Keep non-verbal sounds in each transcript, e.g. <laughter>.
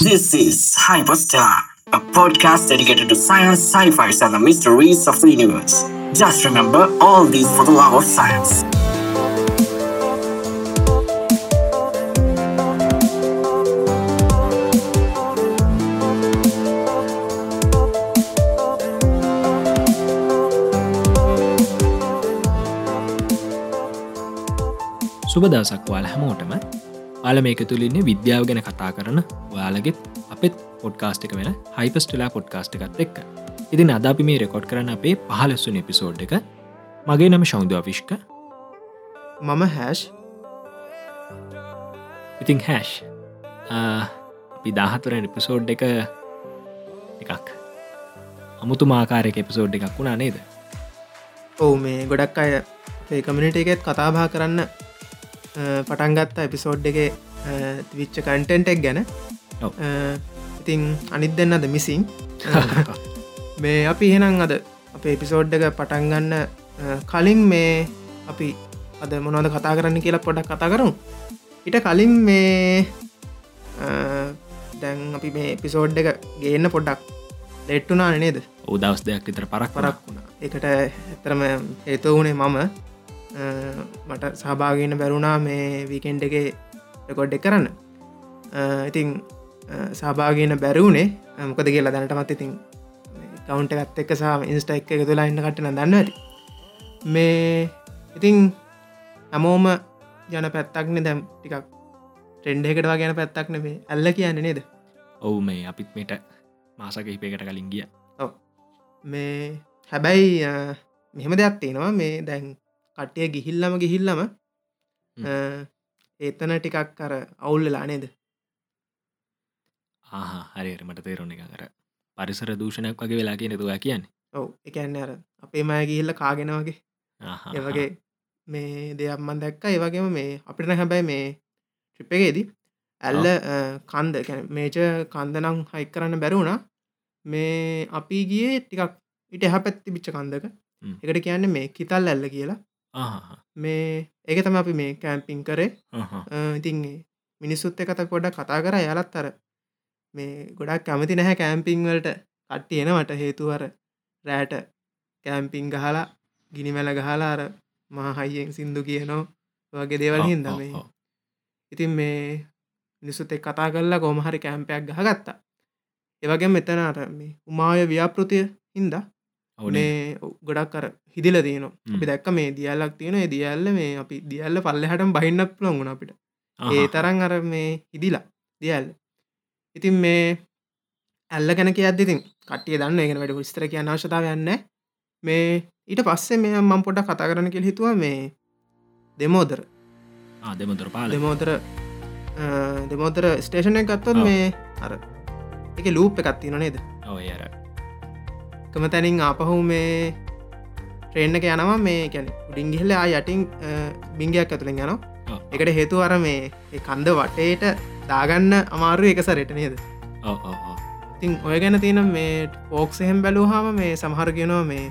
This is Hyperstar, a podcast dedicated to science, sci-fi, and the mysteries of the universe. Just remember all these for the love of science. සුබ දවසක් වාල හැමෝටම ආල මේක තුළින්නේ විද්‍යාව ගැන කතා කරන ඔයාලගෙත් අපත් පොඩ්කාස්ට් එක වෙන හයිපස්ටලා පොඩ්කාස්ට් එකත් එක්ක. ඉතින් අද අපි මේ රෙකොඩ් කරන අපේ පහලස්සුන එපිසෝඩ් එක. මගේ නම ශෞන්ද අවිශ්ක මම හැෂ් ඉතිං හැෂ් අපි දාහතුර එපිසෝඩ් එක එකක්. අමුතු මාකාරයක එපිසෝඩ් එකක් වුණා නේද? ඔවු මේ ගොඩක් අය කමිනිට එකෙත් කතාබා කරන්න පටන්ගත්ත එපිසෝඩ් එක විච්ච කන්ටෙන්ටෙක් ගැන. ඔව්. ඉතිං අනිත් දෙන්නද මිසින් මේ අපි එහෙනම් අද අප එපිසෝඩ් එක පටන්ගන්න කලින් මේ අපි අද මොනවද කතා කරන්න කියලා පොඩක් කතා කරමු. ඉට කලින් මේ දැන් අපි මේ එපිසෝඩ් එක ගේන්න පොඩ්ඩක් ලෙට්ටුනා නේද? උදවස් දෙයක් විතර පරක් පරක් වුණා. එකට එතරම හේතු වුණේ මම. මට සහභාගන්න බැරුණා මේ වීකෙන්ඩ් එක රෙකොඩ් එක කරන්න. ඉතිං සහභාගන බැරවුණේ මොකද කියලා දැනටමත් ඉතින් කවුන්ට එකත් එක්ක සහ ඉන්ස්ට එක එක තුලා ඉන්න කටන දන්න ඇති මේ ඉතිං හැමෝම යන පැත්තක්න දැම් ටිකක් ටෙන්ඩ එකට ගැන පැත්තක් නෙේ ඇල්ල කියන්න නේද? ඔවු මේ අපිත් මේට මාසක හිපයකට කලින් ගිය. මේ හැබැයි මෙහෙම දෙයක් තියෙනවා. මේ දැන් කට්ටිය ගිහිල්ලම ගිහිල්ලම ඒතන ටිකක් කර අවුල්ලලා නේද? හරියට මට තේරුණ එක කර පරිසර දූෂණයක් වගේ වෙලා කිය නතුවා කියන්නේ. ඔව් එකන්න අර අපේ මය ගිහිල්ල කාගෙන වගේ. ඒවගේ මේ දෙයක් මන් දැක්ක. ඒවගේම මේ අපිට හැබැයි මේ ට්‍රිප්පගේදී ඇල්ල කන්ද මේච කන්දනම් හයි කරන්න බැරුණා මේ අපි ගියේ ටිකක් ඉට එහ පැත්ති බිච්ච කන්දක. එකට කියන්න මේ කිතල් ඇල්ල කියලා මේ ඒක තම අපි මේ කෑම්පින් කරේ. ඉතින් මිනිස්සුත් එකත පොඩ කතා කර යාලත් අර මේ ගොඩක් කැමති නැහැ කෑම්පිංවලට කට්ටියනවට හේතුවර රෑට කෑම්පිං ගහලා ගිනිමැල ගහලා අර මහහයියෙන් සින්දු කියනෝ වගේ දේවල් හින්ද මේ. ඉතින් මේ නිසුත් එක් කතා කරලා කොමහරි කෑම්පයක් ගහගත්තා ඒවගේ මෙතන අර මේ උමාය ව්‍යාපෘතිය හින්ද. මේ ගොඩක් කර හිදිල හ්ම්. අපි දැක්ක මේ දියල්ලක් තියෙන දියල්ල මේ අපි දියල්ල පල්ලහටම බහින්නත් පුළොගුණ අපිට. ආහා. ඒ තරන් අර මේ හිදිලා දියල්ල. ඉතින් මේ ඇල්ල ගැන කිය අදදිතින් කටිය දන්න ගෙන වැඩ විස්තර කිය අවශ්‍යතාව යන්න මේ ඊට පස්සේ මේ මම් පොඩ කතා කරන කෙල් හිතුව මේ දෙමෝදර. දෙමතුර පාල දෙමෝදර දෙමෝදර ස්ටේෂණය ගත්තොත්. මේ අර එක ලූප් එකත්තින නේද? ඔය අර කම තැනින් ආපහු මේ ට්‍රේන්න එක යනවා. මේ කැන උඩින් ගිහිල්ලා යටින් බිංගයක් ඇතුළෙන් යනවා. ඔව්. එකට හේතු අර මේ කන්ද වටේට දාගන්න අමාරු එක සරට නේද. ඉතින් ඔය ගැන තියෙන මේ පෝක්සහෙම් බැලූහම මේ සමහර ගෙනවා මේ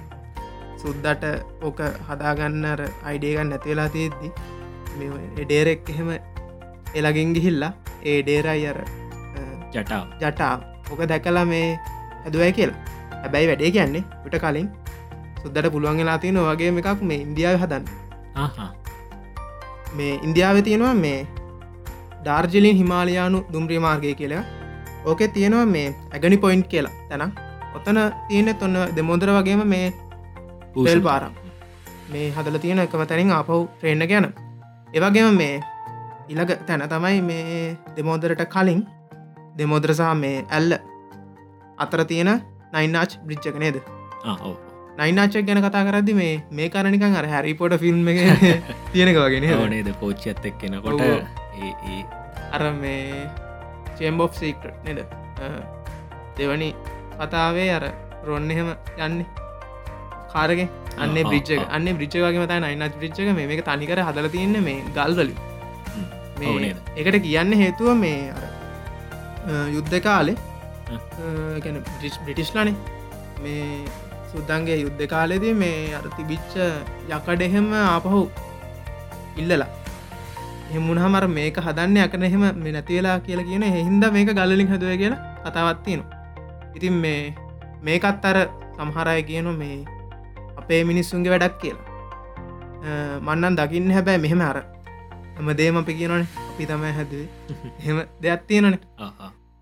සුද්දට ඕක හදාගන්නර අයිඩේගන්න නැතිවෙලා තියද්දි එඩේරෙක් එහෙම එලගින් ගිහිල්ලා ඒ ඩේරයි අර ජටාව. ජටා ඕක දැකලා මේ හැදුවයි කියලා හැබැයි වැඩේ කියන්නේ විට කලින් සුද්දට පුළුවන් වෙලා තියෙන වගේ එකක් මේ ඉන්දියාව හදන්න. මේ ඉන්දියාව තියෙනවා මේ ඩාර්ජලින් හිමාලයානු දුම්රිය මාර්ගය කියලා. ඕකෙ තියෙනවා මේ ඇගනි පොයින්් කියලා. තැන ඔතන තියෙන ඔන්න දෙමෝදර වගේම මේ තෙල් පාරම් මේ හදල තියෙන එකම තැනින් අපහු ට්‍රේන්න ගැන ඒවගේම මේ ඉළඟ තැන තමයි මේ දෙමෝදරට කලින්. දෙමෝදරසා මේ ඇල්ල අතර තියෙන නයිනාච් බ්‍රිච්චක නේද. නයිනාචක් ගැන කතා කරදදි මේ මේ කරනිකන් අර හැරිපොට ෆිල්ම් එක <laughs> තියෙනක වගෙන ඕනේද කෝච්චියත් එක් කෙනකොට අර මේ චේම්බෝ් සීක්ට නෙද? දෙවනි කතාවේ අර රොන්න එහෙම යන්න. කාරගෙන් අන්න ආ, ආ, බ්‍රිච්ච ආ. අන්න බ්‍රිච්ච වගේ මත නයිනත් බ්‍රිච්චක මේක තනිකර හදල තියන්න මේ ගල්වලින් මේ නේද? එකට කියන්න හේතුව මේ යුද්ධ කාලේ. ගැන බ්‍රිටිස්්ලනේ මේ සුද්දන්ගේ යුද්ධ කාලෙදී මේ අර තිබිච්ච යකඩ එහෙම ආපහු ඉල්ලලා. එමුණහමර මේක හදන්න අකන එහෙම මේ නැති වෙලා කියලා කියන හින්ද මේක ගල්ලින් හදුව කියලා කතාවත්තියනවා ඉතින් මේ මේකත් අර සමහරය කියන මේ අපේ මිනිස්සුන්ගේ වැඩක් කියලා. මන්නන් දකින්න හැබැයි මෙහෙම අර හම දේම අපි කියනනේ අපි තමයි හැදුවේ. <laughs> එහෙම දෙයක් තියෙනනේ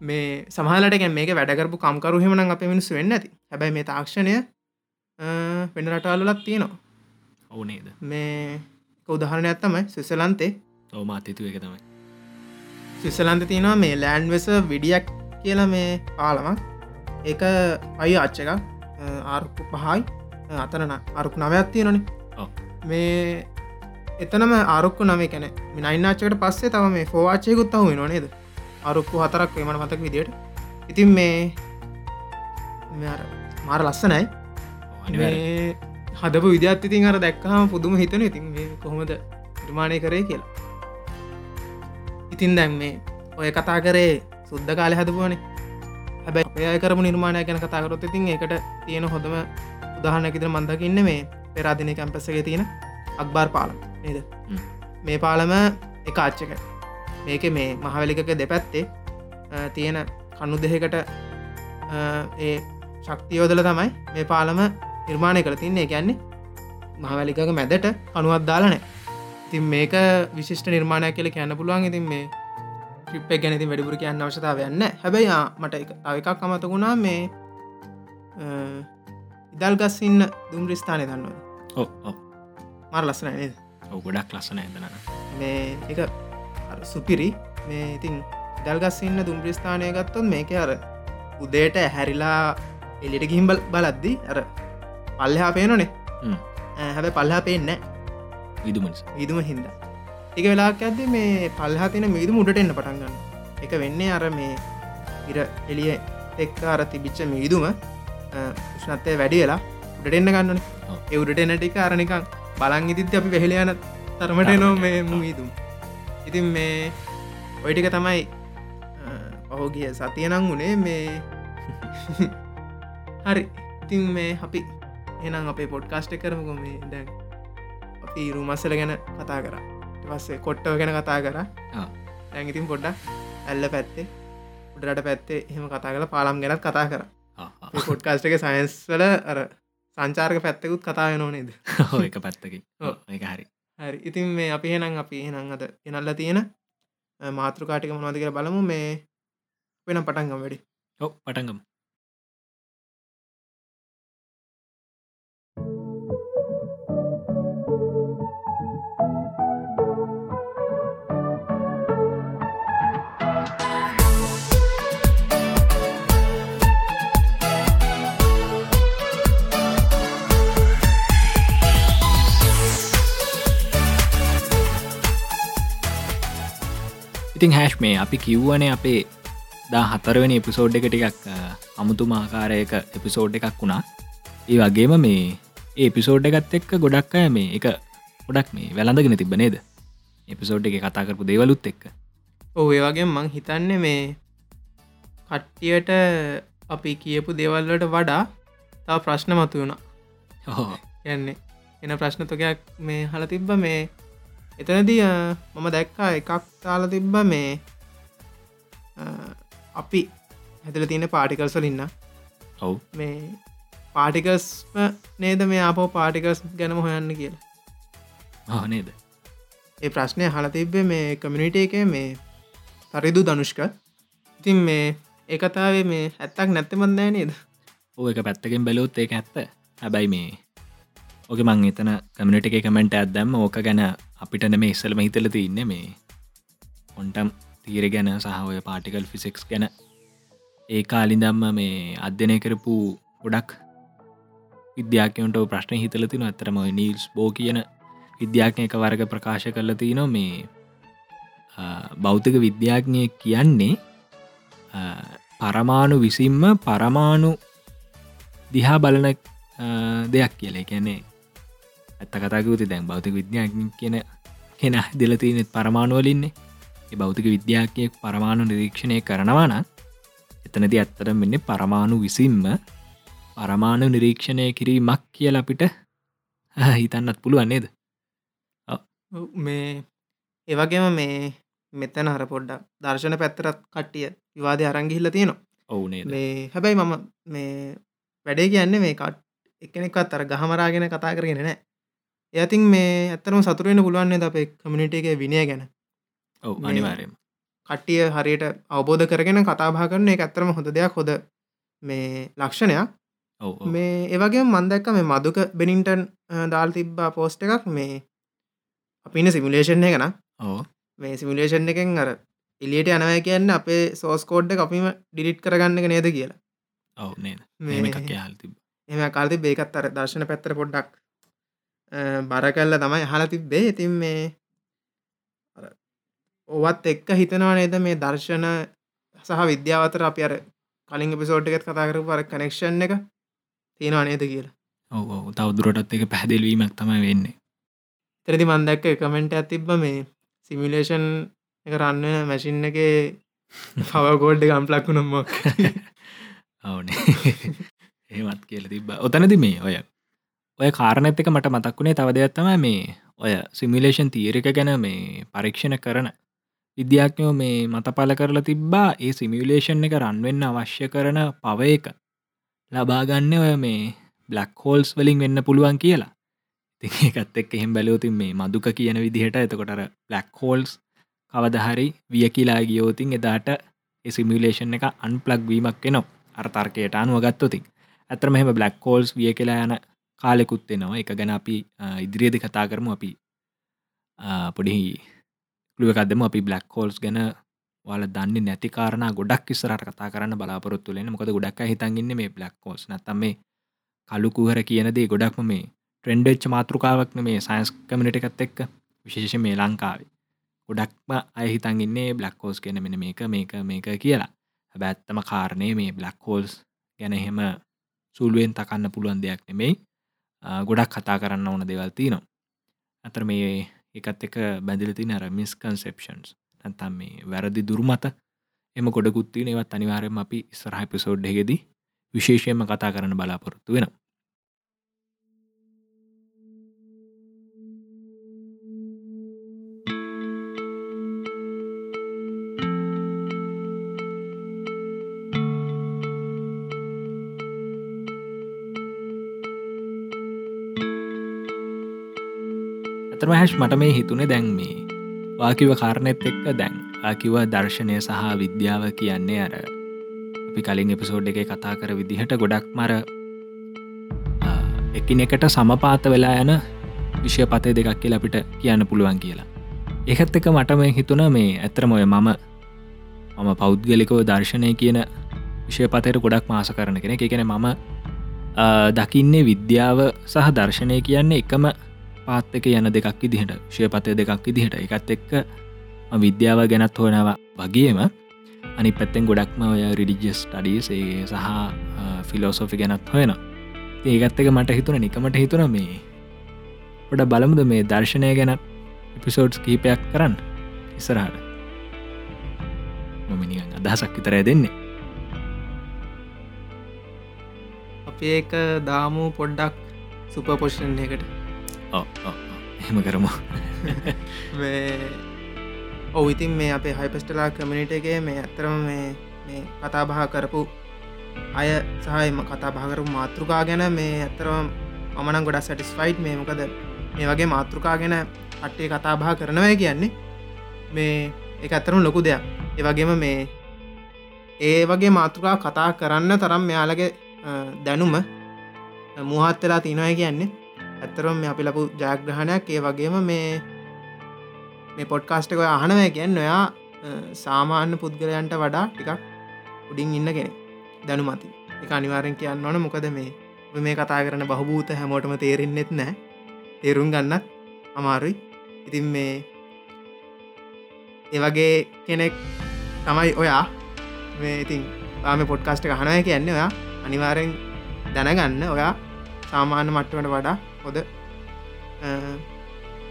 මේ සමහලට මේක වැඩකරපු කම්කරු හෙමන අප මිනිස්සු වෙන්න ඇති. හැබැයි මේ තාක්ෂණය වෙන රටාලලත් තියෙනවා. ඕනේද මේ උදාහරණ ඇත්තමයි සිසලන්තේ ඕමාතතු එක තමයි. සිසලන්ත තියෙනවා මේ ලෑන්් වෙස විඩියක් කියලා මේ පාලමක්. ඒක අයි ආච්ච එකක් ආර්කු පහයි අතරන අරුක් නවයක් තියෙනනේ මේ එතනම ආරුක්කු නමේ කැන මිනයිනාච්චකට පස්සේ තම මේ ෆෝවාච්චයකුත් අහු වෙන නේද අරුක්කු හතරක් වේමට මතක් විදියට. ඉතින් මේ මාර ලස්සනයි. හදපු විද්‍යාත් ඉතින් අර දැක්කහම පුදුම හිතන ඉතින් කොහොමද නිර්මාණය කරේ කියලා. ඉතින් දැන් මේ ඔය කතා කරේ සුද්ද කාලය හදපුවනේ. හැබැයි ඔය කරපු නිර්මාණය ගැන කතාකරොත් ඉතින් එකට තියෙන හොඳම උදාහනැකිතර මන්දකින්න මේ පෙරාදිනය කැම්පසගේ තියෙන අක්බාර් පාලම් නේද? මේ පාලම එක ආච්චක මේක මේ මහවැලිකක දෙපැත්තේ තියෙන කන්නු දෙහකට ඒ ශක්තියෝදල තමයි මේ පාලම නිර්මාණය කළ තින්නේ. ගැන්නේ මහවැලිකක මැදට කනුවත් දාලනෑ තින් මේක විශිෂ්ට නිර්මාණයක් කියල කියන්න පුළුවන්. ඉතින් මේ ්‍රිප් ගැනති වැඩිපුර කියන්න අවශ්‍යතාව යන්න හැබැයි මට එකක් අමතකුණා මේ ඉදල් ගස්සින්න දුම්රිස්ථානය දන්නවද? ඕ මර ලස්සන නේද? ඔ ගොඩක් ලස්සන ඇදන මේ එක සුපිරි මේ ඉතින් දල්ගස්සින්න දුම්ප්‍රස්ථානය ගත්තොත් මේක අර උදේට හැරිලා එලිට ගිහිම්බල් බලද්දි අර පල්ලහා පේනනේ හැබැ පල්හා පේන්න විදුම විදුම හින්ද. එක වෙලාක් ඇද මේ පල්හා තින මිදු මුඩට එන්න පටන්ගන්න එක වෙන්නේ අර මේ ඉර එලිය එක්ක අර තිබිච්ච මීදුම උෂ්නත්තය වැඩි වෙලා උඩට එන්න ගන්නන එවුඩට එන ටික අරනිකං බලන් ඉදිත් අපි වෙහෙලයන තරමට නෝ මේ මුීදුම් ඉතින් මේ ඔයිටික තමයි පහෝගිය සතියනං වුණේ මේ <laughs> හරි. ඉතින් මේ අපි එනම් අපේ පොඩ්කාස්ට කරමකො මේ දැන්. අපි රුමස්සල ගැන කතා කර. පස්සේ කොට්ටව ගැන කතා කර. ඇඟඉතින් පොඩ්ඩක් ඇල්ල පැත්තේ උඩට පැත්තේ එහෙම කතා කළ පාලම් ගැනත් කතා කර. පොඩ්කාස්ට එක සයින්ස් වල අර සංචාර්ක පැත්තකුත් කතා වෙනෝනේද හෝ <laughs> එක පැත්තකින්. එක හරි හරි. ඉතින් මේ අපි හෙනම් අපි එහෙනම් අද එනල්ල තියෙන මාතෘකාටික මොනවාද කියල බලමු. මේ වෙන පටන්ගම් වැඩි. ඔ පටන්ගම් ඉතින් හැෂ් මේ අපි කිව්වනේ අපේ දා හතරවෙනි එපිසෝඩ් එක ටිකක් අමුතුමාකාරයක එපිසෝඩ් එකක් වුණා. ඒ වගේම මේ ඒපිසෝඩ් එකත් එක්ක ගොඩක් අය මේ එක ගොඩක් මේ වැළඳගෙන තිබ නේද? එපිසෝඩ් එක කතා කරපු දේවලුත් එක්ක. ඔහ ඒ වගේ මං හිතන්න මේ කට්ටියට අපි කියපු දෙවල්ලට වඩා තා ප්‍රශ්න මතු වුණා යන්නේ එන ප්‍රශ්නතකයක් මේ හල තිබ්බ මේ එතනදී මම දැක්කා එකක් තාල තිබ්බ මේ අපි හැතල තියෙන පාටිකල්සලින්න ඔව්. මේ පාටිකස් නේද මේ අපෝ පාටිකස් ගැනම හොයන්න කියලා? නේද? ඒ ප්‍රශ්නය හල තිබ්බේ මේ කමිනිට එක මේ තරිදු දනුෂ්ක ඉතින් මේ ඒකතාවේ මේ ඇත්තක් නැත්තමන්දෑ නේද? ඕ එක පැත්තකින් බැලුත් ඒක ඇත්ත. හැබැයි මේ ඕක මං එතන කමිනිට එක කමෙන්ට ඇත්දැම්ම ඕක ගැන අපිට නෙම ඉස්සලම හිතල තින්න මේ ඔොන්ටම් තීර ගැන සහෝය පාටිකල් ෆිසික්ස් ගැන. ඒ කාලිදම්ම මේ අධ්‍යනය කරපු ගොඩක් විද්‍යාකයන්ට ප්‍රශ්න හිතලතින ඇතරම නීල්ස් බෝ කියන විද්‍යාඥ එක වර්ග ප්‍රකාශ කරල තින මේ බෞතික විද්‍යාඥය කියන්නේ පරමාණු විසින්ම පරමාණු දිහා බලන දෙයක් කියල. කියන්නේ ඇත්ත කතාකවති දැන් බෞතික විද්‍යාඥ කියන කෙන දෙලතිනෙත් පරමාණුවලින්නේ බෞතික විද්‍යාකයෙක් පරමාණු නිරීක්ෂණය කරනවාන එතනති ඇත්තට මෙන්න පරමාණු විසින්ම පරමාණු නිරීක්ෂණය කිරීමක් කියල අපිට <laughs> හිතන්නත් පුළුවන්නේද මේ ඒවගේම මේ මෙතන හර පොඩ්ඩක් දර්ශන පැත්තරත් කට්ටිය විවාදය අරංගිහිල්ල තියෙනවා. ඔවුනේ මේ හැබැයි මම මේ වැඩේ කියන්නේ මේ කට් එකනෙක්වත් අර ගහමරාගෙන කතා කරගෙන නෑ එයතින් මේ ඇත්තරම සතුරෙන පුළුවන්න්නේ අපේ කමිනිට එක විනය ගැන? ඔව අනිවාරයම කට්ටිය හරියට අවබෝධ කරගෙන කතාභා කරන එක ඇත්තරම හොඳ දෙයක් හොද මේ ලක්ෂණයක්. මේ ඒවගේ මන්දක්ක මේ මදුක බෙනින්ටන් දාල් තිබ්බා පෝස්ට එකක් මේ අපින සිමිලේෂන් එක න. ඕ මේ සිමිලේෂන් එකෙන් අර එලියට යනවය කියන්න අපේ සෝස්කෝඩ්ඩ අපිම ඩිලිට් කරගන්න නේද කියලා. ඔව නේද? මේ- එම කාලති බේකත් අර දර්ශන පැත්තර පොඩ්ඩක් බර කල්ල තමයි හල තිබ්බේ. ඉතින් මේ ඔවත් එක්ක හිතනවා නේද මේ දර්ශන සහ විද්‍යාවතර අපි අර කලින් පිසෝට් එකත් කතා කරපු අර කනෙක්ෂන් එක තියෙනවා නේද කියලා. ඔව තවදුරටත් එක පැහදිල්වීමක් තමයි වෙන්නේ. තරදි මන්දැක්ක කමෙන්ට ඇතිබ්බ මේ සිමිලේෂන් එක රන්න මැසින් එක පවගෝඩ් ගම්පලක්ු නොම්මක් අවනේ. <laughs> ඒමත් කියල තිබ ඔතනද මේ ඔය ඔය කාරණඇත් එක මට මතක්වුණේ තව දෙයක් තම මේ ඔය සිමිලේෂන් තීරක ගැන මේ පරීක්ෂණ කරන විද්‍යාඥයෝ මේ මතපල කරලා තිබ්බා ඒ සිමිලේෂන් එක රන්වෙන්න අවශ්‍ය කරන පව එක. ලබාගන්න ඔය මේ බ්ලක් හෝල්ස් වලින් වෙන්න පුළුවන් කියලා. ති එකත් එක් එහෙම බැලෝතින් මේ මදුක කියන විදිහට එතකොටර බ්ලක් හෝල්ස් කවදහරි විය කියලා ගියෝතින් එදාට සිමිලේෂන් එක අන්පලක් වීමක් එනවා අර්තර්කයට අනුව ගත්තොතින් ඇතරම මෙහම බ්ලක් කෝල්ස් විය කියලා යන කාලෙකුත් එෙනවා. එක ගැන අපි අ, ඉදිරියේදි කතා කරමු. අපි අ, පොඩි කළුවකදම අපි බ්ලක් කෝල්ස් ගැන වල දන්න නැති කාරණ ගොඩක් ඉස්සරට කතා කරන්න බලාපොරොත්තු වෙන මොකද ගොඩක් හිතන්ගන්න මේ බ්ලක් කෝස් නත්තම මේ කලුකුහර කියනදේ ගොඩක්ම මේ ට්‍රෙන්ඩච්ච මාතෘකාවක්න මේ සයින්ස් කමිනිට එකත් එක්ක. විශේෂ මේ ලංකාවේ. ගොඩක්ම අයහිතන්ගන්නේ බ්ලක් කෝස් කියන මෙන මේක මේක මේක කියලා. හැබැත්තම කාරණය මේ බ්ලක් හෝල්ස් ගැන එහෙම සුළුවෙන් තකන්න පුළුවන් දෙයක් නෙමෙයි. ආ, ගොඩක් කතා කරන්න ඕන දෙවල් තිනවා අතර මේ එකත් එක බැඳිලති නර මිස් කන්සෙප්ෂන්ස් නැතම් මේ වැරදි දුර්මත එම ගොඩකුත්ති ඒවත් අනිවාරයම අපි ඉස්සරහ පිසෝඩ්ඩගෙද විශේෂයෙන්ම කතා කරන්න බලාපොරොත්තු වෙන ඇතරම හැෂ් මට මේ හිතුනේ දැන් මේ. වාකිව කාරණෙත් එක්ක දැන්. ආකිව දර්ශනය සහ විද්‍යාව කියන්නේ අර අපි කලින් එපිසෝඩ් එක කතා කර විදිහට ගොඩක් මර එකිනෙකට සමපාත වෙලා යන විෂය පතය දෙකක් කියලා අපිට කියන්න පුළුවන් කියලා. ඒකත් එක මට මේ හිතුන මේ ඇතරම ඔය මම මම පෞද්ගලිකව දර්ශනය කියන විෂය පතයට ගොඩක් මාස කරන කෙන එකන මම අ, දකින්නේ විද්‍යාව සහ දර්ශනය කියන්නේ එකම පාත්තක යන දෙකක් ඉදිහට ශයපතය දෙකක් ඉදිහට. එකත් එක්ක මම විද්‍යාව ගැනත් හොනවා වගේම අනි පැත්තෙන් ගොඩක්ම ඔය රිඩිජස් ටඩිසේ සහ ෆිලෝසෝෆි ගැනත් හොයන ඒකත් එක මට හිතුන නිකමට හිතුන මේ ගොඩ බලමුද මේ දර්ශනය ගැනත් එපිසෝඩ්ස් කීපයක් කරන්න ඉස්සරහට. මමිනිියන් අදහසක් විතරය දෙන්නේ. අපි ඒක දාමු පොඩ්ඩක් සුපපොෂන් එකට ඕ ඕ, ඕ. එහෙම කරමු. <laughs> මේ ඔව ඉතින් මේ අපේ හයිපස්ටලා කමිනිට එකේ මේ ඇත්තරම මේ මේ කතා බහ කරපු අය සහම කතා බහකරපු මාතෘකා ගැන මේ ඇත්තරම මමන ගොඩක් සටිස්ෆයිට් මේ මොකද මේ වගේ මාතෘකා ගැන අට්ටේ කතා බහ කරනවය කියන්නේ මේ එක ඇත්තරම ලොකු දෙයක්. ඒවගේම මේ ඒ වගේ මාතෘකා කතා කරන්න තරම් මෙයාලගේ අ, දැනුම මුහත්වෙලා තිනවය කියන්නේ ඇත්තරම් මේ අපි ලපු ජයග්‍රහණයක්. ඒ වගේම මේ මේ පොඩ්කාස්ටක අහනවය කියන්න ඔයා අ, සාමාන්‍ය පුද්ගලයන්ට වඩා ටිකක් උඩින් ඉන්න කෙනෙ දැනුමති එක අනිවාරෙන් කියන්න ඕන. මොකද මේ ඔබ මේ කතා කරන බහභූත හැමෝටම තේරෙන්න්නෙත් නෑ. තේරුම් ගන්නත් අමාරුයි. ඉතින් මේ ඒවගේ කෙනෙක් තමයි ඔයා. මේ ඉතින් පාම පොඩ්කාස්ට හනය කියන්න ඔයා අනිවාරෙන් දැනගන්න. ඔයා සාමාන්‍ය මට්ටවට වඩා හොද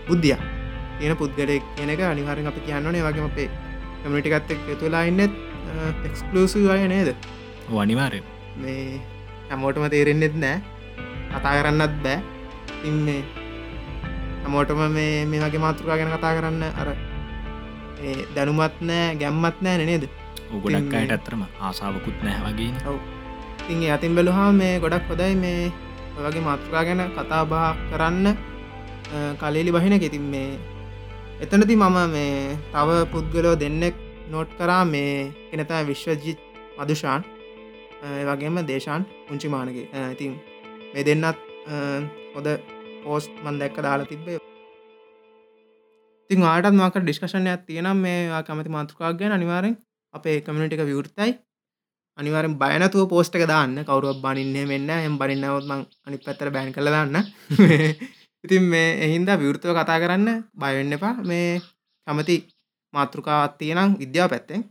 බුද්ධිය කියන පුද්ගලෙක් කියන එක අනිවාරෙන් අපි කියන්නනේ වගේ අපේ කමිටිකත් එක් තුලා ඉන්නෙත් එක්ස්කලූසි අය නේද? වනිවාරය මේ හැමෝටම තේරෙන්න්නෙත් නෑ. කතා කරන්නත් බෑ. ඉන්න හැමෝටම මේ මේ වගේ මාතෘකා ගැන කතා කරන්න අර දැනුමත් නෑ ගැම්මත් නෑ නේද? ගොඩක් අයට ඇත්තරම ආසාාවකුත් නැහැ වගේ ඔව්. ඒ අතින් බැලුහා මේ ගොඩක් හොදයි මේ වගේ මාතෘකා ගැන කතා බහ කරන්න අ, කලේලි බහින ඉතින් මේ එතනති මම මේ තව පුද්ගලෝ දෙන්නෙක් නෝට් කරා. මේ එනතා විශ්වජිත් මදුෂාන්. අ, ඒ වගේම දේශාන් පුංචි මානගේ අ, ඉතින් මේ දෙන්නත් අ, හොද පෝස්ට් මන් දැක්ක දාලා තිබ්බේ. ඉතින් ආටත් මක ඩිස්කශනයක් තියෙනම් මේ කමති මාතෘකාක් ගැන අනිවාරෙන් අපේ කමිනිටික විවෘතයි. අනිවාරෙන් බයනතුව පෝස්ට් එක දාන්න. කවරුවක් බනින්නේ මෙන්න එම් බනින්නවත්මං අනි පැත්තර බෑන් කළ දාන්න. <laughs> ඉතින් මේ එහින්ද විවෘතව කතා කරන්න. බයවෙන්න එපා. මේ කමති මාතෘකාවත් තියෙනම් විද්‍යාව පැත්තෙන්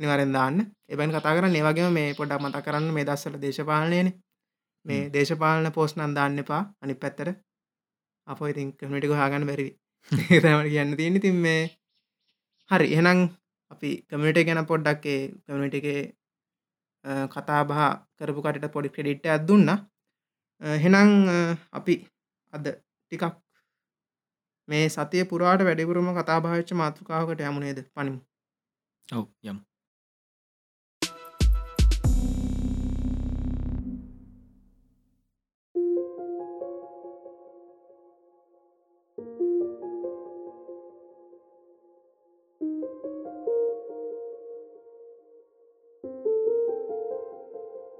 නිවරෙන් දාන්න. එබැන් කතා කරන්න. ඒවගේම මේ පොඩක් මත කරන්න මේ දස්සල දේශපාලනයන. මේ. දේශපාලන පෝස්්නන් දාන්න එපා. අනි පැත්තර අප ඉතින් කමිටික හාගන්න බැරි <laughs> ඒතමට කියන්න තියෙන තින් මේ හරි. එහෙනම් අපි කමිට ගැන පොඩ්ඩක්ේ කමිට එක කතා බහ කරපු කටට පොඩි ක්‍රඩිට්ට ඇත්දුන්න හෙනං අපි අද ටිකක් මේ සතිය පුරාට වැඩිපුරම කතා භාච්ච මාතෘකාවකට යමුණේද පනිමු. ඔව යම්.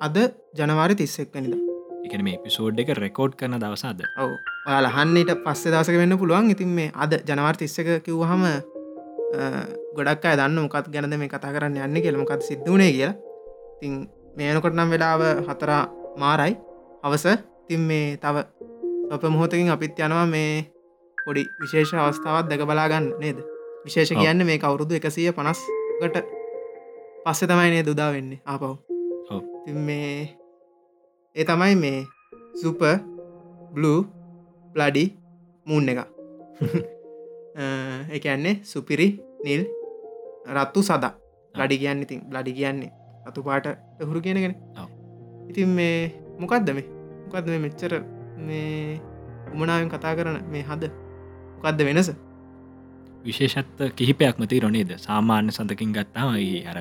අද ජනවාරි තිස්සෙක්වනිද එකන මේ පිසෝඩ් එක රෙකෝඩ් කරන දවසාද ඔව. ඔයාල හන්ට පස්සේ දසක වෙන්න පුළුවන්. ඉතින් මේ අද ජනවාර් තිස්සක කිව්හම ගොඩක් අය දන්න මොකත් ගැනද මේ කතා කරන්න යන්න කියලමකත් සිද්ධුණේ කියලා. තින් මේනකොට නම් වෙලාව හතරා මාරයි. අවස. තින් මේ තව සොප මොහොතකින් අපිත් යනවා මේ පොඩි විශේෂ අවස්ථාවත් දැක බලාගන්න නේද? විශේෂ. කියන්න මේ කවුරුදු එකසිය පනස්කට පස්සෙ තමයි නේ දුදා වෙන්නේ. ආපව් මේ ඒ තමයි මේ සුප බ්ලූ ප්ලඩි මූන් එක. එකන්නේ සුපිරි නිල් රත්තු සදා. ලඩි කියන්න ඉතින් ලඩි කියන්නේ රතු පාට හුරු කියනගෙන. ඉතින් මේ මොකක්ද මේ? මොකක්ද මේ මෙච්චර මේ උමනාවෙන් කතා කරන මේ හද? මොකක්ද වෙනස? විශේෂත්ත කිහිපයක්ම තීරනේද සාමාන්‍ය සඳකින් ගත්තාම අර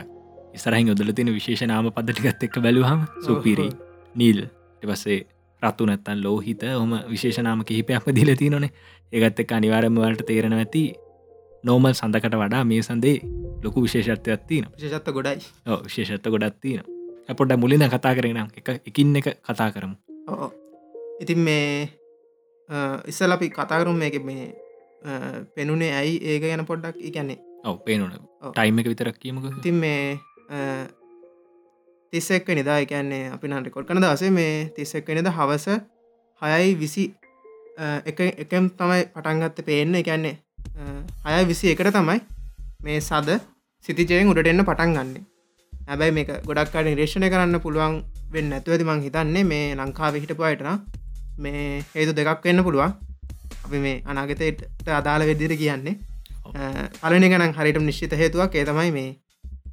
ඉසරහින් යොදල තින විශේෂනාම පදටිගත් එක්ක බැලුහම සුපිරි නීල් එපසේ රත්තු නැත්තන් ලෝහිත හොම විශේෂනාම කිහිපයක්ම දිලති නොනේ ඒගත් එක් අනිවාරම වලට තේරෙන ඇති නෝමල් සඳකට වඩා මේ සඳේ ලොකු විශේෂත්වයක් තින විශේෂත්ත ගොඩයි. විශේෂත්ත ගොඩත් තින පොඩ මුලින්ද කතා කරෙන එක එකින් එක කතා කරමු. ඉතින් මේ ඉස්සල අපි කතාකරුම් මේක මේ පෙනුනේ ඇයි? ඒක ගැන පොඩ්ඩක් ඉගැන්නේ ඔව පේනුන. ටයිම් එක විතරක් කියීමක. ඉතින් මේ තිස්සෙක් නිදා? එකන්නේ අපි නට කොල් කන දසේ මේ තිස්සෙක් වෙනද හවස හයයි විසි එක එකම් තමයි පටන්ගත්ත පේන්න. එකන්නේ හය විසි එකට තමයි මේ සද සිතිජයෙන් උඩට එන්න පටන් ගන්න. හැබැයි මේක ගොඩක් අට නිරේෂණය කරන්න පුළුවන් වෙන්න ඇතුවති මං හිතන්නේ මේ ලංකාව හිටපු අයටන මේ හේතු දෙකක් වෙන්න පුළුවන්. අපි මේ අනාගතයට අදාළ වෙදිර කියන්නේ. පලනි ගන හරිට නිශ්චිත හේතුවක්. ඒ තමයි මේ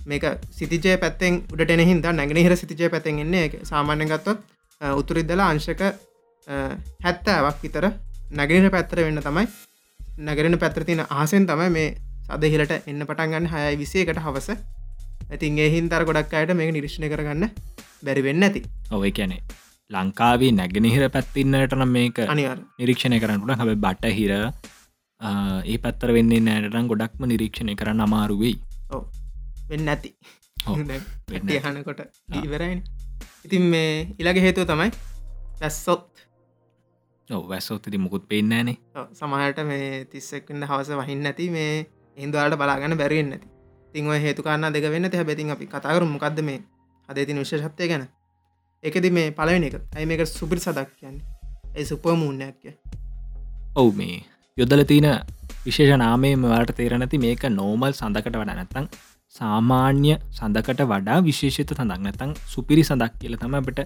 මේක සිතිජය පැත්තෙන් උඩට එනහින්ද නැගෙනහිර සිතිජය පැත්තෙන් එන්නේ. සාමාන්‍ය ගත්තොත් උතුරිද්දලා අංශක හැත්තෑවක් විතර නැගෙනට පැත්තර වෙන්න තමයි. නැගරෙන පැත්‍රතින ආසෙන් තමයි මේ සද හිලට එන්න පටන් ගන්න හයයි විසේකට හවස. ඇතින් ඒහින්තර ගොඩක් අයට මේ නිරිශ්ණය කරගන්න බැරි වෙන්න ඇති ඔව කියැනෙ ලංකාවේ නැගෙනහිර පැත්තින්නට නම් මේක අනිවර් නිරීක්ෂණය කරන්නට හැබ බට හිර ඒ පත්තර වෙන්නේ නෑටරම් ගොඩක්ම නිරීක්ෂණය කරන්න අමාරුවෙයි වෙන්න ඇති. හනකොට ඉවරයින්. ඉතින් මේ ඉලග හේතුව තමයි දැස්සොත් වැස්සෝත්තති මුකුත් පෙන්නෑනේ සමහට මේ තිස්සෙක්න්න හවස වහින්න ඇති මේ හින්දවාට බලාගන්න බැරිවෙන්න ඇති. තිංව හේතුකාන්න දෙක වෙන්න හැබැතින් අපි කතාකරු මොකක්ද මේ හදතින විශෂත්වය ගැන? එකද මේ පලවෙන එක. ඇයි මේක සුපිරි සදක් කියන්නේ ඒ සුපමූන්නයක්ය ඔවු මේ යොදල තියන විශේෂ නාමයම වාට තේරනැති මේක නෝමල් සඳකට වඩ නැත්තං සාමාන්‍ය සඳකට වඩා විශේෂත සඳක් නැතං සුපිරි සඳක් කියල තම අපට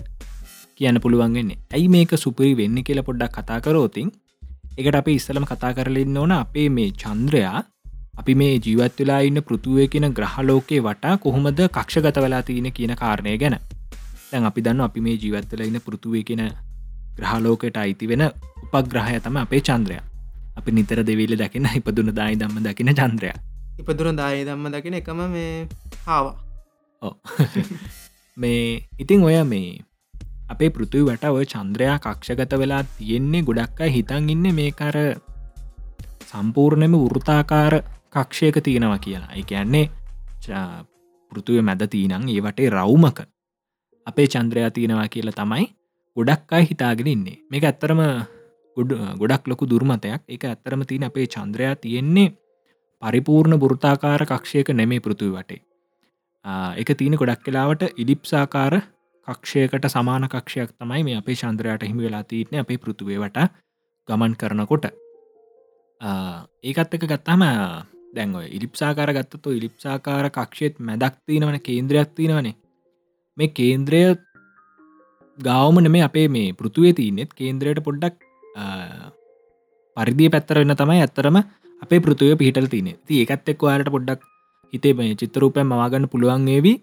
කියන්න පුළුවන්ගන්නේ ඇයි මේක සුපිරි වෙන්න කියල පොඩ්ඩක් කතා කරෝතින් එකට අප ඉස්සලම කතා කරලින්න ඕන අපේ මේ චන්ද්‍රයා අපි මේ ජීවත් වෙලා ඉන්න පෘතුවය කියන ග්‍රහලෝකේ වටා කොහොමද කක්ෂගත වෙලා තියෙන කියන කාරණය ගැන. තැන් අපි දන්න අපි මේ ජීවත්වල ඉන්න පෘතුවය කියන ග්‍රහලෝකයට අයිති වෙන උපග්‍රහය තම අපේ චන්ද්‍රය. අපි නිතර දෙවිල දකින ඉපදුන දායි දම්ම දකින චන්ද්‍රය. ඉපදුර දාය දම්ම දකින එකම මේ හාවා. ඕ <laughs> මේ ඉතිං ඔය මේ අපේ පෘතුයි වැට ඔය චන්ද්‍රයා කක්ෂගත වෙලා තියෙන්නේ ගොඩක් අයි හිතන් ඉන්න මේකර සම්පූර්ණයම වෘතාකාර කක්ෂයක තියෙනවා කියලා. එකන්නේ පෘතුව මැද තිීනං ඒවටේ රවුමක අපේ චන්ද්‍රයා තියෙනවා කියලා තමයි ගොඩක් අයි හිතාගෙන ඉන්නේ. මේක ඇත්තරම ගොඩක් ලොකු දුර්මතයක්. එක ඇත්තරම තියන අපේ චන්ද්‍රයා තියෙන්නේ පරිපූර්ණ බුෘතාකාර කක්ෂයක නෙමේ පෘතුව වටේ. එක තියන ගොඩක් කලාවට ඉඩිප්සාකාර කක්ෂයකට සමාන කක්ෂයක් තමයි මේ අපේ චන්ද්‍රයට හිමි වෙලා තිීන අපේ පෘතුවේවට ගමන් කරනකොට. ඒකත් එක ගත්තම දැන්ව ඉලිප්සාකාර ගත්තතු ඉලිප්සාකාර කක්ෂයත් මැදක් තිනවන කේන්ද්‍රයක් තිනවනේ මේ කේන්ද්‍රය ගෞමන මේ අපේ මේ පෘතුවේ තියනෙත් කේන්ද්‍රයට පොඩ්ඩක් පරිදිය පැත්තර වෙන්න තමයි ඇත්තරම අපේ පෘතුවය පිහිටල් තින ති ඒකත් එක් වායට පොඩ්ඩක් හිතේ මේ චිත්තරූපයන් මවාගන්න පුළුවන් ඒවී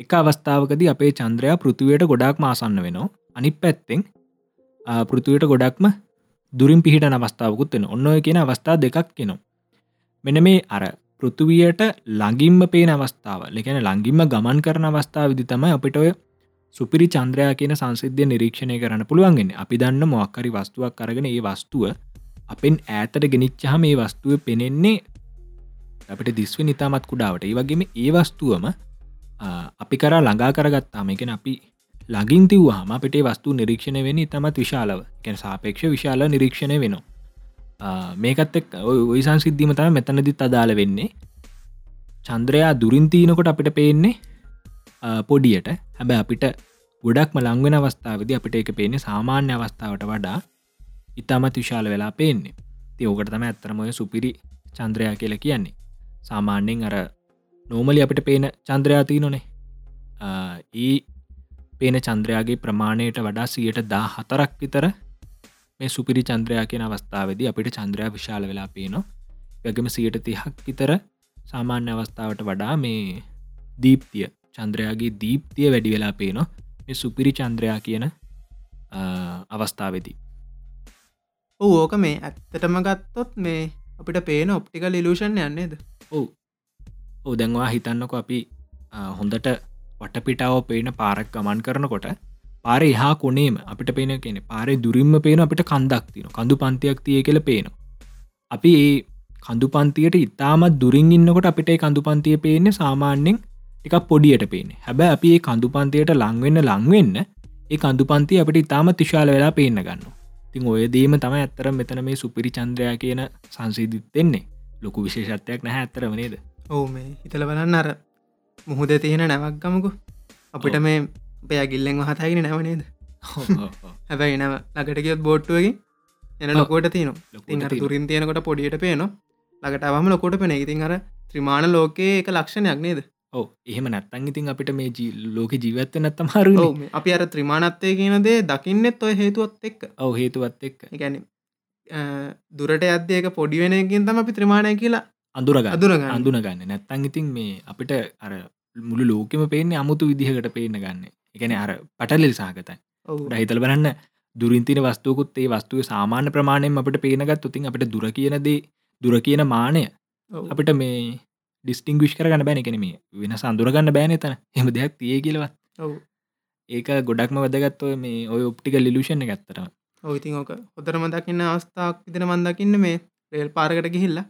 එක අවස්ථාවකද අපේ චන්ද්‍රයා පෘතුවයට ගොඩක් මාසන්න වෙනවා. අනි පැත්තෙන් පෘතුවයට ගොඩක්ම දුරින් පිහිට අවස්ථාවකුත් වෙන ඔන්න ඔය කියෙන අවස්ථා දෙකක් කෙනවා මෙන මේ අර පෘතුවියට ළඟින්ම පේන අවස්ථාව ලෙකැන ළඟින්ම ගමන් කරන අවස්ථාව විදි තමයි අපිට ඔය සුපිරි චන්ද්‍රයා කියන සංසිද්ධය නිරීක්ෂණය කරන්න පුළුවන්ගෙන අපි දන්න මොක්කරි වස්තුවක් කරගෙන ඒ වස්තුව අපෙන් ඈතට ගෙනනිච්චහ මේ වස්තුව පෙනෙන්නේ අපට දිස්ව නිතාමත් කුඩාවට. ඒ වගේම ඒ වස්තුවම අපි කර ළඟා කරගත්තාම එකෙන අපි ලගින් තිව්වාම අපිටේ වස්තු නිරීක්ෂණය වෙන තමත් විශාලව. කැන සාපේක්ෂ විශාල නිරීක්ෂණය වෙනවා. මේකත් එක් ඔයි සංසිද්ධීම තම මෙතනදිත් අදාළ වෙන්නේ. චන්ද්‍රයා දුරින්තිීනකොට අපිට පේන්නේ පොඩියට. හැබැ අපිට ගොඩක්ම ලංවෙන අවස්ථාවද අපිට එක පේන්නේ සාමාන්‍ය අවස්ථාවට වඩා ඉතාමත් විශාල වෙලා පේන්නේ. තියෝකට තම ඇත්තරමය සුපිරි චන්ද්‍රයා කියල කියන්නේ. සාමාන්‍යෙන් අර නෝමලි අපිට පේන චන්ද්‍රයාතිී නොනේ ඒ පේන චන්ද්‍රයාගේ ප්‍රමාණයට වඩා සියට දා හතරක් විතර මේ සුපිරි චන්ද්‍රයා කියෙන අවස්ථාවද අපිට චන්ද්‍රයා විශාල වෙලා පේනවා. වැගම සියට තිහක් විතර සාමාන්‍ය අවස්ථාවට වඩා මේ දීප්තිය චන්ද්‍රයාගේ දීප්තිය වැඩි වෙලා පේනවා මේ සුපිරි චන්ද්‍රයා කියන අවස්ථාවදී. ඕ ඕක මේ ඇත්තටම ගත්තොත් මේ අපිට පේන ඔප්ටිකල් ඉලූෂන් යන්නේද ඔවු. ඕ දැන්වා හිතන්නකො අපි හොඳට වටපිටාව පේන පාරක් ගමන් කරනකොට පාර එහා කොනේම අපිට පේන කියෙන පාරේ දුරින්ම පේන අපිට කන්දක් තින කඳු පන්තියක් තිය කියල පේනවා. අපි ඒ කඳු පන්තියට ඉතාමත් දුරින් ඉන්නකොට අපිට කඳු පන්තිය පේන්නේ සාමාන්‍යෙන් එක පොඩියට පේන හැබැ අපි ඒ කඳු පන්තියට ලංවෙන්න ලංවෙන්න ඒ කඳු පන්ති අපට ඉතාම තිශාල වෙලා පේන්න ගන්න තින් ඔය දේම තම ඇත්තර මෙතන මේ සුපිරි චන්ද්‍රයා කියන සංසිදිත්තෙන්නේ ලොකු විශේෂත්වයක් නැහැ ඇත්තරම නේද? ඔවු මේ හිතල බලන්න අර මුහුද තියෙන නැවක් ගමකු. අපිට මේ පය ගිල්ලෙන් වහතයිගෙන නැවනේද හැබැයි නව ලකටගියත් බෝට්ටුවකින් එන ලොකොට තියන තුරින් තියෙනකොට පොඩියට පේනවා. ලකට අවම ලොකොට පෙන ඉතින් අර ත්‍රිමාණ ලෝකයේ එක ලක්ෂණයක් නේද ඕ එහෙම නැත්තන් ඉතින් අපිට මේ ලෝක ජීවත්ත නැත්තම හරු අපි අර ත්‍රිමාණත්වය කියනදේ දකින්නෙත් ඔය හේතුවත් එක්ක. ඔව හේතුවත් එක්ක. ගැන දුරට අදයක පොඩි වෙනකින් තම අපි ත්‍රමාණය කියලා අඳුරග අදුරග අඳුනගන්න. නැත්තන් ඉතින් මේ අපිට අර මුළු ලෝකෙම පේන්නේ අමුතු විදිහකට පේන්න ගන්න. එකන අර පටලිල් සාගතයි රහිතල බලන්න දුරින්තින වස්තුකුත් ඒ වස්තුව සාමාන්‍ය ප්‍රමාණයෙන් අපට පේනගත් තුතින් අපට දුර කියනදේ දුර කියන මානය අපිට මේ ඩිස්ටිං විශ් කරගන්න බැන. කෙනෙම වෙන සඳුරගන්න බෑන තන හෙම දෙයක් තිය කියලවත්. ඒක ගොඩක්ම වැදගත්ව මේ ඔය ඔප්ටික ලිලුෂණ ගත්තරම ඔයිතින් ඕක හොතරම දකින්න අවස්ථාවක් විතන මන්දකින්න මේ රේල් පාරකට ගිහිල්ලා.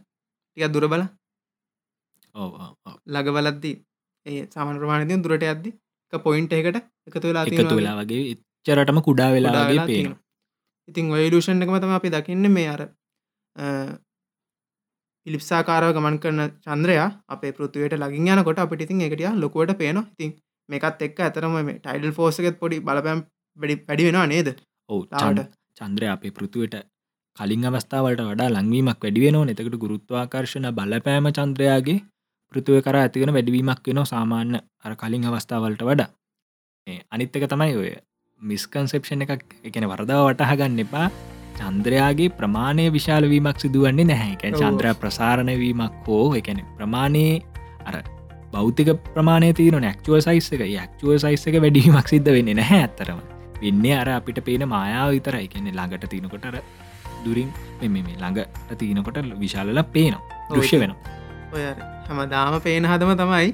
ටික දුර බල. ලග බලද්දී ඒ සාමන ප්‍රමාණතින් දුරට අද්දි පොයින්ට එකට එකතු වෙලා එකතු වෙලා වගේ එච්චරටම කුඩා වෙලාගේ පේන ඉතින් ඔයලූෂන් එකම තම අපි දකින්න මේ අර පිලිප්සාකාරව ගමන් කරන චන්ද්‍රයා අපේ පෘතුවයට ලගින් යනකොට අපිට ඉතින් එකටිය ලොකුවට පේන ඉතින් මේකත් එක් ඇතරම මේ ටයිඩල් ෆෝසකත් පොඩි බලපැම් වැඩි වැඩි වෙනවා නේද? ඔවු තාට චන්ද්‍රය අපේ පෘතුවට කලින් අවස්ථාවට වඩා ලංවීමක් වැඩිවෙනවා එතකට ගුරුත්වාකර්ශණ බලපෑම චන්ද්‍රයාගේ පෘතුව කර ඇතිගෙන වැඩවීමක් වෙන සාමාන්‍ය අර කලින් අවස්ථාවලට වඩා. අනිත්තක තමයි ඔය මිස්කන්සෙප්ෂණ එකක් එකන වරදාව වටහගන්න එපා චන්ද්‍රයාගේ ප්‍රමාණය විශාලවීමක් සිදුවන්නේ නැහැ. චන්ද්‍ර ප්‍රසාරණවීමක් හෝ එකන ප්‍රමාණයේ අර බෞතික ප්‍රමාණය තියන නැක්චුව සයිස්සක යක්චුව සයිස්සක වැඩීමක් සිද්ධ වෙන්න නැහැ ඇත්තරම වෙන්න අර අපිට පේන මායාව විතර එකන්නේ ළඟට තියනකොටර දුරින් මෙ මේ ළඟට තියනකොට විශාලල පේනවා. දෘශ්‍ය වෙනවා. ඔය හැම දාම පේන හදම තමයි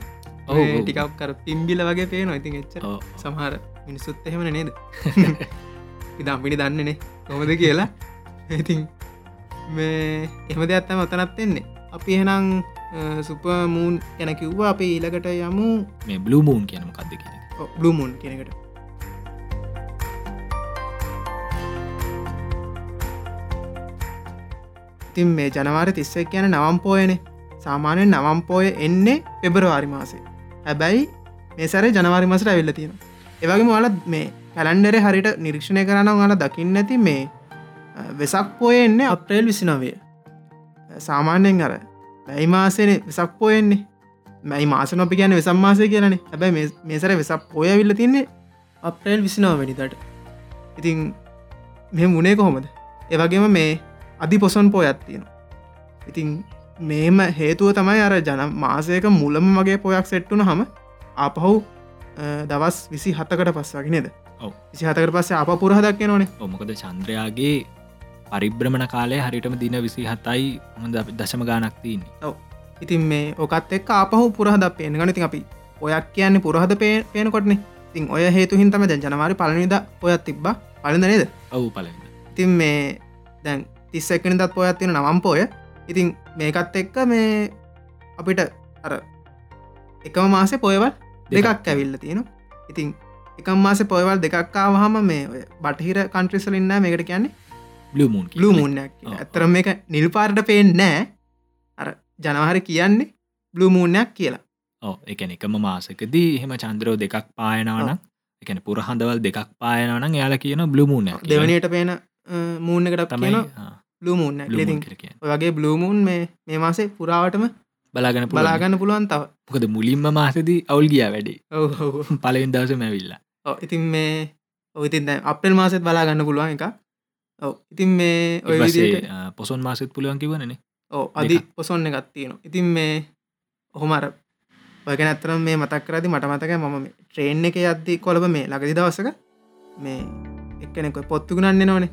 ඔව්. ටිකක් කර පිම්බිල වගේ පේන ඉතින් එච්චර ඔව්. සමහර මිනිස්සුත් එහෙමන නේද? <laughs> ඉදම්පිනි දන්නනේ කොමද කියලා. ඉතින් මේ එහම දෙයක් ඇත්තම ඔතනත් එන්නේ. අපි එහෙනම් සුපමූන් ගැන කිව්වා. අපි ඊළකට යමු. මේ බ්ලූමූන් කියනම කක්ද කියන බ්ලූමූන් කෙනෙකට ඉතින් මේ ජනවාර තිස්සෙක් කියන නවම් පෝයනේ. සාමානයෙන් නවම් පෝය එන්නේ පෙබරවාරි මාසේ. හැබැයි මේ සැර ජනවාරි මසට ඇවිල්ල තියෙන ඒවගේ මොල මේ කැලන්ඩරේ හරිට නිරීක්ෂණය කරන්න ල දකින්න ඇති මේ අ, වෙසක් පෝය එන්නේ අප්‍රේල් විසිනවේ. සාමාන්‍යයෙන් අර බැයි මාසේන වෙසක් පෝයෙන්නේ මැයි මාසන අපි කියන වෙසම් මාසය කියලන. හැබැයි මේ- මේසර වෙසක් පොය විල්ල තින්නේ අප්‍රේල් විසිනාව වැඩිතට ඉතින් මෙ මුණේ කොහොමද? ඒවගේම මේ අධි පොසොන් පෝයත් තියෙන ඉතින් මේම හේතුව තමයි අර ජන මාසයක මුලම මගේ පොයක් සෙට්ටුන හම ආපහු අ, දවස් විසි හත්තකට පස් වගේ නේද ඔව්. විසි හතකට පස්සේ අප පුරහ දක්ය නොනේ ඔමකද චන්ද්‍රයාගේ පරිබ්‍රමණ කාලය හරිටම දින විසි හතයි හොඳ දශම ගානක් තියන්නේ. ඉතින් මේ ඕකත් එක් ආපහු පුරහද පේන ගනතින් අපි ඔයක් කියන්නේ පුරහද පේ පේනකොටන. ඉතින් ඔය හේතු හින්තම දැන් ජනවාරි පලනිද ඔයත් තිබ්බ. පලඳ නේද? ඔවු පලන්න ඉතින් මේ දැන් තිස්සක්කන දත් පොයත් තියෙන නවම් පෝය. ඉතින් මේකත් එක්ක මේ අපිට අර එකම මාසේ පොයවල් දෙකක්. ඇවිල්ල තියෙන ඉතින් එකම් මාස පොයවල් දෙකක්කාවහම මේ බටහිර කන්ට්‍රිසල ඉන්න මේකට කියන්නේ බ්ලූමූන් ලු මුන්නක් ඔව්. ඇතරම් එක නිල්පාරට පේෙන් නෑ අර ජනහරි කියන්නේ බ්ලු මූන්නයක් කියලා. ඕ එකන එකම මාසකදී එහෙම චන්ද්‍රෝ දෙකක් පායනවන එකන පුරහඳවල් දෙකක් පායනවන යාල කියන බ්ලූමූන දෙවනයට පේන මූන්නකට තමයි තමයි බ්ලු මූන්න බ්ලූමූන් කියලා කියන්නේ. වගේ බ්ලූමූන් මේ මේ මාසේ පුරාවටම බලාගන බලාගන්න පුළුවන් තව. මොකද මුලින්ම මාසදී අවුල් ගිය වැඩි. <laughs> පලවෙන් දවසම ඇවිල්ලා. ඔව් ඉතින් මේ ඔය ඉතින් දැන් අප්‍රේල් මාසෙත් බලාගන්න පුළුවන් එක ඔව ඉතින් මේ ඔය පොසොන් මාසත් පුළුවන් කිවනේ ඕ අදි පොසොන්න එකත් තියෙනවා. ඉතින් මේ ඔහොමර ඔයක නැත්තරම් මේ මතක් කරදි මට මතක මම ට්‍රේන් එක යද්දි කොළඹ මේ ලගදි දවසක මේ එක්කනෙක පොත්තුගුණන්න නොනේ.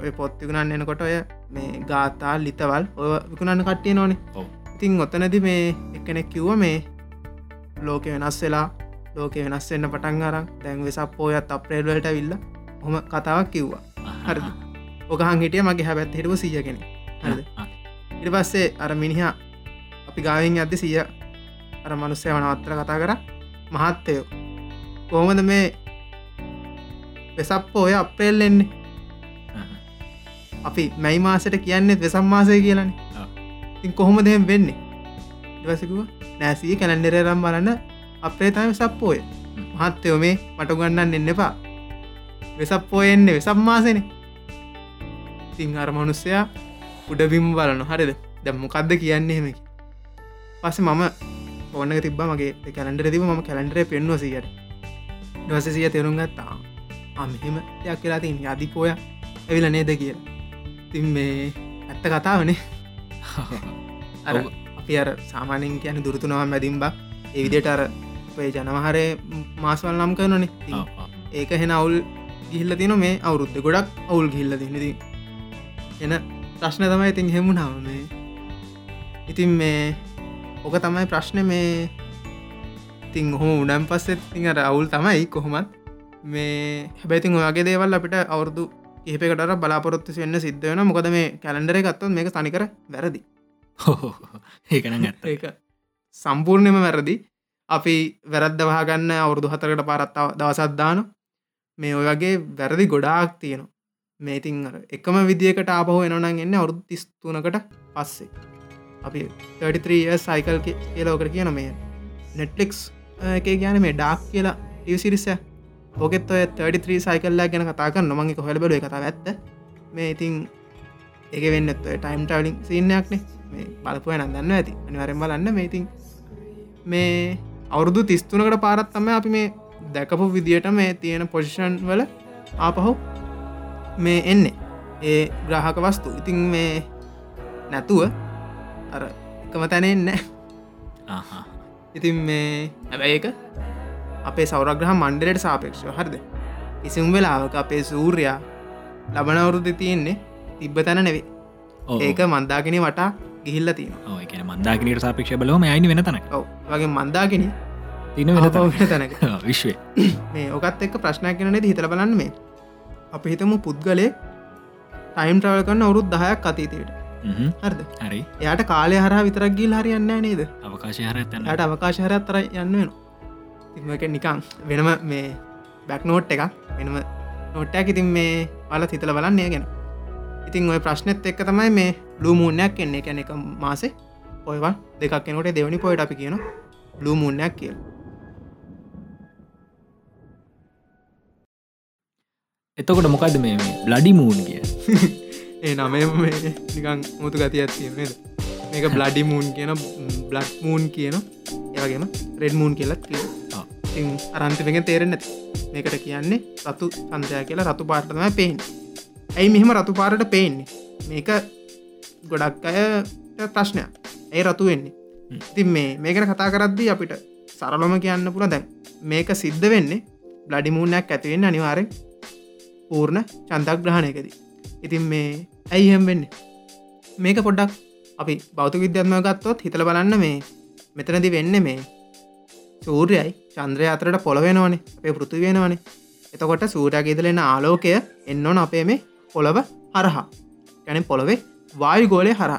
ඔය පොත්තිගුණන්න එනකොට ඔය මේ ගාතා ලිතවල් ඔය විකුණන්න කට්ටිය නොනේ. ඉතින් ඔතනද මේ එකනෙක් කිව්ව මේ ලෝක වෙනස් වෙලා ලෝක වෙනස් වෙන්න පටන් අරන් දැන් වෙසක් පෝයත් අප්‍රේල්වලට විල්ල හොම කතාවක් කිව්වා. හරිද? ඔකහන් හිටිය මගේ හැබැත් හිටපු සිය කෙනෙ හරිද? ඉට පස්සේ අර මිනිහා අපි ගාවෙන් අද සිය අර මනුස්සය වනවත්තර කතා කර. මහත්තයෝ කොහොමද මේ වෙසප්ප ඔය අප්‍රේල් එන්නේ? අපි මැයි මාසට කියන්නේ වෙසම් මාසය කියලන. ඉතින් කොහොම දෙම වෙන්නේ? ඉවසකුව නෑසී කැලන්ඩෙරරම් බලන්න අපේ තම වෙසප්පෝය මහත්තයෝ මේ මට ගන්නන්න එන්න එපා. වෙසප්පෝ එන්නේ වෙසම් මාසන. ඉතිං අර මනුස්සයා උඩබිම් බලන හරිද? දැම් මොකක්ද කියන්නේ හෙමකි පස මම ඕන්න තිබ මගේ කැලන්ඩර තිබ ම කැලන්ඩර පෙන්වා සියට. දවස සිය තෙරුම් ගත්තා. අමහෙම දෙයක් කියලා තින් අධිපෝය ඇවිල නේද? කිය තින් මේ ඇත්ත කතාවනේ. <laughs> අපි අර සාමානෙන් කියන දුරතුනවා මැදිම්බ එවිදිට අර ඔය ජනවහරය මාස්වල් නම් කරනනේ ඒක හෙන අවුල් ගිහිල්ල තින මේ අවුරුද්ධ ගොඩක් අවුල් ගිල්ල තිනති එන ප්‍රශ්න තමයි ඉතින් හෙමුණාව මේ ඉතින් මේ ඕක තමයි ප්‍රශ්න මේ ඉතින් හොම උඩම් පස්සෙත් තින් අර අවුල් තමයි කොහොමත් මේ හැබැතින් ඔයාගේ දේවල් අපිට අවුරදු ඒපකට බලාපොරොත්තු වෙන්න සිද්ධ වෙන මොකද මේ කැලන්ඩර ගත්තොත් මේක තනිකර වැරදි. ඒකන <laughs> ඒක සම්පූර්ණයම වැරදි අපි වැරද්ද වහගන්න අවුරදු හතරකට පාරත්තාව දවසත්දාන මේ ඔය වගේ වැරදි ගොඩාක් තියෙනවා. මේ ඉතින් අර එකම විදිකට ආපහු එනනන් එන්න අවුරුදු තිස්තුනකට පස්සේ. අපි 33 සයිකල් කියලෝකට කියන මේ නෙට්ලික්ස් එක කියන මේ ඩාක් කියලා ටියසිරිස ඔගෙත් ඔය 33 සයිකල්ලා ගැන කතාක නොමගේ කොහල බල කතා ඇත්ත. මේ ඉතින් එක වෙන්න ටයිම් ටවලින් සින්නයක්නේ මේ බලපුය නදන්න ඇති. අනිවරෙන් බලන්න. මේ ඉතින් මේ අවුරුදු තිස්තුනකට පාරත් තම අපි මේ දැකපු විදියට මේ තියෙන පොසිෂන් වල ආපහු මේ එන්නේ. ඒ ග්‍රහක වස්තු. ඉතින් මේ නැතුව අර එකම තැනෙන්න ඉතින් මේ හැබැයි එක අපේ සෞරග්‍රහ මණ්ඩලට සාපේක්ෂව. හරිද? ඉසිම් වෙලාවක අපේ සූර්යා ලබනවුරුද්ධ තියෙන්නේ තිබ්බ තැන නෙවේ ඒක මන්දාගෙන වටා ගිහිල්ල ඔය කියන මන්දාකිනට සාපක්ෂ බලම අයිනි වෙන තන වගේ මන්දාගෙන තින තන තැනක. <laughs> විශ්වය <coughs> මේ ඕකත් එක්ක ප්‍රශ්නයක් කෙනද හිතල බලන්න මේ. අප හිතමු පුද්ගලය ටයිම් ට්‍රවල් කරන්න අවුරුත් දහයක් අතීතයට. හරිද? හරි. එයාට කාලය හර විතරක් ගිල් හරියන්න නේද? අවකාශය හර ඇතන්න යට අවකාශහරත් තර යන්න වෙන තිමක නිකං වෙනම මේ බැක් නෝට් එක වෙනම නොට්ටයක් ඉතින් මේ පල හිතල බලන්නේ ගැන ඉතින් ඔය ප්‍රශ්නත් එක්ක තමයි මේ ලූමූනයක් එන්නේ. කැන එක මාසේ ඔයවන් දෙකක් එනකොට දෙවනි පොයිට අපි <laughs> කියන ලූමූනයක් කියල. එතකොට මොකද මේ බ්ලඩි මූන් කිය? ඒ නමම නිකං මුතු ගති ඇත්තියනේද මේක බ්ලඩි මූන් කියන බ්ලඩ් මූන් කියන ඒවගේම රෙඩ් මූන් කියලත් කිය. ඉතින් අරන්තිමෙන් තේරෙන මේකට කියන්නේ රතු සන්තය කියලා රතු පාටතම පේෙන් ඇයි මෙහෙම රතු පාරට පේන්නේ? මේක ගොඩක් අය ප්‍රශ්නයක්. ඒ රතු වෙන්නේ. ඉතින් මේ මේකට කතා කරද්දී අපිට සරලොම කියන්න පුළ දැන් මේක සිද්ධ වෙන්නේ බ්ලඩිමූනයක් ඇතිවෙන්න අනිවාරෙන් පූර්ණ චන්දක් ග්‍රහණයකදී ඉතින් මේ ඇයිහෙම් වෙන්න? මේක පොඩ්ඩක් අපි බෞත විද්‍යත්ම ගත්තොත් හිතල බලන්න මේ මෙතනදි වෙන්න මේ සූර්යයි චන්ද්‍රය අතරට පොළවෙනවනේ අපේ පෘති වෙනවනේ. එතකොට සූරයාගේදලෙන ආලෝකය එන්න ඕන අපේ මේ පොළව හරහා. ගැන පොළොවේ වායු ගෝලය හර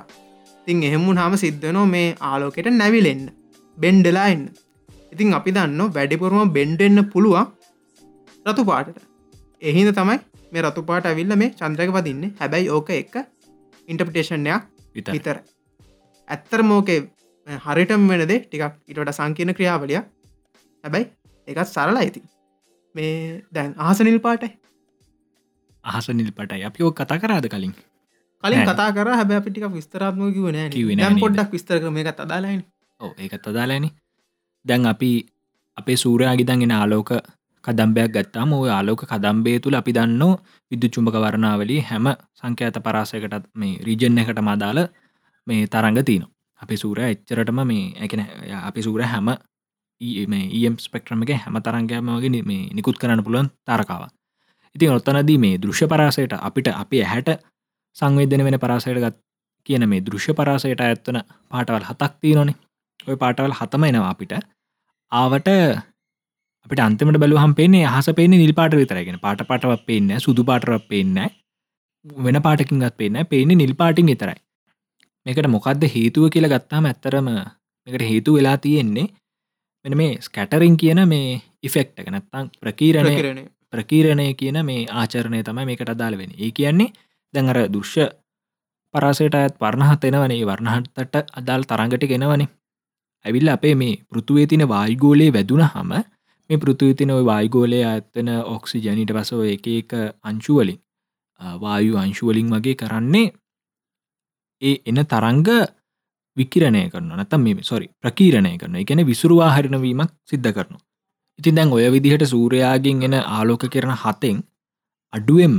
ඉතින් එහෙමු හම සිද්ධනෝ මේ ආලෝකෙට නැවිලෙන්න බෙන්ඩලා එන්න. ඉතින් අපි දන්න වැඩිපුරුම බෙන්ඩෙන්න්න පුළුවන් රතු පාටට. එහිද තමයි මේ රතු පාට ඇවිල්ල මේ චන්ද්‍රක පදින්න හැබැයි ඕක එක්ක ඉන්ටපිටේෂන්යක් විත විතර ඇත්තර මෝකේ හරිටම් වෙනදේ ටිකක් ඉටට සංකීන ක්‍රියාවලිය හැබැයි එකත් සරල ඇති මේ දැන් ආසනිල් පාටයි අහස නිල් පටයි අපි ඕක කතා කරාද කලින්? කලින්. කතා කර. හැබැ අපිටික විස්තරාත්ම කිවන ම්? පොඩ්ඩක් විස්තර කරම. එකත් අදාලයින ඕ ඒකත් අදාලෑන දැන් අපි අපේ සූරයාගිදන්ගෙන ආලෝක කදම්බයක් ගත්තාම ඔය ආලෝක කදම්බේ තුළ අපි දන්න විදු චුම්භක වරණාවලි හැම සංඛ්‍යාත පරාසයකටත් මේ රීජන් එකට මදාල මේ තරංග තියන අපි සූර එච්චරටම මේ ඇකෙන අපි සූර හැම ඒම් ස්පෙක්ට්‍රම එක හැම තරංගයම වගේ මේ නිකුත් කරන්න පුළුවන් තරකාව ඉතින් ඔත්තනදී මේ දෘශ්‍ය පරාසයට අපිට අපි ඇහැට සංවේදන වෙන පරාසයට ගත් කියන මේ දෘශ්‍ය පරාසයට ඇත්වන පාටවල් හතක් තියනොනේ. ඔය පාටවල් හතම එනවා අපිට. ආවට අපිට අන්තිමට බලුවහම් පේන්නේ අහස පේන්නේ නිල් පාට විතරගෙන පාට පටවක් පේන්න සුදු පාටරක් පේන්න වෙන පාටකින්ගත් පේන්න පේන්නේ නිල් පාටින් විතරයි. මේකට මොකක්ද හේතුව කියලා ගත්තාම ඇත්තරම මේකට හේතු වෙලා තියෙන්නේ මෙන මේ ස්කැටරින් කියන මේ ඉෆෙක්ට නැත්තං ප්‍රකීරණය කරන ප්‍රකීරණය කියන මේ ආචරණය තමයි මේකට අදාළ වෙන ඒ කියන්නේ දැන් අර දුෂ්‍ය පරාසයට අයත් වර්ණහත් එනවනේ. වර්ණහත්තට අදාල් තරඟට ගෙනවනේ ඇවිල්ල අපේ මේ පෘතුවේ තින වායිගෝලේ වැදුන හම මේ පෘතුවිතින ඔය වායිගෝලය ඇත්තන ඔක්සි ජනිට පසව එක එක අංශුවලින් වායු අංශුවලින් වගේ කරන්නේ ඒ එන තරංග විකිරණය කරන නතම් මේ සොරි ප්‍රකීරණය කරන එකන විසුරුවා හරිනවීමක් සිද්ධ කරනු ඉතින් දැන් ඔය විදිහට සූරයාගෙන් එන ආලෝක කරන හතෙන් අඩුවෙන්ම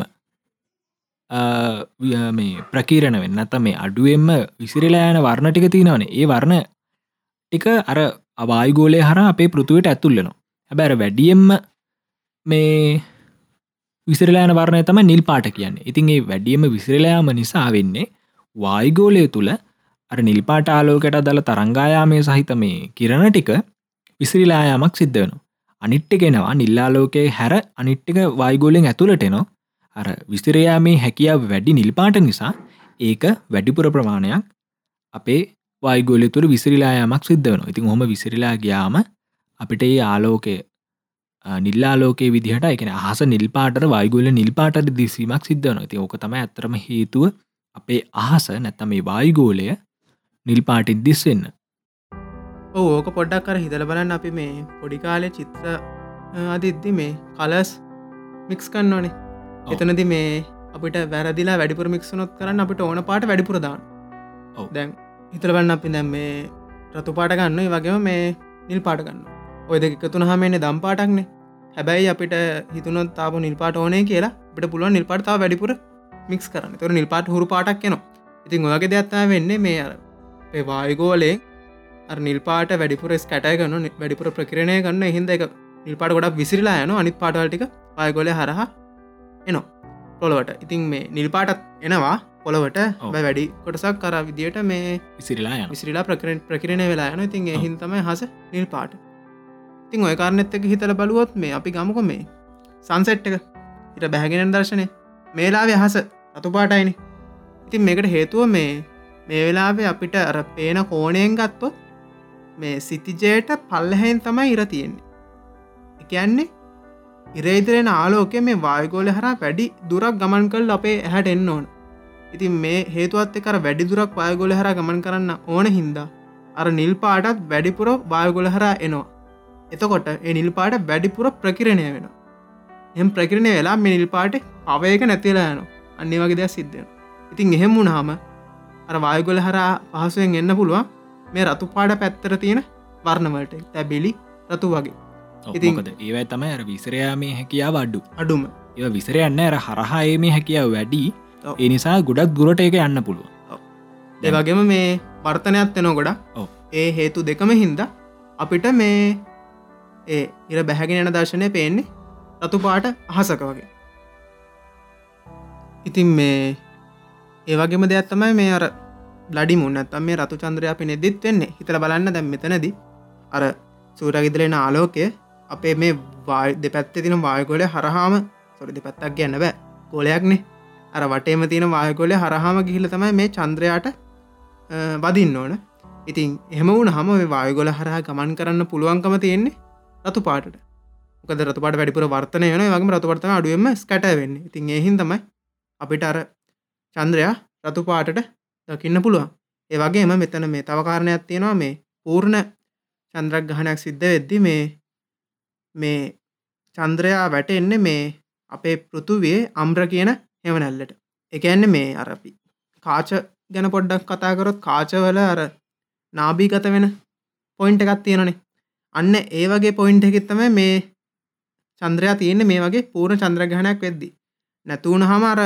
ආ, විය- මේ ප්‍රකීරණ වෙන්න ඇත මේ අඩුවෙන්ම විසිරලා යන වර්ණ ටික තියෙනවනේ. ඒ වර්ණ ටික අර අවායිගෝලය හර අපේ පෘතුවට ඇතුල්ලනවා හැබැර වැඩියෙන්ම මේ විසිරලායන වර්ණය තම නිල් පාට කියන්න. ඉතින් ඒ වැඩියම විසිරලයාම නිසා වෙන්නේ වායිගෝලය තුළ අර නිල්පාට ආලෝකට දල තරංගායාමය සහිත මේ කිරණ ටික විසිරිලායාමක් සිද්ධ වෙන අනිට්ටගෙනවා නිල්ලාලෝකයේ හැර අනිට්ටික වයිගෝලෙන් ඇතුළටෙනවා අර විස්තරයාමේ හැකියාව වැඩි නිල්පාට නිසා ඒක වැඩිපුර ප්‍රමාණයක් අපේ වයිගෝලෙ තුර විසිරිලායාමක් සිද්ධ වන ඉතින් හොම විසිරිලා ගයාම අපිට ඒ ආලෝකය නිල්ලාලෝකේ විදිහට එකන අහස නිල්පාට වයිගොල නිල්පාට දිසීමක් සිද්ධ වන ති ඕක තම ඇතරම හේතුව අපේ අහස නැත්තම මේ වායිගෝලය නිල්පාටින් දිස්වෙන්න. ඔව් ඕක පොඩ්ඩක් කර හිතල බලන්න අපි මේ පොඩි කාලය චිත්‍ර අදිද්දි මේ කලස් මික්ස් කන්න ඕනේ ඔව්. එතනති මේ අපිට වැරදිලා වැඩිපුර මික්සුනොත් කරන්න අපිට ඕන පාට වැඩිපුරදාන්න. දැන් හිතලබන්න අපි දැම් මේ රතු පාට ගන්න වගේම මේ නිල් පාට ගන්න ඔය දෙක එකතුන හමන්නේ දම් පාටක්නේ. හැබැයි අපිට හිතුනොත් තාප නිල්පාට ඕනේ කියලා අපිට පුළුවන් නිල්පාටතාව වැඩිපුර මික්ස් කරන්න. තොර නිල්පාට හුරු පාටක් යනවා ඉතින් ඔයගේ දෙයක්ත්තා වෙන්නේ මේ අර අපේ වායගෝලේ අර නිල්පාට වැඩිපුර ස්කටය ගන්න වැඩිපුර ප්‍රකරණය ගන්න හිද එක නිල්පාට ගොඩක් විසිරලා යන අනිත් පාටවල්ටික පායගොල හරහා එනවා. පොළොවට. ඉතින් මේ නිල්පාටත් එනවා. පොළවට වැඩි කොටසක් කර විදියට මේ විසිරිලා විසිරිලා ප්‍රකරෙන් ප්‍රකිරණය වෙලා යන ඉතින් එහින් තමයි හස නිල් පාට. ඉතින් ඔය කාරනෙත් එක හිතල බලුවොත් මේ අපි ගමක මේ සංසෙට් එක. ඉට බැහැගෙන දර්ශනය. මේලාවේ හස රතු පාටයිනි. ඉතින් මේකට හේතුව මේ මේ වෙලාවේ අපිට අර පේන කෝණයෙන් ගත්තොත් මේ සිතිජයට පල්ලහැන් තමයි ඉර තියෙන්නේ. එකන්නේ ඉරේතරෙන ආලෝකය මේ වායගෝල හර වැඩි දුරක් ගමන් කල් අපේ ඇහැට එන්න ඕන. ඉතින් මේ හේතුවත් එකර වැඩි දුරක් වායගොල හර ගමන් කරන්න ඕන හින්දා අර නිල් පාටත් වැඩිපුර වායගොල හරා එනවා. එතකොට ඒ නිල් පාට වැඩිපුර ප්‍රකිරණය වෙන එම් ප්‍රකිරණය වෙලා මේ නිල් පාට අවයක නැතිලා යන අන්නේ වගේ දෙයක් සිද්ධෙන ඉතින් එහෙම වුණාම අර වායගොල හරා පහසුවෙන් එන්න පුළුවන් මේ රතු පාඩ පැත්තර තියෙන වර්ණවලට තැබිලි රතු වගේ. ඉතින්ද ඒවයි තමයි අර විසරයාමේ හැකියාව අඩ්ඩු අඩුම. ඒ විසරයන්න ඇර හරහාඒමේ හැකියාව වැඩි. ඔව්. ඒ නිසා ගොඩක් දුරට එක යන්න පුළුව ඒ වගේම මේ වර්තනයක් වෙන ගොඩ ඔව්. ඒ හේතු දෙකම හින්ද අපිට මේ ඒ ඉර බැහැගෙන යන දර්ශනය පේන්නේ රතු පාට අහසක වගේ. ඉතින් මේ ඒවගේම දෙයක් තමයි මේ අර ලඩි මුන්නත්තම් මේ රතු චන්ද්‍රය අපි නෙදිත් වෙන්නේ. හිතල බලන්න දැම් මෙතනද අර සූරගිදලෙන ආලෝකය අපේ මේ වාය දෙපැත්ත තින වායකොල හරහාම සොරි දෙපැත්තක් ගැන්න බෑ. කොලයක්නේ අර වටේම තියෙන වායකොලය හරහාම ගිහිල තමයි මේ චන්ද්‍රයාට අ, වදින්න ඕන. ඉතින් එහම වුණ හම වායගොල හරහා ගමන් කරන්න පුළුවන්කම තියෙන්නේ රතු පාට මොකද රතුපාට වැඩිපුර වර්තනය වන වගේ රතුපර්තන අඩුවම ස්කට වෙන්න. ඉතින් එහින් තමයි අපිට අර චන්ද්‍රයා රතු පාටට දකින්න පුළුවන්. ඒ වගේම මෙතන මේ තවකාරණයක් තියෙනවා. මේ පූර්ණ චන්ද්‍රක් ගහනයක් සිද්ධ වෙද්දි මේ මේ චන්ද්‍රයා වැටෙන්නේ මේ අපේ පෘතුවේ අම්්‍ර කියන හෙවනැල්ලට එකන්න මේ අරපි කාච ගැන පොඩ්ඩක් කතාකරොත් කාචවල අර නාබීගත වෙන පොයින්ට එකත් තියෙනනේ. අන්න ඒ වගේ පොයින්ට එකෙත්තම මේ චන්ද්‍රයා තියෙන්නේ මේ වගේ පූර්ණ චන්ද්‍රගහනයක් වෙද්දි. නැතුවන හම අර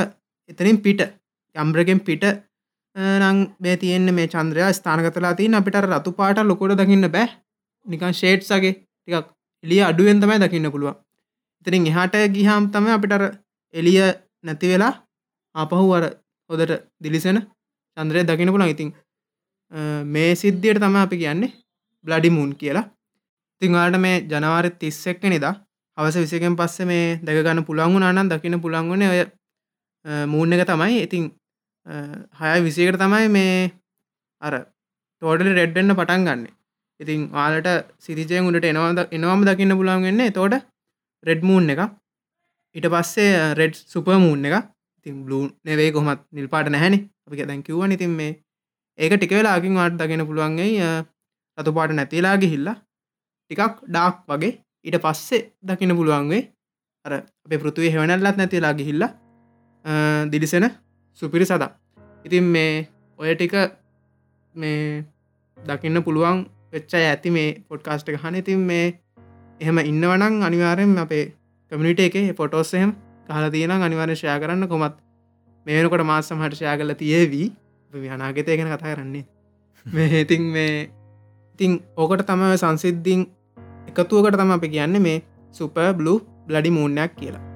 එතනින් පිට යම්බ්‍රගෙන් පිට නං මේ තියෙන්නේ මේ චන්ද්‍රයා ස්ථානකතලා තියන අපිට අර රතු පාට ලොකොට දකින්න බෑ. නිකන් ෂේට්සගේ ටිකක් එලිය අඩුවෙන් තමයි දකින්න පුළුවන්. ඉතිරින් එහාට ගිහාම් තම අපිට අර එලිය නැති වෙලා ආපහු අර හොදට දිලිසෙන චන්ද්‍රය දකින පුළන් ඉතින් අ, මේ සිද්ධියට තම අපි කියන්නේ බ්ලඩි මූන් කියලා. තිංවාට මේ ජනවාරත් තිස්සෙක්ක නිදා හවස විසිකෙන් පස්ස මේ දැකගන්න පුළන්ගු නානන් දකින පුළන්ගුණ ඔය මූන් එක තමයි. ඉතින් අ, හය විසිකට තමයි මේ අර තෝඩලි රෙඩ්ඩන්න පටන් ගන්න. ඉතින් ආලට සිරිජයෙන් උඩට එනවාද එනවාම දකින්න පුළන් වෙන්නේ තෝට රෙඩ් මූන් එක ඊට පස්සේ රෙඩ් සුපමූන් එක ඉතින් බ්ලූ නෙවේ කොමත් නිල්පාට නැහැන. අපි දැන් කිව්ව ඉතින් මේ ඒක ටික වෙලාකින් වාට දගෙන පුළුවන්ගේ රතු පාට නැතිලා ගිහිල්ලා ටිකක් ඩාක් වගේ ඊට පස්සේ දකින පුළුවන්ගේ අර අප පෘතුවේ හෙවනල්ලත් නැතිලා ගිහිල්ලා අ, දිලිසෙන සුපිරි සදා. ඉතින් මේ ඔය ටික මේ දකින්න පුළුවන් වෙච්චා ඇති මේ පොඩ්කාස්ට එක හන ඉතින් මේ එහෙම ඉන්නවනං අනිවාරෙන් අපේ කමිනිට එක පොටෝස්සහෙම කහල තියෙන අනිවාර ශය කරන්න. කොමත් මේනකොට මාසම් හට ශයා කල තියවී. අනාගතය ගැන කතා කරන්නේ. මේ ඉතින් මේ ඉතිං ඕකට තම සංසිද්ධීන් එකතුවකට තම අපි කියන්න මේ සුප බ්ලු බ්ලඩි මූන්නයක් කියලා.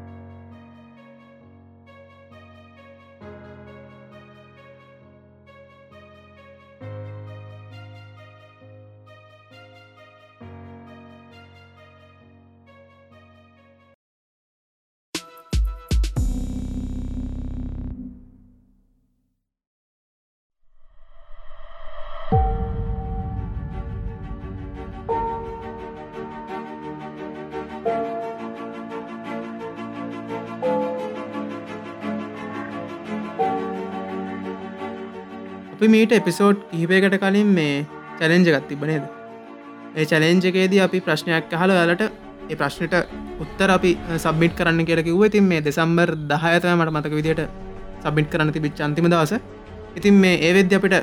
මීට එපිසෝඩ් කිහිපයකට කලින් මේ චැලෙන්ජ ගත් තිබනේද ඒ චලෙන්ජකේදී අපි ප්‍රශ්නයක් අහල වලට ඒ ප්‍රශ්නයට උත්තර අපි සබ්මිට් කරන්න කියල කිව්ව. ඉතින් මේ දෙසම්බර් දහයතම මට මතක විදිට සබිට් කරන්න තිබිච් අන්තිම දවස. ඉතින් මේ ඒවෙද්‍ය අපිට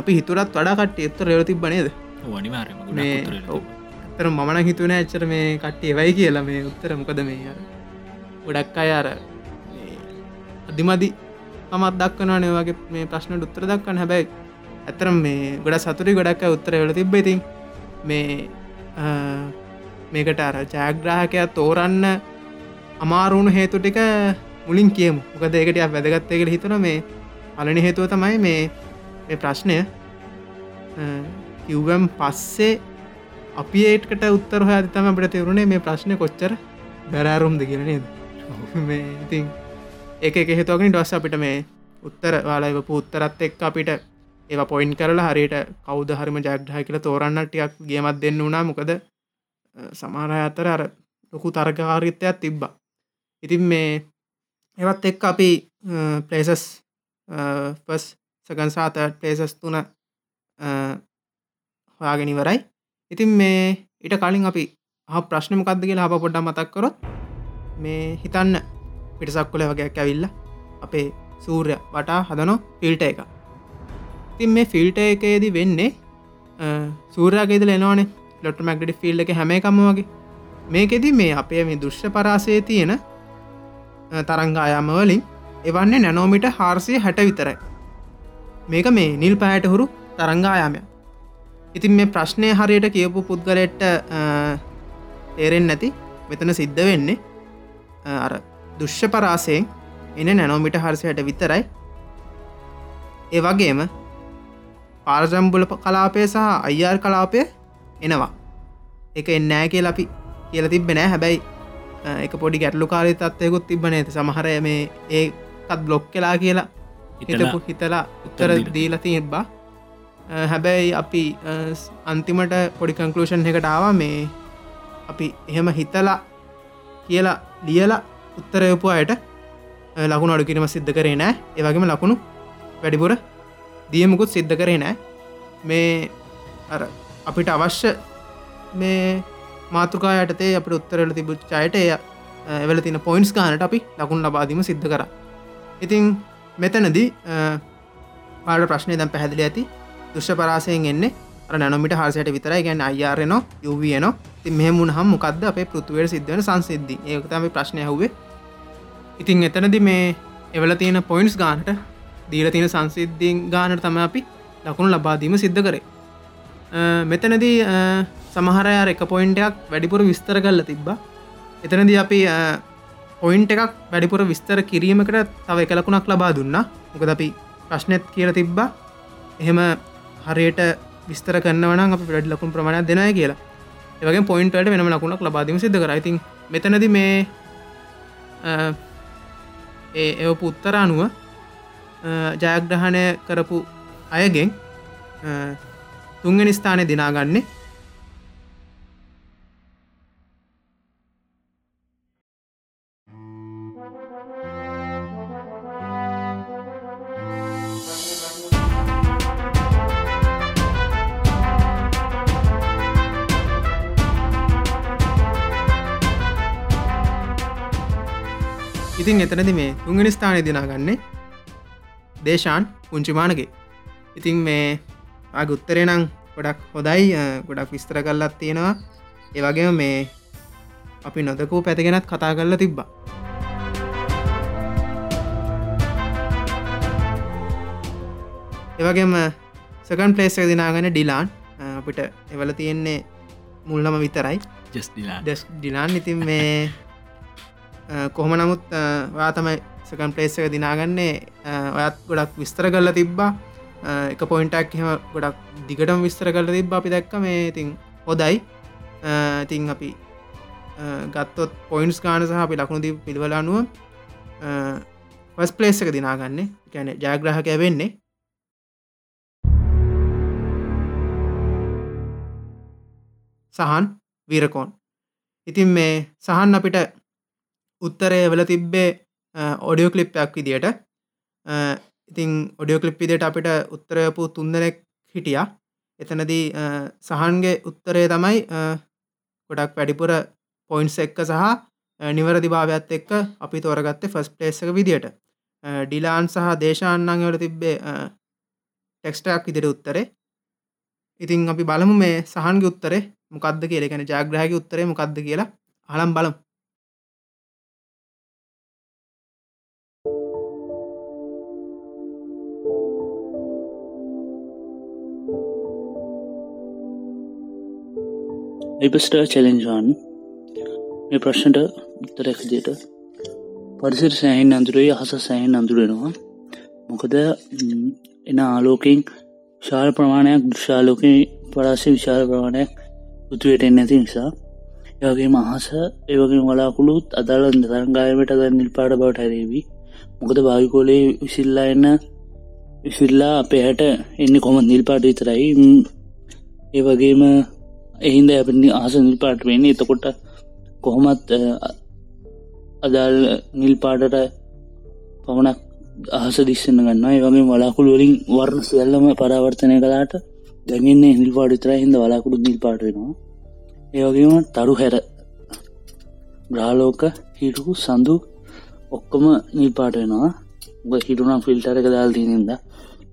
අපි හිතුරත් වඩා කට එත්තර රෙව තිබනේද වනිවාරම මේ ඔව්. ඇත්තර මමන හිතුවන ඇච්චර මේ කට්ටේ වයි කියලා. මේ උත්තර මොකද මේ ගොඩක් අය අර මේ අධිමදි මත් දක්වනවානේ වගේ මේ ප්‍රශ්න උත්තර දක්වන්න. හැබැයි ඇතරම් මේ ගොඩ සතුරි ගොඩක් උත්තර වෙල තිබ ඉතින් මේ මේකට අර ජයග්‍රාහකයක් තෝරන්න අමාරුණු හේතු ටික මුලින් කියමු. මොකද ඒකටයක් වැදගත්තයකට හිතන මේ පලනි හේතුව තමයි මේ ප්‍රශ්නය. කිව්වම් පස්සේ අපි ඒටකට උත්තර හය තම අපට තෙවරුණේ මේ ප්‍රශ්නය කොච්චර බැරෑරුම්ද කියන නේද? මේ ඉතින් එක එක හේතුවකින් ඩොස් අපිට මේ උත්තර වාලයිවපු උත්තරත් එක් අපිට ඒ පොයින් කරලා හරියට කෞද හරිම ජග්හය කියල තෝරන්නටයක් ගේමත් දෙන්න වුණා. මොකද සමාරය අතර අර ලොකු තර්ගකාරිත්වයක් තිබ්බා. ඉතින් මේ එවත් එක් අපි පලේසස් පස් සගන්සාත පලේසස් තුන හොයාගෙනවරයි ඉතින් මේ ඉට කලින් අපි හ ප්‍රශ්නමකක්ද කියලා හප පොඩ්ඩ මතක් කරොත් මේ හිතන්න. පිටසක් කොල වගේයක් ඇවිල්ල අපේ සූර්ය වටා හදනො ෆිල්ට එක. තින් මේ ෆිල්ට එකේදී වෙන්නේ සූරයාගේද ලෙනවානේ ලොට මැක්ඩි ෆිල්් එක හැම එකම වගේ. මේකෙද මේ අපේ මේ දුෂ්‍ය පරාසය තියෙන තරංගායාමවලින් එවන්නේ නැනෝමිට හාර්සය හැට විතරයි. මේක මේ නිල් පෑට හුරු තරංගායාමය ඉතින් මේ ප්‍රශ්නය හරියට කියපු පුද්ගලෙට්ට තේරෙන් නැති මෙතන සිද්ධ වෙන්නේ අර දුෂ්‍ය පරාසයෙන් එන නැනෝමිට හර්සයට විතරයි. ඒ වගේම පාරජම්බුල කලාපය සහ අයිර් කලාපය එනවා. එක එන්නෑ කියල අපි කියල තිබෙන හැබැයි එක පොඩි ගැටලු කාරය තත්වයකුත් තිබන ඇති සමහරය මේ ඒකත් බ්ලොක් කලා කියලා හිතපු හිතලා උත්තර දීල. තිබ්බා. හැබැයි අපි අන්තිමට පොඩි කංකලූෂන් එකට ආවා. මේ අපි එහෙම හිතලා කියලා ලියලා උත්තරයපු අයට ලකුණු අඩු කිරීම සිද්ධ කරේ නෑ. ඒවගේම ලකුණු වැඩිපුර දියමුකුත් සිද්ධ කරේ නෑ. මේ අර අපිට අවශ්‍ය මේ මාතෘකායටතේ අපට උත්තරල තිබුච්චායට එය එවල තින පොයින්ස් ගානට අපි ලකුණ ලබාදීම සිද්ධ කර. ඉතිං මෙතනදී පාට ප්‍රශ්නය දැම් පැහැදිලි ඇති. දුෂ්‍ය පරාසයෙන් එන්නේ නැනොමිට හර්සයට විතර ගැන අයාරන යවන ති මෙහමුණ හම් මොකක්ද අපේ පෘතුවයට සිද්ධවන සංසිද්ධ. ඒකතම ප්‍රශ්නය හුවේ ඉතින් එතනද මේ එවල තියෙන පොයින්ස් ගානට දීල තියෙන සංසිද්ධීන් ගානට තම අපි ලකුණු ලබාදීම සිද්ධ කරේ. මෙතනදී සමහරයාර එක පොයින්ටයක් වැඩිපුර විස්තර කල්ල තිබ්බා. එතනද අපි පොයින්ට එකක් වැඩිපුර විස්තර කිරීමකට තව එකලකුණක් ලබා දුන්න. මොකද අපි ප්‍රශ්නත් කියල තිබ්බා. එහෙම හරියට විස්තර කන්නවන අප වැඩ ලකුණ ප්‍රමාණයක් දෙනය කියලා. ඒවගේ පොයින්ටට වෙනම ලකුණක් ලබාදීම සිද්ධ කර. ඉතින් මෙතනද මේ ඒ එවපු උත්තර අනුව ජයග්‍රහණය කරපු අයගෙන් තුන්ගෙන ස්ථානය දිනාගන්නේ ඉතින් එතනති මේ තුන්ගෙන ස්ථානය දිනාගන්නේ දේශාන් පුංචිමානගේ. ඉතින් මේ ආගුත්තරේ නං ගොඩක් හොදයි ගොඩක් විස්තර කල්ලත් තියෙනවා. ඒවගේම මේ අපි නොදකූ පැතිගෙනත් කතා කරල තිබ්බා. ඒවගේම සකන් පලේස් දිනාගන ඩිලාන්. අපිට එවල තියෙන්නේ මුල්නම විතරයි. ඩිලාන් ඉතින් මේ කොහොම නමුත් වා තමයි සකන් පලේස් එක දිනාගන්නේ. ඔයත් ගොඩක් විස්තර කරලා තිබ්බා. එක පොයින්ටක් එම ගොඩක් දිගටම විස්තර කරල තිබ අපි දැක්ක මේ ඉතින් හොදයි ඉතින් අපි ගත්තොත් පොයින්ස් ගාන සහ අපි ලකුණු දී පිළිවල අනුව පස් පලේස් එක දිනාගන්නේ. ගැන ජයග්‍රහකය වෙන්නේ. සහන් වීරකෝන්. ඉතින් මේ සහන් අපිට උත්තරය වෙල තිබ්බේ ඔඩියෝ කලිප්යක් විදියට. ඉතිං ඔඩියෝ කලිප් විදියට අපිට උත්තරයපු තුන්දනෙක් හිටියා. එතනදී සහන්ගේ උත්තරය තමයි ගොඩක් වැඩිපුර පොයින්ස් එක්ක සහ නිවරදි භාවයක් එක්ක අපි තෝරගත්තේ ෆස් පලේස් එක විදියට. ඩිලාන් සහ දේශාන්නන් වල තිබ්බේ ටෙක්ස්ටක් ඉදිරි උත්තරේ. ඉතින් අපි බලමු මේ සහන්ගේ උත්තරේ මොකක්ද කියල. ගැන ජාග්‍රහගේ උත්තරේ මොකක්ද කියලා. හලම් බලමු. එපස්ට චලෙන්ජාන් මේ ප්‍රශ්නට උත්තරැකදියට පරිසිර සෑහින් අඳුරේ අහස සෑහෙන් අඳුරෙනවා මොකද එන ආලෝකෙන් ශාල ප්‍රමාණයක් දෘශාලෝක පරාසය විශාල ප්‍රමාණයක් උතුවයට නැති නිසා යගේ මහස ඒවගේ වලාකුළුත් අදාල තරංගායමට ද නිල් පාඩ බවට හැරේවී. මොකද භාවිකෝලේ විසිල්ලා එන්න විසිල්ලා අපේ හැට එන්න කොම නිල් පාට විතරයි ඒ වගේම එහින්ද ඇපනි ආස නිල් පාට වෙන්නේ. එතකොට කොහොමත් අදාල් නිල් පාටට පමණක් අහස දිස්සන්න ගන්න ඒවගේ වලාකුළු වලින් වර්ණ සියල්ලම පරාවර්තනය කලාට දැගන්නේ නිල් පාඩිතර හිද වලාකුළු නිල් පාටෙනවා ඒවගේම තරු හැර ග්‍රාලෝක හිටු සඳු ඔක්කොම නිල් පාට වෙනවා. හිටුනම් ෆිල්ටර එක දාල් තියනින්ද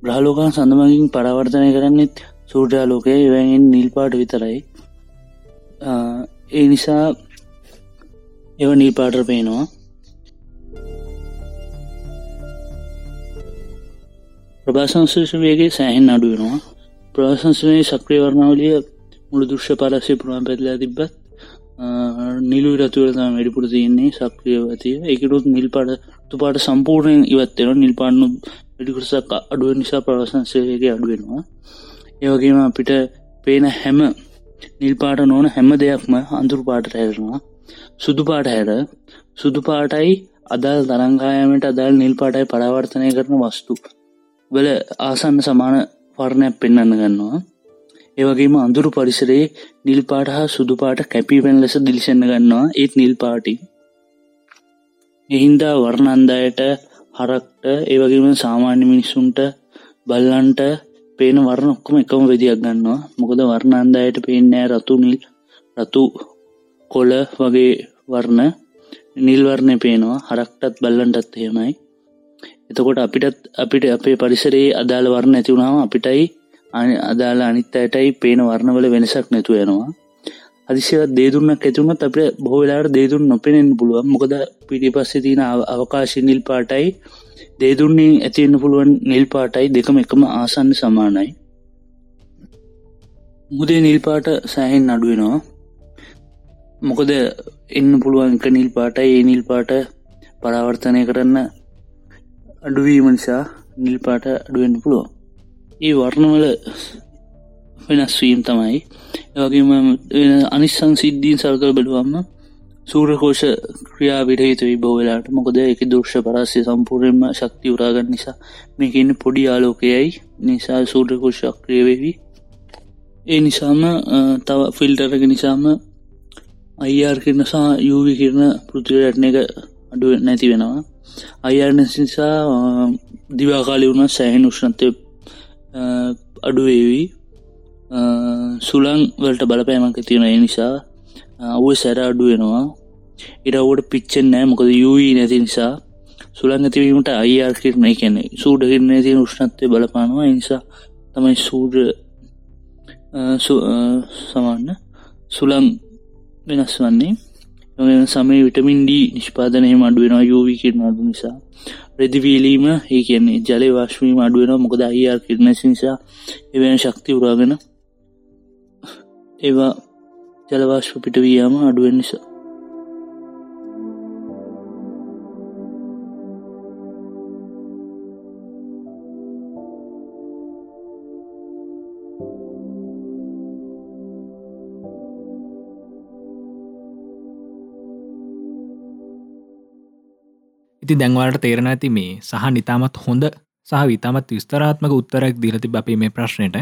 බ්‍රහලෝකන් සඳමගින් පරවර්තනය කරන්නෙත් සූර්ජාලෝකය එවැගෙන් නිල් පාට විතරයි. ඒ නිසා එව නිල් පාටර පේනවා ප්‍රභාසංශේෂවේගේ සෑහෙන් අඩුවෙනවා ප්‍රවාසංශනයේ සක්‍රිය වර්ණාවලිය මුළු දෘශ්‍ය පරසය පුරුවන් පැදිලා තිබ්බත් නිලු රතුවරතම වැඩිපුර තියන්නේ සක්‍රිය ඇතිය. එකකුත් නිල් පාට තු පාට සම්පූර්ණයෙන් ඉවත්වෙන නිල් පාන්නු වැඩිකුරසක් අඩුව නිසා ප්‍රවසංශයගේ අඩුවෙනවා ඒවගේම අපිට පේන හැම නිල් පාට නොන හැම දෙයක්ම අඳුරු පාට හැරෙනවා. සුදු පාට හැර. සුදු පාටයි අදාල් තරංගායමට අදාල් නිල් පාටයි පරාවර්තනය කරන වස්තු. වල ආසන්න සමාන වර්ණයක් පෙන්න්න ගන්නවා. ඒවගේම අඳුරු පරිසරයේ නිල් පාට හා සුදු පාට කැපිපෙන් ලෙස දිලිසන්න ගන්නවා ඒත් නිල් පාටි. එහින්දා වර්ණන්දායට හරක්ට ඒවගේම සාමාන්‍ය මිනිස්සුන්ට බල්ලන්ට පේන වර්ණ ඔක්කොම එකම වෙදියක් ගන්නවා. මොකද වර්ණන්දායට පේනෑ රතු නිල් රතු කොල වගේ වර්ණ. නිල්වර්ණය පේනවා. හරක්ටත් බල්ලන්ටත් එහෙමයි. එතකොට අපිටත් අපිට අපේ පරිසරයේ අදාළ වර්ණ ඇතිවුණාව අපිටයි අදාලා අනිත් අයටයි පේන වර්ණවල වෙනසක් නැතු වෙනවා. අදිසිවත් දේදුන්නක් ඇතුුණත් අපට බොහවෙලාට දේදුන් නොපෙනෙන් පුළුවන්. මොකද පිටි පස්සෙ තින අවකාශි නිල් පාටයි දේදුන්නේ ඇතිවෙන්න පුළුවන් නිල් පාටයි දෙකම එකම ආසන්න සමානයි. මුදේ නිල් පාට සෑහෙන් අඩුවෙනවා මොකද එන්න පුළුවන් එක නිල් පාටයි. ඒ නිල් පාට පරාවර්තනය කරන්න අඩුවීම නිසා නිල් පාට අඩුවෙන් පුළුවන්. ඒ වර්ණවල වෙනස්වීම් තමයි. වගේම අනිස්සං සිද්ධීන් සල්කල් බලුවම්ම සූරකෝෂ ක්‍රියා විරහිතවයි බෝවෙලාට මොකද එක දෘෂ පරස්ය සම්පූර්යෙන්ම ශක්ති උරාගන්න නිසා මේකන්න පොඩි ආලෝකයයි. නිසා සූර්යකෝෂ ක්‍රියවෙවී ඒ නිසාම තව ෆිල්ටරක නිසාම අයිර් කිරනසා යූවි කිරණ පෘතිවරටන එක අඩුව නැති වෙනවා. අයිරණ නිසා දිවාකාලි වුණ සෑහෙන් උෂ්ණත්වය අඩුවේවී සුලං වලට බලපෑමක් තියෙන ඒ නිසා ඔව සැර අඩුවෙනවා ඉරවට පිච්චෙන් නෑ මොකද යුවී නැති නිසා. සුළං ඇතිවීමට අයිර් කිරණය කියන්නේ සූඩ කිරණ තියෙන උෂ්ණත්වය බලපානවා. නිසා තමයි සූඩ සමන්න. සුළං වෙනස් වන්නේ. සමේ විටමින්ඩී නිෂ්පාදනය අඩුවෙනවා යෝවී කිරන අඩු නිසා. රෙදිවීලීම ඒ කියන්නේ ජලය වාශ්වීම අඩුවෙන මොකද අයිර් කිරණ නිසා එවැන ශක්ති උරාගෙන ඒවා ජලවාශ්ව පිටවීයාම අඩුවෙන් නිසා. ඉති දැන්වාට තේරෙන ඇති මේ සහ නිතාමත් හොඳ සහ විතාමත් විස්තරාත්මක උත්තරක් දිලති අපේ මේ ප්‍රශ්නයට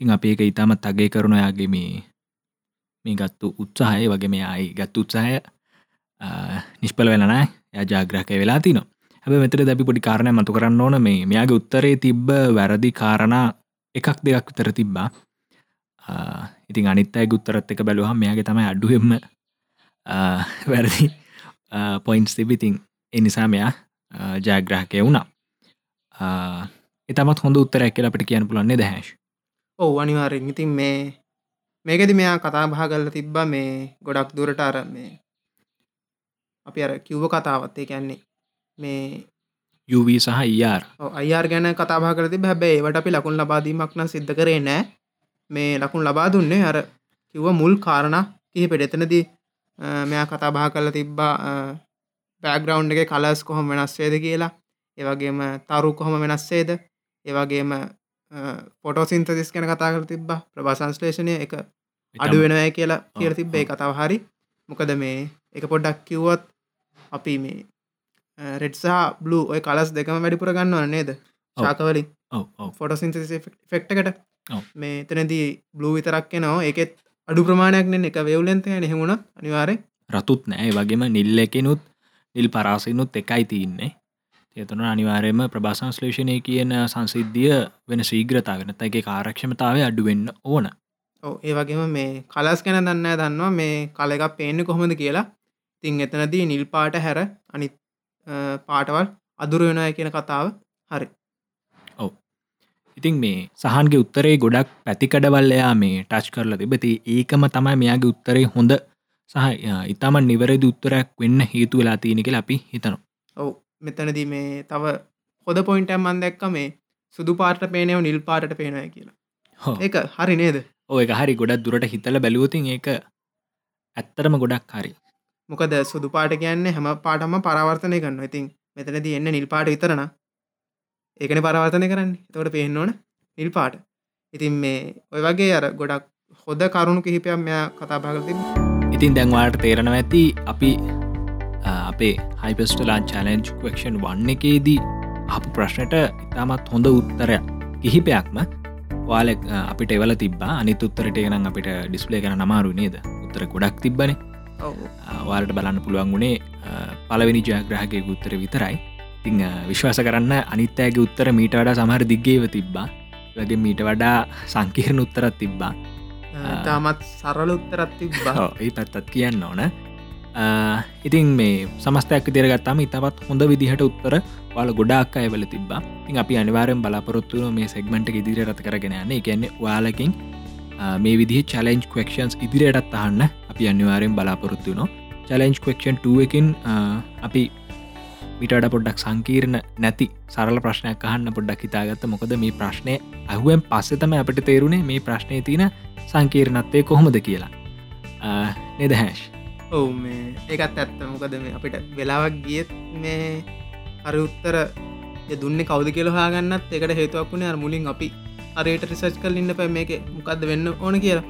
තින් අප ඒක ඉතාමත් අගේ කරුණ යාගේ මේ මේ ගත්තු උත්සාහය වගේ මේ අයි ගත් උත්සාහය නිෂ්පල වෙලනෑ ය ජාග්‍රහක වෙලා තින හැබ මෙතර දැපි පොඩි කාරණය මතු කරන්න ඕන. මේ මෙයාගේ උත්තරේ තිබ්බ වැරදි කාරණා එකක් දෙයක් විතර තිබ්බා. ඉතින් අනිත්තයි ගුත්තරත් එක බැලුහම් මෙයාගේ තමයි අඩුවෙම වැරදි පොයින්ස් තිබිතින් එනිසා මෙයා ජයග්‍රහකය වුණා. එතමත් හොඳ උත්තරැක් කියලා අපට කියන්න පුලන්නේ දැහැශ ඔවු අනිවාරෙන් ඉතින් මේ මේකෙද මෙයා කතා බහ කල්ල තිබ්බ මේ ගොඩක් දුරට අර මේ අපි අර කිව්ව කතාවත්තේ කැන්නේ මේ යුව සහ ඊර් අයිර් ගැන කතාබා කරති හැබැයි වට අපි ලකුණ ලබාදීමක්න සිද්ධ කරේ නෑ. මේ ලකුණ ලබා දුන්නේ අර කිව්ව මුල් කාරණ කිහිප එතනදී මෙයා කතා බා කල්ල තිබ්බා බෑග්‍රවන්් එක කලස් කොහොම වෙනස්වේද කියලා. ඒවගේම තරු කොහොම වෙනස්සේද ඒවගේම පොටෝසින්තසිස් කැන කතා කර තිබ්බ. ප්‍රභා සංස්ලේෂණය එක අඩු වෙනය කියලා ඔව්, තිබ්බේ. කතාව හරි. මොකද මේ එක පොඩ්ඩක් කිව්වොත් අපි මේ රෙඩ්සා බ්ලු ඔය කලස් දෙකම වැඩිපුර ගන්නවන නේද? ශාකවලින්. ෆොටසින්ත ෆෙක්ටකට. මේ තනදී බ්ලූ විතරක් නවා එකෙත් අඩු ප්‍රමාණයක් නෙ එක වෙවලෙන්තය නෙහමුණ අනිවාරය රතුත් නෑ. වගේම නිල් එකනුත් නිල් පරාසිනුත් එකයි තියන්නේ ඒතුන අනිවාරයම ප්‍රභාසංස්ලේෂණය කියන සංසිද්ධිය වෙන ශීග්‍රතාවෙන තගේ කාරක්ෂමතාව අඩුවෙන්න ඕන. ඔව් ඒ වගේම මේ කලස් ගැන දන්න දන්නවා. මේ කල එකක් පේන්න කොහොමද කියලා. තිං එතනදී නිල් පාට හැර අනිත් පාටවල් අදුර වෙනය කියන කතාව. හරි. ඉතින් මේ සහන්ගේ උත්තරේ ගොඩක් පැතිකඩවල්ලයා මේ ටච් කරලා තිබති ඒකම තමයි මෙයාගේ උත්තරේ හොඳ. සහ ඉතාම නිවරදි උත්තරයක් වෙන්න හේතු වෙලා තියෙනක අපි හිතනවා. ඔව් මෙතනදී මේ තව හොද පොයින්ටම් මන් දැක්ක මේ සුදු පාට පේනව නිල් පාට පේනය කියලා. ඒක හරි නේද? ඔය හරි ගොඩක් දුරට හිතල බැලුවතින් ඒක ඇත්තරම ගොඩක් හරි. මොකද සුදු පාට කියන්න හැම පාටම පරවර්තනය කරන්න ඉතින් මෙතනද එන්න නිල් පාට විතරන ඒකන පරවර්තනය කරන්න. තවට පේෙන් ඕන නිල් පාට. ඉතින් මේ ඔය වගේ අර ගොඩක් හොද කරුණු කිහිපයක් මෙයා කතා භාගතිබ ඉතින් දැන්වාට තේරෙනව ඇති අපි අපේ හයිපස්ටලා චලෙන්ජ් කක්ෂන් වන්න එකේදී අප ප්‍රශ්නයට ඉතාමත් හොඳ උත්තරය කිහිපයක්ම වාල අපිට එවල තිබා අනිත් උත්තරට ගෙනම් අපිට ඩිස්පලේ කන නමාරු නේද? උත්තර ගොඩක් තිබ්බන. වාලට බලන්න පුළුවන් වුණේ පලවෙනි ජයග්‍රහගේ උත්තර විතරයි. තිං විශ්වාස කරන්න අනිත්තෑගේ උත්තර මීට වඩා සමහර දිග්ගේව තිබ්බා. වගේ මීට වඩා සංකීරණ උත්තරත් තිබ්බා. තාමත් සරල උත්තරත් තිබ්බා. ඒ පැත්තත් කියන්න ඕන ඉතින් මේ සමස්තයක් දිරගත්තම ඉතවත් හොඳ විදිහට උත්තර වාල ගොඩක් අයවල තිබා ඉතින් අපි අනිවාරෙන් බලාපොරොත්තුව මේ සෙක්මට ඉදිරි රත කරගෙන යන්න. කියන්නේ වාලකින් මේ විදි චලෙන්ජ් කක්ෂන්ස් ඉදිරියටත් අහන්න අපි අනිවාරෙන් බලාපොරොත්තු නවා චලෙන්ජ් කක්ෂන් 2 එකින් අපි මිටඩ පොඩ්ඩක් සංකීර්ණ නැති සරල ප්‍රශ්නයක් අහන්න පොඩ්ඩක් හිතාගත්ත. මොකද මේ ප්‍රශ්නය අහුවෙන් පස්සෙතම අපට තේරුණේ මේ ප්‍රශ්නය තියන සංකීර්ණත්වය කොහොමද කියලා. නෙද හැෂ්? ඔවු මේ ඒකත් ඇත්ත. මොකද මේ අපිට වෙලාවක් ගියත් මේ හරි උත්තර දුන්න කවද කියල හාගන්නත් එකට හේතුවක් වුණේ අර මුලින් අපි අරයට රිසර්ච් කල් ඉන්න පැ මේක මොකක්ද වෙන්න ඕන කියලා.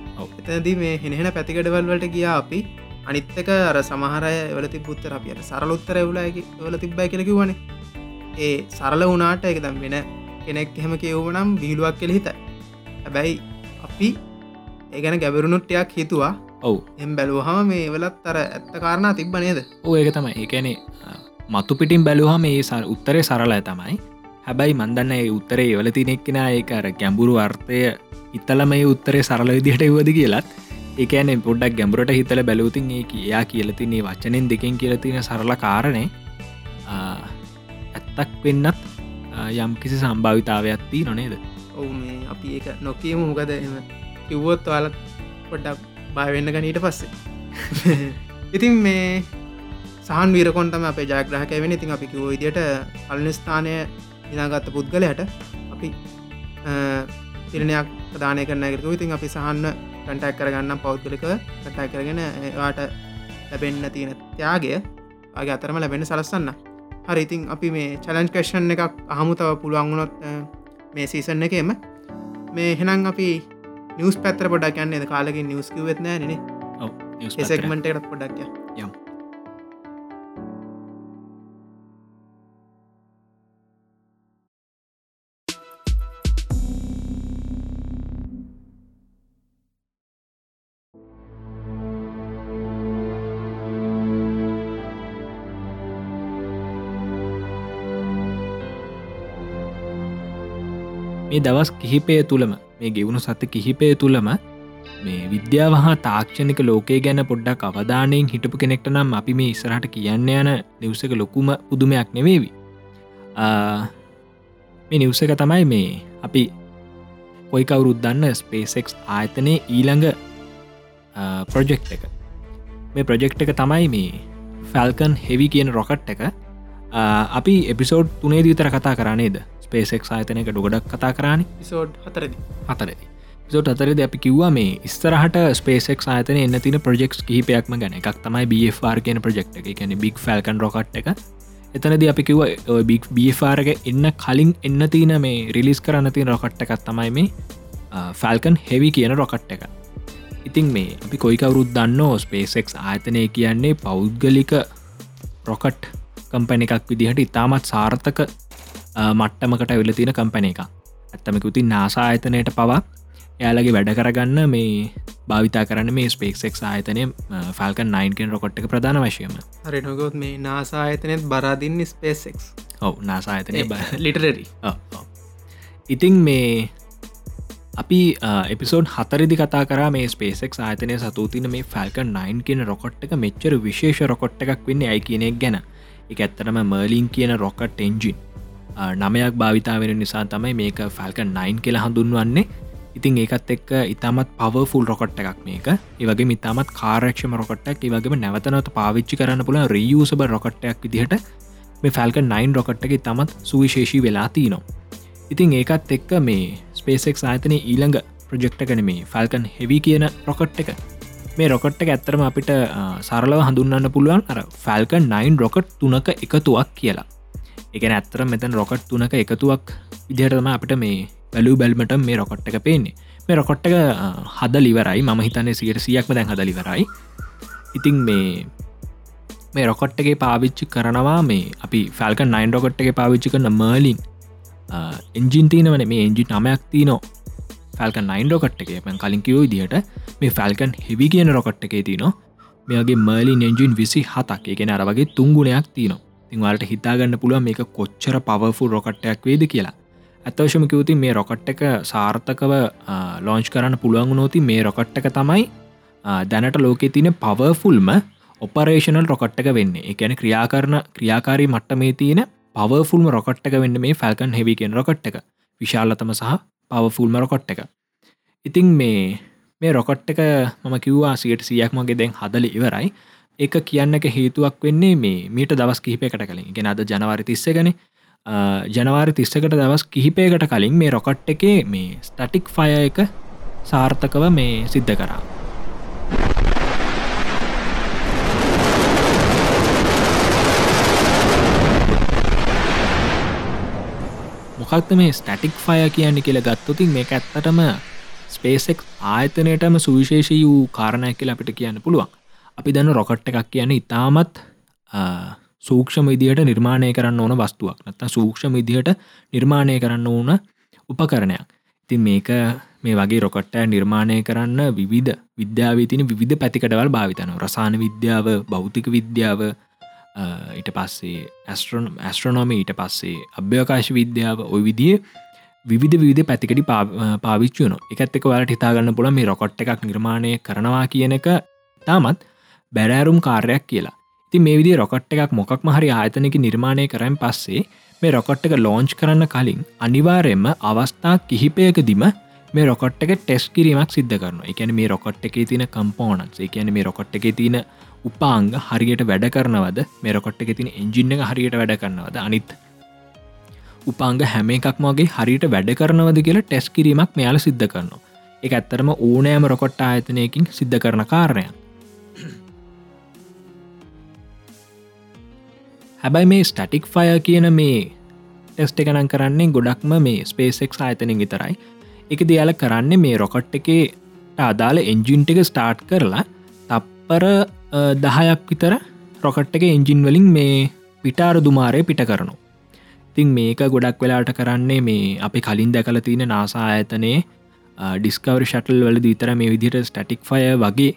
එතදී මේ හෙනෙන පැතිකඩවල් වලට ගිය අපි. අනිත්තක අර සමහරය වල තිබුත්තර අපියට සරල උත්තර එවලාගේ වල තිබ්බයි කියලකිවන ඒ සරල වනාට එක දම් වෙන කෙනෙක් එහෙම කියවනම් බිහිලුවක් කෙළ හිත හැබැයි අපි ඒගැන ගැබරුණුට්ටයක් හිතුවා ඔවු. එම් බැලූහම මේ වෙලත් අර ඇත්ත කාරණා තිබ්බ නේද? ඕ ඒක තමයි. ඒකැනේ මතු පිටින් බැලුහම මේ සර උත්තරය සරලය තමයි. හැබැයි මන්දන්න ඒ උත්තරේ එවල තිනෙක්කෙන ඒක අර ගැඹුරු අර්ථය ඉත්තල මේ උත්තරේ සරල විදිහට ඉවද කියලත් ඒකන පොඩ්ඩක් ගැඹුරට හිතල බැලූතින් ඒ එයා කියලතින්නේ වචනෙන් දෙකින් කියලතින සරල කාරණය ඇත්තක් වෙන්නත් යම් කිසි සම්භාවිතාවයක්ත්ති නොනේද ඔවු මේ අපි ඒක නොකියම. මොකද එම කිව්වොත් වාලත් පොඩ්ඩක් බයවෙන්න ගනීට පස්සේ. ඉතින් මේ සහන් වීරකොන්ටම අප ජයග්‍රහක වෙන ඉතින් අපි කිවෝ ඉදිට අල්න ස්ථානය දිනාගත්ත පුද්ගලයට අපි තිරණයක් ප්‍රධානය කරන කරතු ඉතින් අපි සහන්න කටක් කරගන්න පෞද්ගලික කටයි කරගෙන වාට ලැබෙන්න්න තියෙන ත්‍යාගය අගේ අතරම ලැබෙන සලස්සන්න. හරි ඉතින් අපි මේ චලන්් කේෂන් එකක් අහමුතව පුළුවන් වුණොත් අ, මේ සීසන් එකේම. මේ හෙනම් අපි නිවස් පැත්‍ර පොඩක් යන්නේ කාලකින් නිවස් කිවෙත් නෑ නේ ඔව් නිවුස් පත්තරයක්. සෙක්මට එකත් පොඩක් යමු. මේ දවස් කිහිපය තුළම මේ ගෙවුණු සත කිහිපය තුළම මේ විද්‍යාව හා තාක්ෂණික ලෝකය ගැන පොඩ්ඩක් අවධානයෙන් හිටපු කෙනෙක්ට නම් අපි මේ ඉස්සරහට කියන්න යන නිවසක ලොකුම පුදුමයක් නෙවේවි ආ, මේ නිවසක තමයි මේ අපි කොයි කවුරුත් දන්න ස්පේසෙක් ආයතනය ඊළඟ ප්‍රොජෙක්් එක. මේ ප්‍රොජෙක්් එක තමයි මේ ෆැල්කන් හෙවි කියන රොකට් එක. ආ, අපි එපිසෝඩ් තුනේ දීතර කතා කරනේද ස්පේසෙක් ආයතනයක ඩොගඩක් කතා කරන්නේ පිසෝඩ් හතරදි. අතරදි සොට අතරද අපි කිව්වා මේ ස්තරහට ස්පේසෙක් ආතන එන්න තින ප්‍රජෙක්ස් කිහිපයක්ම ගැන. එකක් තමයි බFR කියන ප්‍රජෙක්් එක. කැන බික් ෆල්කන් රොකට් එක. එතනද අපි කිව බික් බිෆාරක එන්න කලින් එන්න තියන මේ රිලිස් කරන්න තින් රොකට්ට එකත් තමයි මේ ෆැල්කන් හෙවි කියන රොකට් එක. ඉතින් මේ අපි කොයිකවරුත් දන්න ස්පේසෙක් ආයතනය කියන්නේ පෞද්ගලික රොකට් කම්පැන එකක් විදිහට ඉතාමත් සාර්ථක මට්ටමකට ඇවිල තියෙන කම්පැන එක ඇත්තමකුති නාසා ආයතනයට පවා එයාලගේ වැඩ කරගන්න මේ භාවිතා කරන්න මේ ස්පේක්ෙක් ආයතනය ෆල්ක 9කෙන් රොකොට් එක ප්‍රධාන වශයම හරි නොගොත් මේ නාසායතනයත් බරාදින්න ස්පේසෙක් ඔව නාසායතනය ලිටරරි ඉතිං මේ අපි එපිසෝඩ් හතරදි කතා කර මේ ස්පේසෙක් ආතනය සතුතින මේ ෆල්ක 9 කියන රොකොට් එක මෙච්චර විශේෂ රොකොට් එකක් වෙන්න ඇයි කියනෙක් ගැන එක ඇත්තරම මර්ලින් කියන රොකට් එන්ජින්. නමයක් භාවිතා වෙන නිසා තමයි මේක ෆල්ක 9 කියලා හඳුන්වන්නේ. ඉතින් ඒකත් එක්ක ඉතාමත් පවෆුල් රොකොට් එකක් මේක. ඒවගේ ඉතාමත් කාරක්ෂම රොකොට්ටක් ඒවගේම නැවතනවත පාවිච්චි කරන්න පුළ රියසබ රොකට්ටයක් විදිහට මේ ෆල්ක 9 රොකට් එක ඉතාමත් සුවිශේෂී වෙලා තිනවා. ඉතින් ඒකත් එක්ක මේ ස්පේසෙක් ආතනය ඊළඟ ප්‍රජෙක්්ටකන මේ ෆල්කන් හෙවි කියන රොකට් එක. මේ රොකට් එක ඇත්තරම අපිට සරලව හඳුන්න්න පුළුවන් අර ෆැල්කන් 9 රොකට් තුනක එකතුවක් කියලා. එක ඇත්තර මෙතැන් රොකට් තුනක එකතුවක් විදිහටම අපිට මේ බැලූ බැල්මට මේ රොකොට් එක පේන්නේ. මේ රොකොට් එක හද ලිවරයි ම හිතන්නේ සියට සියක්ම දැන් හද ලිවරයි ඉතිං මේ මේ රොකොට් එකේ පාවිච්චි කරනවා මේ අපි ෆැල්ක 9 රොකොට් එක පාවිච්චි කරන මර්ලින් එන්ජින් තියනවන. මේ එන්ජි නමයක් තියනෝ ෆැල්කන් 9 රොකට් එක. පැන් කලින් කිවෝ දිහට මේ ෆැල්කන් හෙවි කියන රොකට් එකේ තිනවා මේගේ මර්ලි එන්ජින් විසි හතක් එකෙන අරවගේ තුංගුණයක් තිනවා තිංවාලට හිතාගන්න පුළුව මේක කොච්චර පවෆුල් රොකට්ටයක් වේද කියලා. ඇතවශම කිවති මේ රොකට් එක සාර්ථකව ලෝංච් කරන්න පුළුවන් නෝති මේ රොකට් එක තමයි දැනට ලෝකෙ තින පවෆුල්ම ඔපරේෂනල් රොකට් එක වෙන්න. එකන ක්‍රියාකරන ක්‍රියාකාරී මට්ට මේ තියෙන පවෆුල්ම රොකට් එක වෙන්න මේ ෆැල්කන් හෙවිකෙන් රොකට් එක. විශාලතම සහ පවෆුල්ම රොකොට් එක. ඉතිං මේ මේ රොකොට් එක මම කිව්වා සියට සියක් මගේ දැන් හදල ඉවරයි. එක කියන්න එක හේතුවක් වෙන්නේ මේ මීට දවස් කිහිපයකට කලින්. ගෙන අද ජනවාරි තිස්සගෙන ජනවාරි තිස්සකට දවස් කිහිපයකට කලින් මේ රොකට් එකේ මේ ස්ටටික් ෆය එක සාර්ථකව මේ සිද්ධ කරා. මොකක්ද මේ ස්ටටික් ෆය කියන්න කියල ගත්තතින් මේ ඇත්තටම ස්පේසෙක් ආයතනයටම සුවිශේෂී වූ කාරණය කියල අපිට කියන්න පුළුවන්. අපි දන්න රොකට් එකක් කියන ඉතාමත් සූක්ෂම විදිහට නිර්මාණය කරන්න ඕන වස්තුවක්. නත්ත සූක්ෂම විදිහට නිර්මාණය කරන්න ඕන උපකරණයක්. ඉතින් මේක මේ වගේ රොකට්ටය නිර්මාණය කරන්න විවිධ විද්‍යාවතින විධ පැතිකටවල් භාවිතන රසාන විද්‍යාව භෞතික විද්‍යාව ඊට පස්සේ ඇස්ට්‍රොන් ඇස්ට්‍රනොමි ඊට පස්සේ අභ්‍යවකාශ විද්‍යාව ඔය විදිිය විධ විධ පැතිකටි පාවිච්චුන එකත් එක වලට හිතාගන්න පුළ මේ රොකොට් එකක් නිර්මාණය කරනවා කියන එක තාමත් බැරෑරුම් කාර්යක් කියලා. ති මේ විදි රොකට් එකක් මොකක් මහරි ආයතනක නිර්මාණය කරයින් පස්සේ මේ රොකොට් එක ලෝංච් කරන්න කලින් අනිවාරයෙන්ම අවස්ථා කිහිපයක දිම මේ රොකොට් එක ටෙස් කිරීමක් සිද්ධ කරන එකන මේ රොකොට් එක තින කම්පෝනන්ස් එකන මේ රොකොට් එක තින උපාංග හරියට වැඩ කරනවද? මෙරකොට් එක තින එන්ජින්න එක හරියට වැඩ කරනවද? අනිත් උපාංග හැම එකක් මගේ හරියට වැඩ කරනවද කියලා ටෙස් කිරීමක් මෙයාල සිද්ධ කරනවා. එක ඇත්තරම ඕනෑම රොකොට් ආයතනයකින් සිද්ධ කරන කාරණය හැබැයි මේ ස්ටටික් ෆය කියන මේ ටෙස්ට එකනන් කරන්නේ ගොඩක්ම මේ ස්පේසෙක් ආයතනින් විතරයි. එක දයාල කරන්නේ මේ රොකොට් එකේ අදාළ එන්ජින්ට එක ස්ටාර්ට් කරලා තප්පර දහයක් විතර රොකට් එක එන්ජින් වලින් මේ පිටාර දුමාරය පිට කරනු තින් මේක ගොඩක් වෙලාට කරන්නේ මේ අපි කලින් දැකල තියෙන නාසා ඇතනේ ඩිස්කවර් ෂටල් වල දීතර මේ විදිට ස්ටටික් ෆය වගේ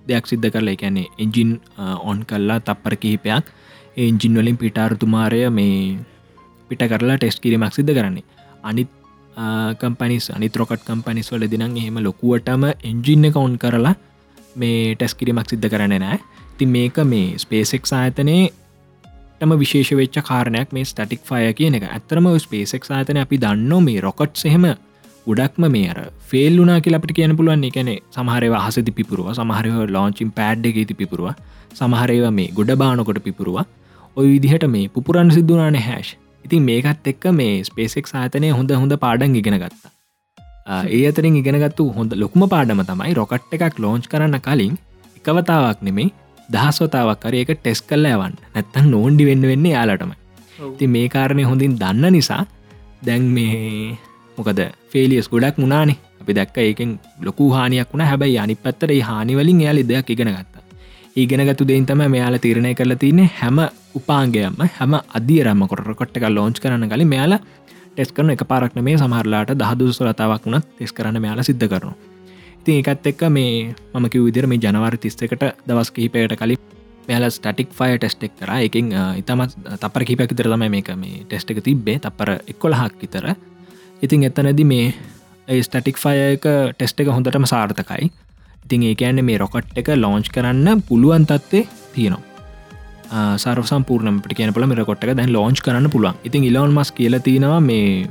දෙයක් සිද්ධ කරලා එකැනේ එන්ජින් ඔන් කල්ලා තප්පර කිහිපයක්. එන්ජින් වලින් පිටාරතුමාරය මේ පිට කරලා ටෙස්් කිරීමක් සිද්ධ කරන්නේ. අනිත් කම්පනිස් අනි ත්‍රොකට් කම්පනිස් වල දිනන් එහෙම ලොකුවටම එන්ජින්න එක ඔන් කරලා මේ ටැස් කිරීමක් සිද්ධ කරන නෑ ති මේක මේ ස්පේසෙක් ආයතනයේ ටම විශේෂ වෙච්ච කාරණයක් මේ ස්ටටික් ෆය කියන එක. ඇතරම ස්පේසෙක් ආතන අපි දන්න මේ රොකට් සහෙම ගොඩක්ම මේ අර ෆෙල් වුනා කියලා අපිට කියන පුළුවන්. එකන සමහරව හසති පිපුරුව. සමහරව ලෝංචින් පෑඩ් එකති පිපුරුව. සමහරව මේ ගොඩ බානකොට පිපුරුව. ඔය විදිහට මේ පුපුරන් සිදුනාන හැෂ් ඉතින් මේකත් එක්ක මේ ස්පේසෙක් ආතනය හොඳ හොඳ පාඩන් ඉගෙන ගත්තා. ඒ අතරින් ඉගෙනගත්තු හොඳ ලොකුම පාඩම තමයි රොකට් එකක් ලෝංච් කරන්න කලින් එකවතාවක් නෙමේ දහස්වතාවක් කරයක ටෙස් කල්ල යවන් නැත්තන් නෝන්ඩි වෙන්න වෙන්නේ යාලටම. ති මේ කාරණය හොඳින් දන්න නිසා දැන් මේ මොකද ෆෙලියස් ගොඩක් මුණනේ අපි දැක්ක ඒකෙන් ලොකු හානියක් වුණ. හැබැයි අනි පත්තර හානිවලින් යාලි දෙයක් ඉගෙන ගත්තා. ඒගෙනගතු දෙයින් තම මෙයාල තීරණය කරලා තියන්නේ හැම උපාන්ගයම හැම අදියරම්ම කොට කොට්ට එක ලෝංච් කරන කලින් මෙයාලා ටෙස් කරන එක පාරක්න මේ සමහරලාට දහදුස ලතාවක් වුණත් ටෙස් කරන්න මෙයාල සිද්ධ කරනවා. ඉතින් එකත් එක්ක මේ මම කිව විදිර මේ ජනවාර තිස්සකට දවස් කිහිපයට කලින් මෙයාල ස්ටටික් ෆය ටෙස්ට් එක් කර. එකින් ඉතමත් තපර කිපැකි තර තම මේක මේ ටෙස්ට එක තිබ්බේ. තපර එක්කොලහක් විතර. ඉතින් එතනැදි මේ ස්ටටික් ෆයක ටෙස්ට එක හොඳටම සාර්ථකයි. ඉතින් ඒ ඇන්න මේ රොකට් එක ලෝංච් කරන්න පුළුවන් තත්වේ තියෙනවා. සර සම්පූර්ණමට කියන පල මෙරකොට් එක දැන් ලෝංච් කරන්න පුළුවන්. ඉතින් ඉලවන් මස් කියල තියෙනවා මේ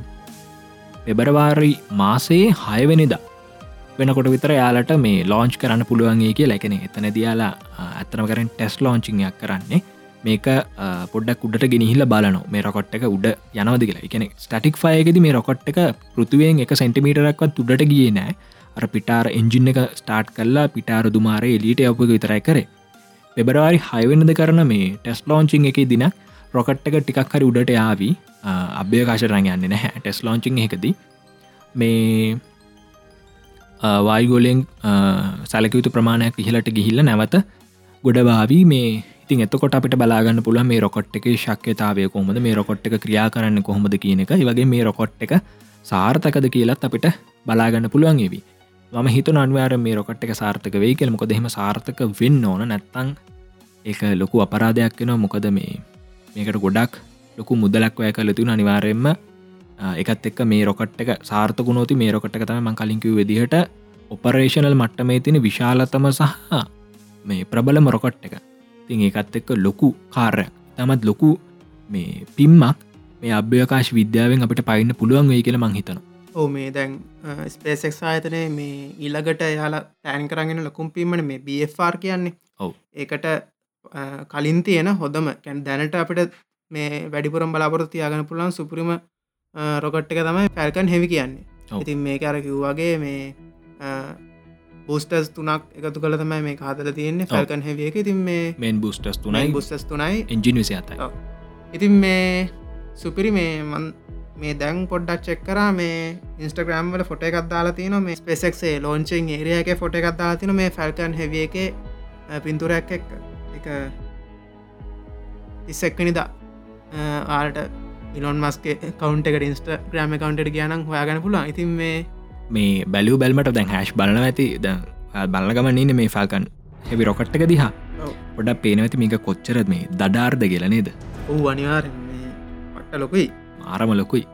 පෙබරවාරි මාසේ හයවෙනිදා වෙනකොට විතර යාලට මේ ලෝංච් කරන්න පුළුවන්ගේ කිය ලැකෙන එතන දයාලා ඇත්තනම කරෙන් ටෙස් ලෝංචිංයක් කරන්නේ මේක පොඩ්ඩක් උඩට ගෙනහිල්ල බලන මේ රොකොට් එක උඩ යනවද කියලා. එකන ස්ටටික් ෆයගෙද මේ රොකොට් එක පෘතුවෙන් එක සෙන්ටිමීටරක්වත් උඩට ගිය නෑ අර පිටාර එන්ජින් එක ස්ටාර්ට් කල්ලා පිටාර දුමාරය එලිට අපක විතරයි කරේ. පෙබරවාරි හයවෙනද කරන මේ ටෙස් ලෝංචිං එක දින රොකට් එක ටිකක් හරි උඩට යාවී. අභ්‍ය කාශරං යන්න නැහැ. ටෙස් ලෝංචිං එකදී මේ වායිගෝලෙන් සැලකයුතු ප්‍රමාණයක් ඉහලට ගිහිල්ල නැවත ගොඩවාවී මේ ඉතින් එතකොට අපිට බලාගන්න පුළ මේ රොකොට් එක ශක්්‍යතාවය කොහොමද? මේ රොකොට් එක ක්‍රියා කරන්න කොහොමද කියන එක. වගේ මේ රොකොට් එක සාර්ථකද කියලත් අපිට බලාගන්න පුළුවන් ඒවී ම හිතු අන්වාර මේ රොකට් එක සාර්ථක වේ කියල. මොකද එහෙම සාර්ථක වෙන්න ඕන නැත්තං ඒක ලොකු අපරාධයක් වෙනවා. මොකද මේ මේකට ගොඩක් ලොකු මුදලක් වැය කළ තුන අනිවාරයෙන්ම එකත් එක් මේ රොකට් එක සාර්ථකුණෝති මේ රොකට එක තම කලින්කිව විදිහට ඔපරේෂනල් මට්ටමේ තින විශාලතම සහ මේ ප්‍රබලම රොකට් එක. තින් ඒකත් එක්ක ලොකු කාර්යක් තමත් ලොකු මේ පිම්මක් මේ අභ්‍යකාශ විද්‍යාවෙන් අපිට පයින්න පුළුවන් වේ කියල මංහිතන ඕ මේ දැන් ස්පේසෙක් ආයතනය මේ ඊළඟට යාලා තෑන් කරගෙන ලොකුම් පිම්මට මේ බFR කියන්නේ. ඔව්. ඒකට කලින් තියෙන හොදම කැන් දැනට අපිට මේ වැඩිපුරම් බලාපොරො තියාගන පුළන් සුපරිම රොකට් එක තමයි පැල්කන් හෙවි කියන්නේ. ඉතින් මේ අර කිව්වාගේ මේ බෝස්ටස් තුනක් එකතු කළ තමයි මේ කාතල තියෙන්නේ ෆැල්කන් හෙවිය එක. ඉතින් මේ මෙන් බුස්ටස් තුනයි. බුස්ටස් තුනයි. අතයි ඔව්. ඉතින් මේ සුපිරි මේ මන් මේ දැන් පොඩ්ඩක් චෙක්කරා මේ ඉන්ස්ටග්‍රම් වල ෆොට එකක් දාලා තියන මේ ස්පෙසෙක්සේ ලෝංචෙන් ඒරියක ෆොට එකක් දාලා තින මේ ෆැල්කන් හෙවිය එක පින්තුරයක් එක් එක ඉස්සක්කනිදා ආට ඉලොන් මස්ගේ කවන්ට එක ඉන්ස්ට ග්‍රම කවන්ට කියනම් හොයාගන පුලා ඉතින් මේ මේ බැලූ බැල්මට දැන් හැශ් බලන ඇති. ද බලගම නන මේ ෆල්කන් හෙවි රොකට් එක දිහා. පොඩක් පේනවති මේක කොච්චරත් මේ දඩාර්ද කියලනේද ඔහු අනිවාර පට්ට ලොකුයි මාරම ලොකුයි.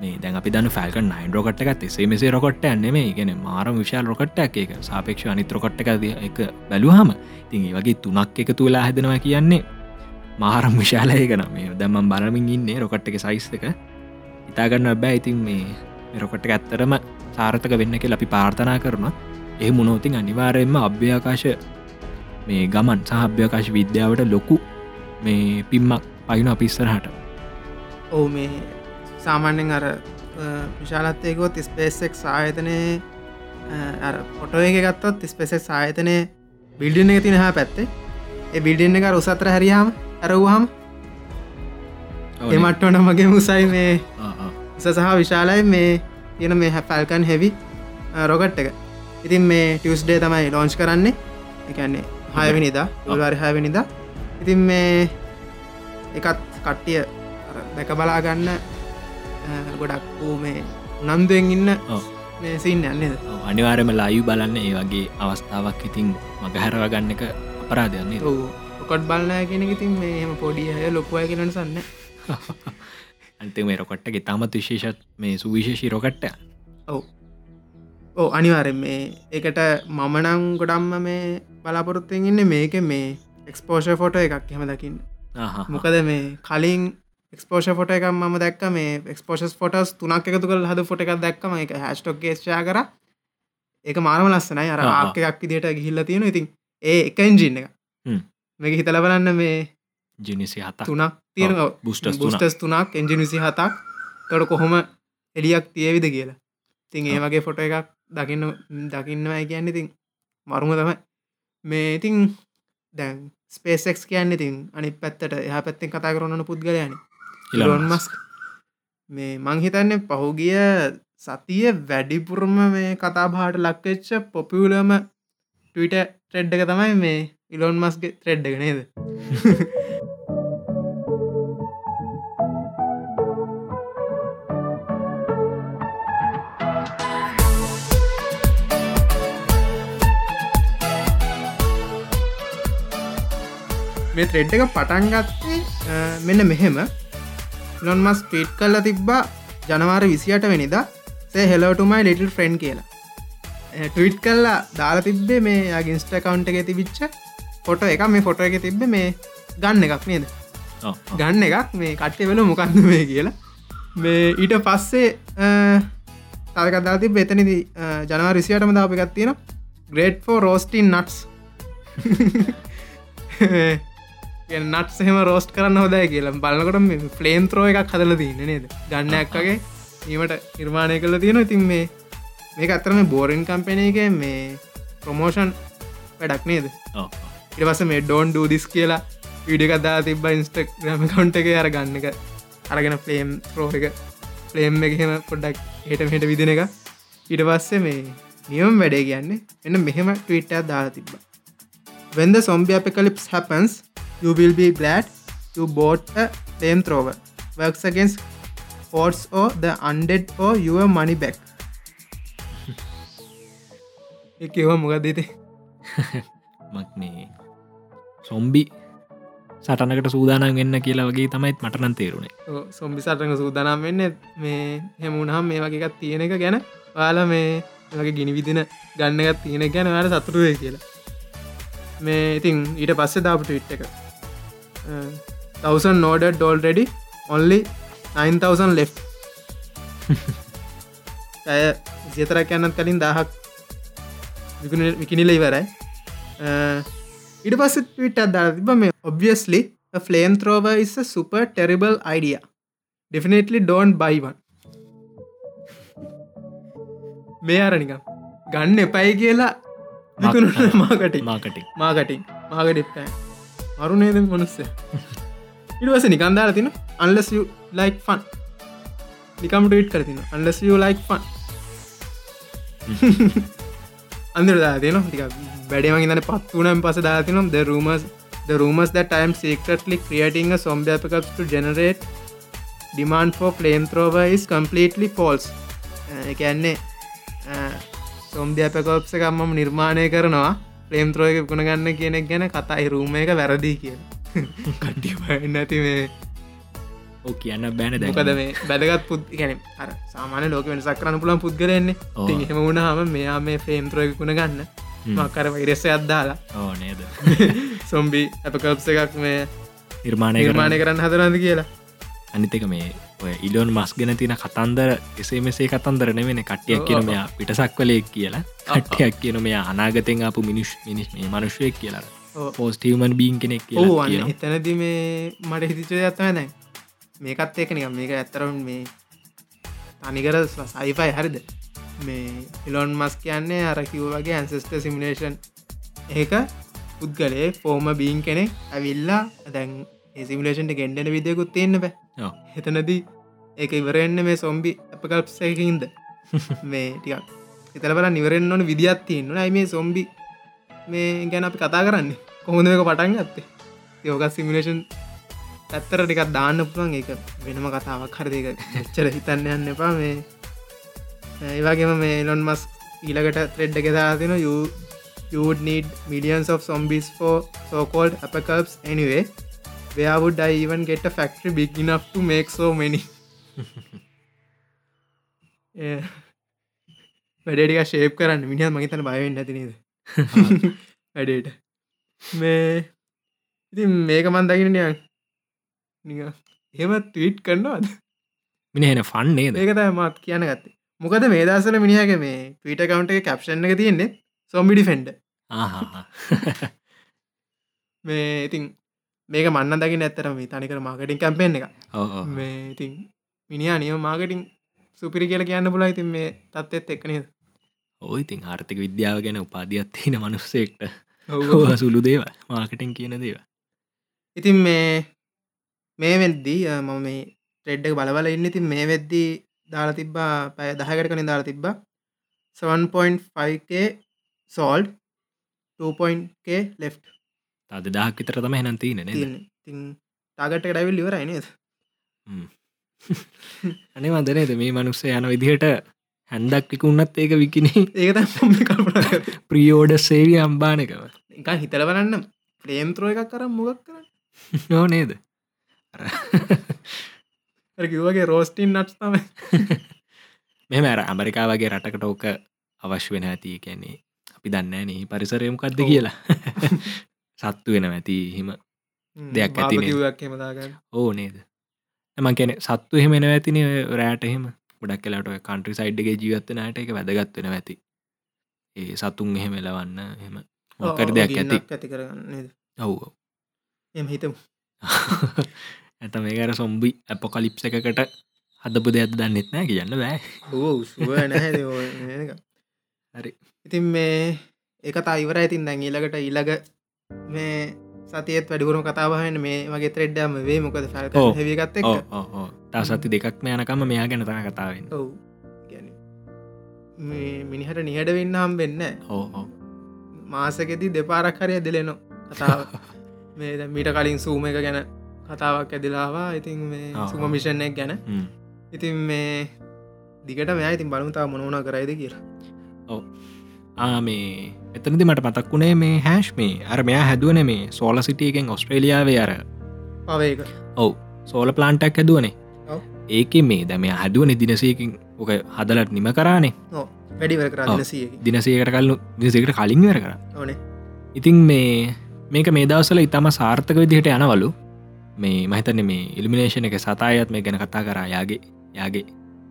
මේ දැන් අපි දන්න ෆල්ක නයින් රොකට් එකත් එසේ මෙසේ රොකට් ඇන්න මේ ගෙන මාරම විශාල් රොකට් එක එක සාපේක්ෂ අනිත් රොකට් එක එක බැලුහම තින් ඒ වගේ තුනක් එක තුලා හැදෙනවා කියන්නේ මාරම් විශාලය කන මේ දැම්මම් බලමින් ඉන්නේ රොකට් එක සයිස් එක. ඉතාගන්න බෑ. ඉතින් මේ රොකට් එක ඇත්තරම සාර්ථක වෙන්න කෙ අපි පාර්ථනා කරන ඒ මුණෝතින් අනිවාරයෙන්ම අභ්‍යකාශ මේ ගමන් සහභ්‍යකාශ විද්‍යාවට ලොකු මේ පිම්මක් පයින අපිස්සරහට ඔවු මේ සාමාන්‍යෙන් අර විශාලත්තයකොත් ස්පේසෙක් ආයතනය පොටෝ එක ගත්තොත් ස්පෙසෙක් ආයතනය බිල්ඩින්න එක තින හා පැත්තේ. ඒ බිල්ඩින්න එක උසත්‍ර හැරියාම ඇරවහම් එමට්ටෝන මගේ මුසයි මේ සහ විශාලයි මේ තියෙන මේ හැෆැල්කන් හෙවි රොකට් එක. ඉතින් මේ ටියස්ඩේ තමයි ලෝංච් කරන්නේ. එකන්නේ හයවිනිදා උල්වාරි හයවිනිදා ඉතින් මේ එකත් කට්ටිය දැක බලාගන්න ගොඩක් මේ නන්දුවෙන් ඉන්න සින්න යන්නේද අනිවාරම ලයු බලන්න ඒ වගේ අවස්ථාවක් ඉතින් මගහැරව ගන්න එක අපරාධයන්නේ ඔකොට් බලන්න කෙනෙ ඉතින් මේ එම පොඩිය අය ලොකුවය කෙනට සන්න <laughs> අන්තේ මේ රොකට්ටගේ තමත් විශේෂත් මේ සුවිශේෂී රොකට්ට. ඔව්. ඕ අනිවාරෙන් මේ එකට මමනං ගොඩම්ම මේ බලාපොරොත්තෙන් ඉන්න මේක මේ එක්ස්පෝෂ ෆොට එකක් හෙම දකින්න. මොකද මේ කලින් එක්ස්පෝෂ ෆොට එකක් ම දැක්ක. මේ එක්ස්පෝෂස් ෆොටස් තුනක් එකතු කල් හද ෆොට එකක් දැක්කම එක හැස්ටොක් ගේෂයා කර. ඒක මාරම ලස්සනයි. අර. ආකයක් විදිට ගිහිල්ල තියෙන ඉතින් ඒ එක එන්ජින්න එක. මේක හිතල බලන්න මේ ජිනිසි හත තුනක් තියෙන බුස්ටස් තුන බුස්ටස් තුනක්. එන්ජි විසි හතක් තොට කොහොම එලියක් තියවිද කියලා. තින් ඒ වගේ ෆොට එකක් දකින්න දකින්නවයි කියන්න. ඉතින් මරුම තමයි. මේ ඉතින් දැන් ස්පේසෙක්ස් කියන්න ඉතින් අනි පැත්තට එහ පැත්තෙන් කතා කරන්නන පුද්ගලයන. Elon Elon. මස්ක් මේ මංහිතන්නේ පහුගිය සතිය වැඩිපුරම මේ කතා බාට ලක්වෙච්ච පොපියලම ටවිට ට්‍රෙඩ් එක තමයි මේ ඉලොන් මස්ගේ ත්‍රෙඩ් එක නේද? <laughs> මේ ත්‍රෙඩ් එක පටන් ගත්තේ අ, මෙන්න මෙහෙම ලොන් මස් ටීට් කල්ල තිබ්බා ජනවාර විසියට වෙනිදා. සේ හෙලෝටුමයි ලිටල් ෆ්‍රෙන්් කියලා. ටවිට් කල්ලා දාලා තිබ්බේ මේ ගින්ස්ට කවන්ට එක තිබිච්ච ෆොට එක මේ ෆොට එක තිබ්බ මේ ගන්න එකක් නේද. ගන්න එකක්. මේ කට්ටය වෙල මොකක්ද මේ කියලා. මේ ඊට පස්සේ තල්කදා තිබ එතනිදි ජනවා රිසියටම දාප එකක් තියෙන grade for roasting nuts nut සහෙම roast කරන්න හොදයි කියලා. බලකට ෆලේන් ත්‍රෝ එකක් හදල තින්න නේද? ගන්නයක් වගේ. ඒමට නිර්මාණය කළ තියෙන ඉතින් මේ මේ බෝරෙන් කම්පෙන එක මේ ප්‍රමෝෂන් වැඩක් නේද. ඉටවස මේ ඩෝන් ඩූදිස් කියලා විඩිකදා තිබ ඉන්ස්ට ග්‍රම කවන්ට එක. අර ගන්න එක අරගෙන ෆලේම් රෝ එක ෆලේම් එකහෙම පොඩ්ඩක් හට හට විදින එක. ඊට පස්සේ මේ නියම් වැඩේ කියන්නේ එන්න මෙහෙම ටවිට්ටයක් දාලා තිබ්බ. When the zombie apocalypse happens, you will be glad you bought a flamethrower. Works against odds or the undead or your money back. <laughs> එකව මොකක්ද ඉති <laughs> මක්නේ සොම්බි සටනකට සූදානම් වෙන්න කියලා වගේ තමයිත් මටනන් තේරුණේ. සොම්බි සටක සූදානම් වෙන්න මේ හෙමුණහම් මේ වගේකත් තියෙන එක ගැන. වාල මේ වගේ ගිනි විදින ගන්නගත් තියෙන ගැන වාට සතුරුවේ කියලා. මේ ඉතින් ඊට පස්සේ දාපට විට් එක නෝඩ ඩෝල් රෙඩි ඔන්ලි 9000 ලේ ඇය සියතරක් යන්නත් කලින් දහක් විකිනිල ඉවරයි. ඉට පස්ස විට අදා තිබ මේ obviously flamethrower is a super terrible idea. Definitely don't buy one. මේ අරනිකම් ගන්න එපයි කියලා මාකට මාකටින් මාකටින් මාගටෙප්ටයි මරු නේද මොනස්ස ඉටවස නිකන්දාල තින අන්ලස් ලයික් ෆන් නිකම්ට ඉට් කරතින අන්ලස් ලයික් ෆන් අන්දර දාතින ටික බැඩමගේ තන පත් වනම් පස දාතිනම් the rumours the rumors that I am secretly creating a zombie apocalypse to generate demand for flamethrower is completely false. එකන්නේ සොම්බි අපකෝප්ස එකම්මම නිර්මාණය කරනවා. ෆලේම්ත්‍රෝයක විකුණ ගන්න කියනෙක් ගැන කතායි රූම එක වැරදිී කිය <laughs> කට්ටි නැති මේ කියන්න බෑන මොකද මේ බැදගත් පුද් ගැන අර සාමාන ලෝක වෙනසක් කරන්න පුලන් පුද්ගරන්නේ. එහෙම වුණහම මෙයා මේ ෆේම්ත්‍රෝයකුණ ගන්න. මක්කර වෛරෙස අද්දාලා ඕ නේද? <laughs> සොම්බි අපකප්ස එකක් මේ නිර්මාණය නිර්මාණය කරන්න හදරන්ද කියලා. අනිතක මේ ඉලොන් මස් ගෙන තින කතන්දර එසේ මෙසේ කතන්දර නෙවෙන කට්ටියක් කියන මෙයා පිටසක් වලෙක් කියලා. කට්ටයක් කියන මෙයා අනාගතෙන් අපපු මිනිස් මිනිස් මේ මනුෂ්‍යයක් කියලා. ඔව්. පෝස්ටීමන් බීන් කෙනෙක් එතනද මේ මට හිතිච ඇත්තම දැන්. මේකත් ඒක නිකම් මේක ඇත්තරම් මේ තනිකර සයිෆයි හරිද? මේ ඉලොන් මස් කියන්නේ අර කිව් වගේ ඇන්සෙස්ට සිමිනේෂන් ඒක පුද්ගලේ ෆෝම බීන් කෙනෙක් ඇවිල්ලා දැන් සිමිලේෂන්ට ගෙන්ඩෙන විදියකුත් තියෙන්න්න බෑ ඔව්. එතනදී ඒක ඉවරෙන්න්න මේ සොම්බි අපකල්ප්සයකින්ද <laughs> මේ ටිකක්. එතල බල නිවරෙන් ඕන විදිත් තියෙන්න්න අයි මේ සොම්බි මේ ගැන අපි කතා කරන්නේ? කොහොඳ එක පටන් ගත්තේ? යෝග සිමිලේෂන් ඇත්තර ටිකක් දාන්න පුළුවන්. ඒක වෙනම කතාවක්. හරදක එච්චර හිතන්න යන්න එපා. මේ ඒවාගේම මේ ලොන් මස් ඊලකට ත්‍රෙඩ් එක දාතින you would need millions of for so-called apocalypse anyway. Where would I even get a factory big enough to make so many? <laughs> වැඩටික shape කරන්න. මිනිියත් මගතන බයවෙන්න ඇතිනේද <laughs> වැඩේට. මේ ඉතින් මේක මන් දකිනය නික එහෙම ටීට් කරන්නවාද මිනිහෙන ෆන්නේ ඒකත මත් කියන ගත්තේ. මොකද මේ දසල මිනිහක මේ ටීට කවන්ට එක කැප්ෂන් එක තියෙන්නේ සොම්බිඩි ෆෙන්ඩ <laughs> මේ ඉතින් මේක මන්න දකි නැත්තරම තනිකර මාකටින් කැම්පෙන් එක මේ ඉතින් මිනිා නියම මාකටින් සුපිරි කියල කියන්න පුලා ඉතින් මේ තත්ත්ත් එක්කනද ඕයිතින් ආර්ථක විද්‍යාව ගැන උපාධියත් තියෙන මනුස්සෙක්ට. <laughs> සුළු දේව මාකටින් කියන දේව ඉතින් මේ මේ වෙද්දී මම මේ ට්‍රෙඩ් එක බලබල ඉන්න. ඉතින් මේ වෙද්දී දාලා තිබ්බා පැය දහකට කනින් දාලා තිබ්බා. 7.5k සෝල්ඩ් 2.k ලෙෆ් තද දහක් විතර තම හෙන තින් තාගට ඩයිවිල් ඉවරයි නේද? <laughs> අනේ වදනේද මේ මනුස්සේ යන විදිහට හැන්දක් විකුන්නත් ඒක විකින ඒක ප්‍රියෝඩ සේවී අම්බානකව එක හිතල බලන්න. ප්‍රේම් ත්‍රෝ එකක් කරම් මොගක් කර නෝ නේද? කිවගේ රෝස්ටින් නට් තම මෙම ඇර ඇමරිකා වගේ රටකට ඕක අවශ්‍ය වෙන ඇති කැන්නේ අපි දන්න නේ. පරිසරයමකක්ද. කියලා <laughs> සත්තු වෙන ඇති හිම දෙයක් ඇති ඕ නේද? එම කියන සත්තු එහෙම එන ඇතින රෑට එහෙම. ගොඩක් කලාට කන්ට්‍රි සයිඩ්ගේ ජීවත්වනට එක වැදගත් වෙන ඇති. ඒ සතුන් එහෙම එලවන්න එහෙම මොකර දෙයක් ඇති. ඇති කරගන්න ඔව් එම හිතමු. ඇත මේකර සොම්බි ඇප කලිප්ස එකකට හදපු දෙයක් දන්නෙත් නෑ කියන්න බෑ. <laughs> හරි. ඉතින් මේ එක අයිවර ඉතින් දැන් ඊලකට ඊළඟ මේ සතියත් වැඩිපුරම කතාබහන්න මේ වගේ ත්‍රෙඩ්ඩම වේ මොකද ෆල් ඔව්. හැවිගත් එක් ඕ ඕ ටසති දෙකක් යනකම මෙයා ගැන තන කතාවෙන්න ඔව්. මිනිහට නිහට වෙන්න හම් වෙන්න ඕ මාසකෙති දෙපාරක් හරය දෙලෙනවා කතාව. <laughs> මේ දැන් මීට කලින් සූම එක ගැන කතාවක් ඇදිලාවා ඉතින් මේ සුම. මිෂණයක් ගැන. ඉතින් මේ දිගට මෙයා ඉතින් බලමුතාව මොනෝන කරයිද කියලා. ආ මේ එතනදි මට මතක් වුණේ මේ හැෂ් මේ. අර මෙයා හැදුවන මේ සෝල සිටියගෙන් ඔස්ට්‍රේලියාවේ අර. ඔව් සෝල ප්ලාන්ටක් හැදුවනේ. ඔව්. ඒක මේ දැම හදුවන දිනසයකින් ඕක හදලට නිම කරානේ. ඔව්. දිනසයකට කල්ලු දිසකට කලින් වර කර. ඉතින් මේ මේක මේ දවසල ඉතාම සාර්ථක විදිහට යනවලු. මේ මහිතන මේ ඉල්මිනේෂණ එක සතායත් මේ ගැන කතා කරා යාගේ යාගේ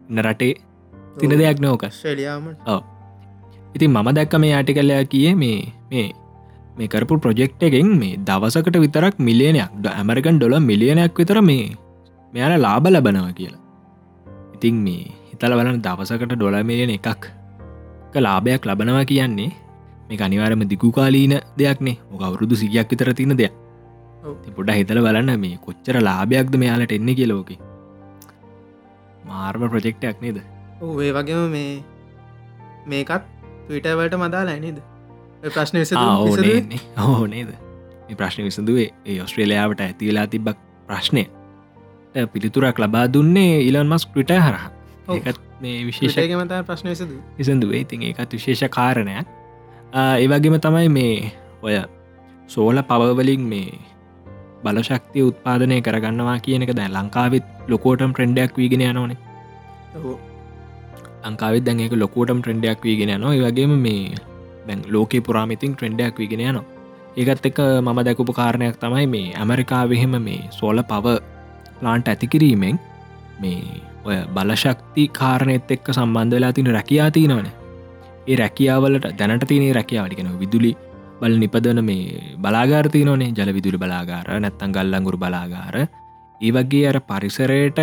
ඉන්න රටේ. තින දෙයක් නෝක ශ්‍රේලියාම ඉතින් මම දැක්ක මේ ආටිකල්ලයා කියේ මේ මේ මේ කරපු ප්‍රොජෙක්් එකෙන් මේ දවසකට විතරක් මිලියනයක් ද ඇමරිකන් ඩොල මිලියනයක් විතර මේ මෙයාල ලාබ ලබනව කියලා. ඉතින් මේ හිතල බලන දවසකට ඩොල මිලියන එකක් ලාභයක් ලබනවා කියන්නේ මේ අනිවාරම දිගුකාලීන දෙයක්නේ. ඕක අවුරුදු සිගයක් විතර තින දෙයක්. පොඩ හිතල බලන්න මේ කොච්චර ලාභයක්ද මෙයාලට එන්න කියලෝක මාර්ම ප්‍රජෙක්්ටයක් නේද? ඒ වගේම මේ මේකත් පිටවලට මදාලා නේද? ඔය ප්‍රශ්න විස ඕනේ ඕ නේද? මේ ප්‍රශ්න විසඳුවේ ඒ ඔස්ට්‍රේලියාවට ඇතිවෙලා තිබක් ප්‍රශ්නය. පිළිතුරක් ලබා දුන්නේ ඉලන් මස් ක්‍රිට හරහ. ඒකත් මේ විශේෂ විශේෂක මතා ප්‍රශ්න විසද විසඳුවේ. ඉතින් ඒකත් විශේෂ කාරණයක්. ඒවගේම තමයි මේ ඔය සෝල පවවලින් මේ බලශක්තිය උත්පාදනය කරගන්නවා කියනක දැ ලංකාවිත් ලොකෝටම් ට්‍රෙන්ඩයක් වීගෙන යනෝනේ ලංකාවිත් දැන් ඒක ලොකෝටම් ට්‍රෙන්ඩයක් වීගෙන යනවා. ඒ වගේම මේ දැන් ලෝක පුරාමිතින් ට්‍රෙන්ඩයක් වීගෙන යනවා. ඒකත් එක මම දැකුපු කාරණයක් තමයි මේ ඇමරිකාවෙහෙම මේ සෝල පව ප්ලාන්ට් ඇතිකිරීමෙන් මේ ඔය බලශක්ති කාරණයත් එක්ක සම්බන්ධ වෙලා තින රැකයා තිනවන ඒ රැකියාවලට දැනට තිනේ රැකියාවටිකෙන විදුලි බල නිපදන මේ බලාගාර්ති නොනේ ජල විදුලි බලාගාර නැත්තන් ගල්ලංගුරු බලාගාර. ඒ වගේ අර පරිසරයට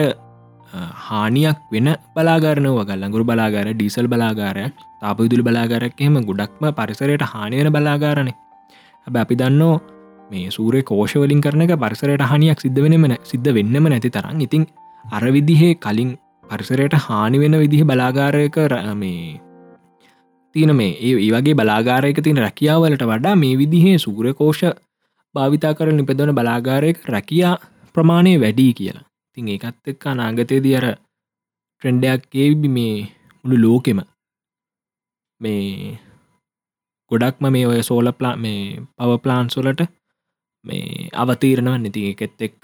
හානියක් වෙන බලාගරනව ගල්ලංගුරු බලාගාර ඩීසල් බලාගාරයක් තාප විදුලි බලාගාරක් එහෙම ගොඩක්ම පරිසරයට හානියන බලාගාරණය හැබ අපි දන්නෝ මේ සූරය කෝෂවලින් කරන එක පරිසරයට හනියක් සිද්ධ වෙනම සිද්ධ වෙන්නම නැති තරම් ඉතින් අර විදිහේ කලින් පරිසරයට හානි වෙන විදිහ බලාගාරයක ර- මේ තියන මේ ඒ ඒ වගේ බලාගාරයක තින රැකියාවලට වඩා මේ විදිහේ සූරකෝෂ භාවිතා කර නිපදවන බලාගාරයක රැකයා ප්‍රමාණය වැඩී කියලා. තින් ඒකත් එක්ක අනාගතයේදී අර ට්‍රෙන්ඩයක් ඒබි මේ මුළු ලෝකෙම. මේ ගොඩක්ම මේ ඔය සෝල ප්ලා මේ පව ප්ලාන්සොලට මේ අවතීරණව නැති එකෙත් එක්ක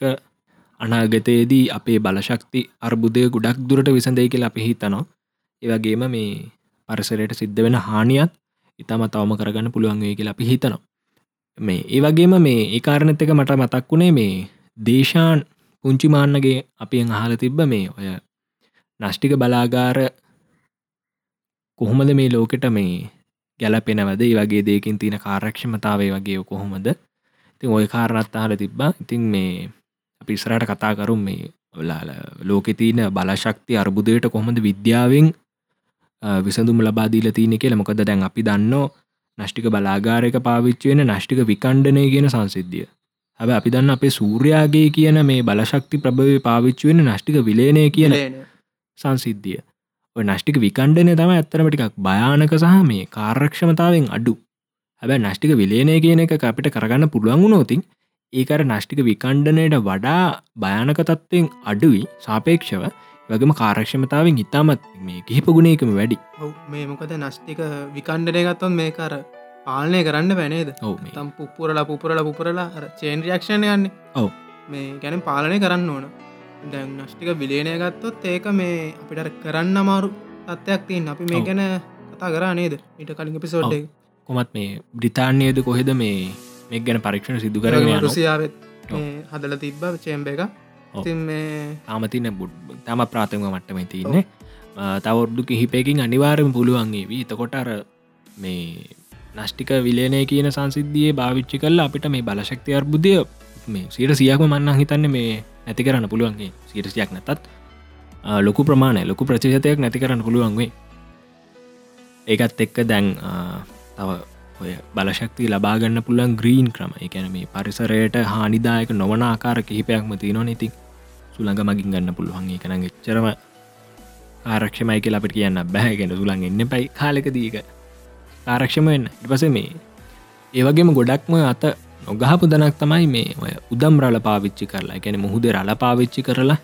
අනාගතයේදී අපේ බලශක්ති අර්බුදය ගොඩක් දුරට විසඳයි කියලා අපි හිතනවා. ඒවගේම මේ පරිසරයට සිද්ධ වෙන හානියත් ඉතාම තවම කරගන්න පුළුවන් වේ කියලා අපි හිතනවා. මේ ඒ වගේම මේ ඒ කාරණත් එක මට මතක් වුණේ මේ දේශාන් පුංචි මාන්නගේ අපිෙන් අහල තිබ්බ මේ ඔය නෂ්ටික බලාගාර කොහොමද මේ ලෝකෙට මේ ගැලපෙනවද ඒ වගේ දෙකින් තියෙන කාරක්ෂමතාවේ වගේ කොහොමද? ඉතින් ඔය කාරණත් අහල තිබ්බා. ඉතින් මේ අපි ඉස්රට කතා කරුම් මේ ඔලාල ලෝකෙ තියන බලශක්ති අර්බුදයට කොහොමද විද්‍යාවෙන් අ, විසඳුම් ලබාදීල තියන කියල මොකද දැන් අපි දන්නෝ? නෂ්ටික බලාගාරක පාවිච්චවෙන නෂ්ටික විකණ්ඩනය කියන සංසිද්ධිය. හැබ අපි දන්න අපේ සූර්යාගේ කියන මේ බලශක්ති ප්‍රභවය පාවිච්චි වෙන නෂ්ටික විලේනය කියන. සංසිද්ධිය. ඔය නෂ්ටික විකණ්ඩනය තම ඇත්තරම ටිකක් භයානක සහ මේ කාර්රක්ෂමතාවෙන් අඩු. හැබැ නෂ්ටික විලේනය කියන එක අපිට කරගන්න පුළුවන් වුණෝතින් ඒකර නෂ්ටික විකණ්ඩනයට වඩා භයානක තත්ත්වයෙන් අඩුයි සාපේක්ෂව. වගේම කාරක්ෂමතාවෙන් ඉතාමත් මේ කිහිප ගුණයකම වැඩි. මේ මොකද නස්ටික විකණ්ඩනය ගත්තොන් මේ කර පාලනය කරන්න බැනේද මේ තම් පුපුරලා පුපුරලා පුපුරලා චේන් රියක්ෂණ යන්නේ ඔව්. මේ ගැන පාලනය කරන්න ඕන දැන් නෂ්ටික විලේනය ගත්තොත් ඒක මේ අපිට කරන්න අමාරු තත්ත්වයක් තින් අපි මේ. ගැන කතා කරා නේද ඊට කලින් පිසෝඩ්. කොමත් මේ බ්‍රිතාන්යද කොහෙද මේ මෙක් ගැන පරීක්ෂණ සිදු කරගෙන. රුසියාවත්. හදල තිබ්බ චේම්බ එක. ඉතින් මේ තාමතින බුඩ් තම ප්‍රාථම මට්ටම තියන්නේ තවොඩ්ඩු කිහිපයකින් අනිවාරම පුළුවන්ගේ වී තකොට අර මේ නෂ්ටික විලේනය කියන සංසිද්ධිය භාවිච්චි කල්ල අපිට මේ බලශක්ති අර්බුදය මේ සීට සියක්ම මන්නන් හිතන්න මේ නැති කරන්න පුළුවන්ගේ සීරසියක් නැතත් ආ, ලොකු ප්‍රමාණය ලොකු ප්‍රචිතයක් නැති කරන්න පුළුවන්ගේ ඒකත් එක්ක දැන් ආ, තව ඔය බලශක්ති ලබාගන්න පුළුවන් ග්‍රීන් ක්‍රම. එකැන මේ පරිසරයට හානිදායක නොවන ආකාර කිහිපයක්ම තියනවා ඉතින්. සුළඟ මගින් ගන්න පුළුවන්. එකන එච්චරම ආරක්ෂමයි කියලා අපට කියන්න බැහැගෙන සුළන් එන්න පයි කාලෙක දීක ආරක්ෂම වෙන්න. ඉපස මේ ඒවගේම ගොඩක්ම අත නොගහපු දනක් තමයි මේ ඔය උදම් රල පාවිච්චි කරලා. එකැන මුහුද රල පාවිච්චි කරලා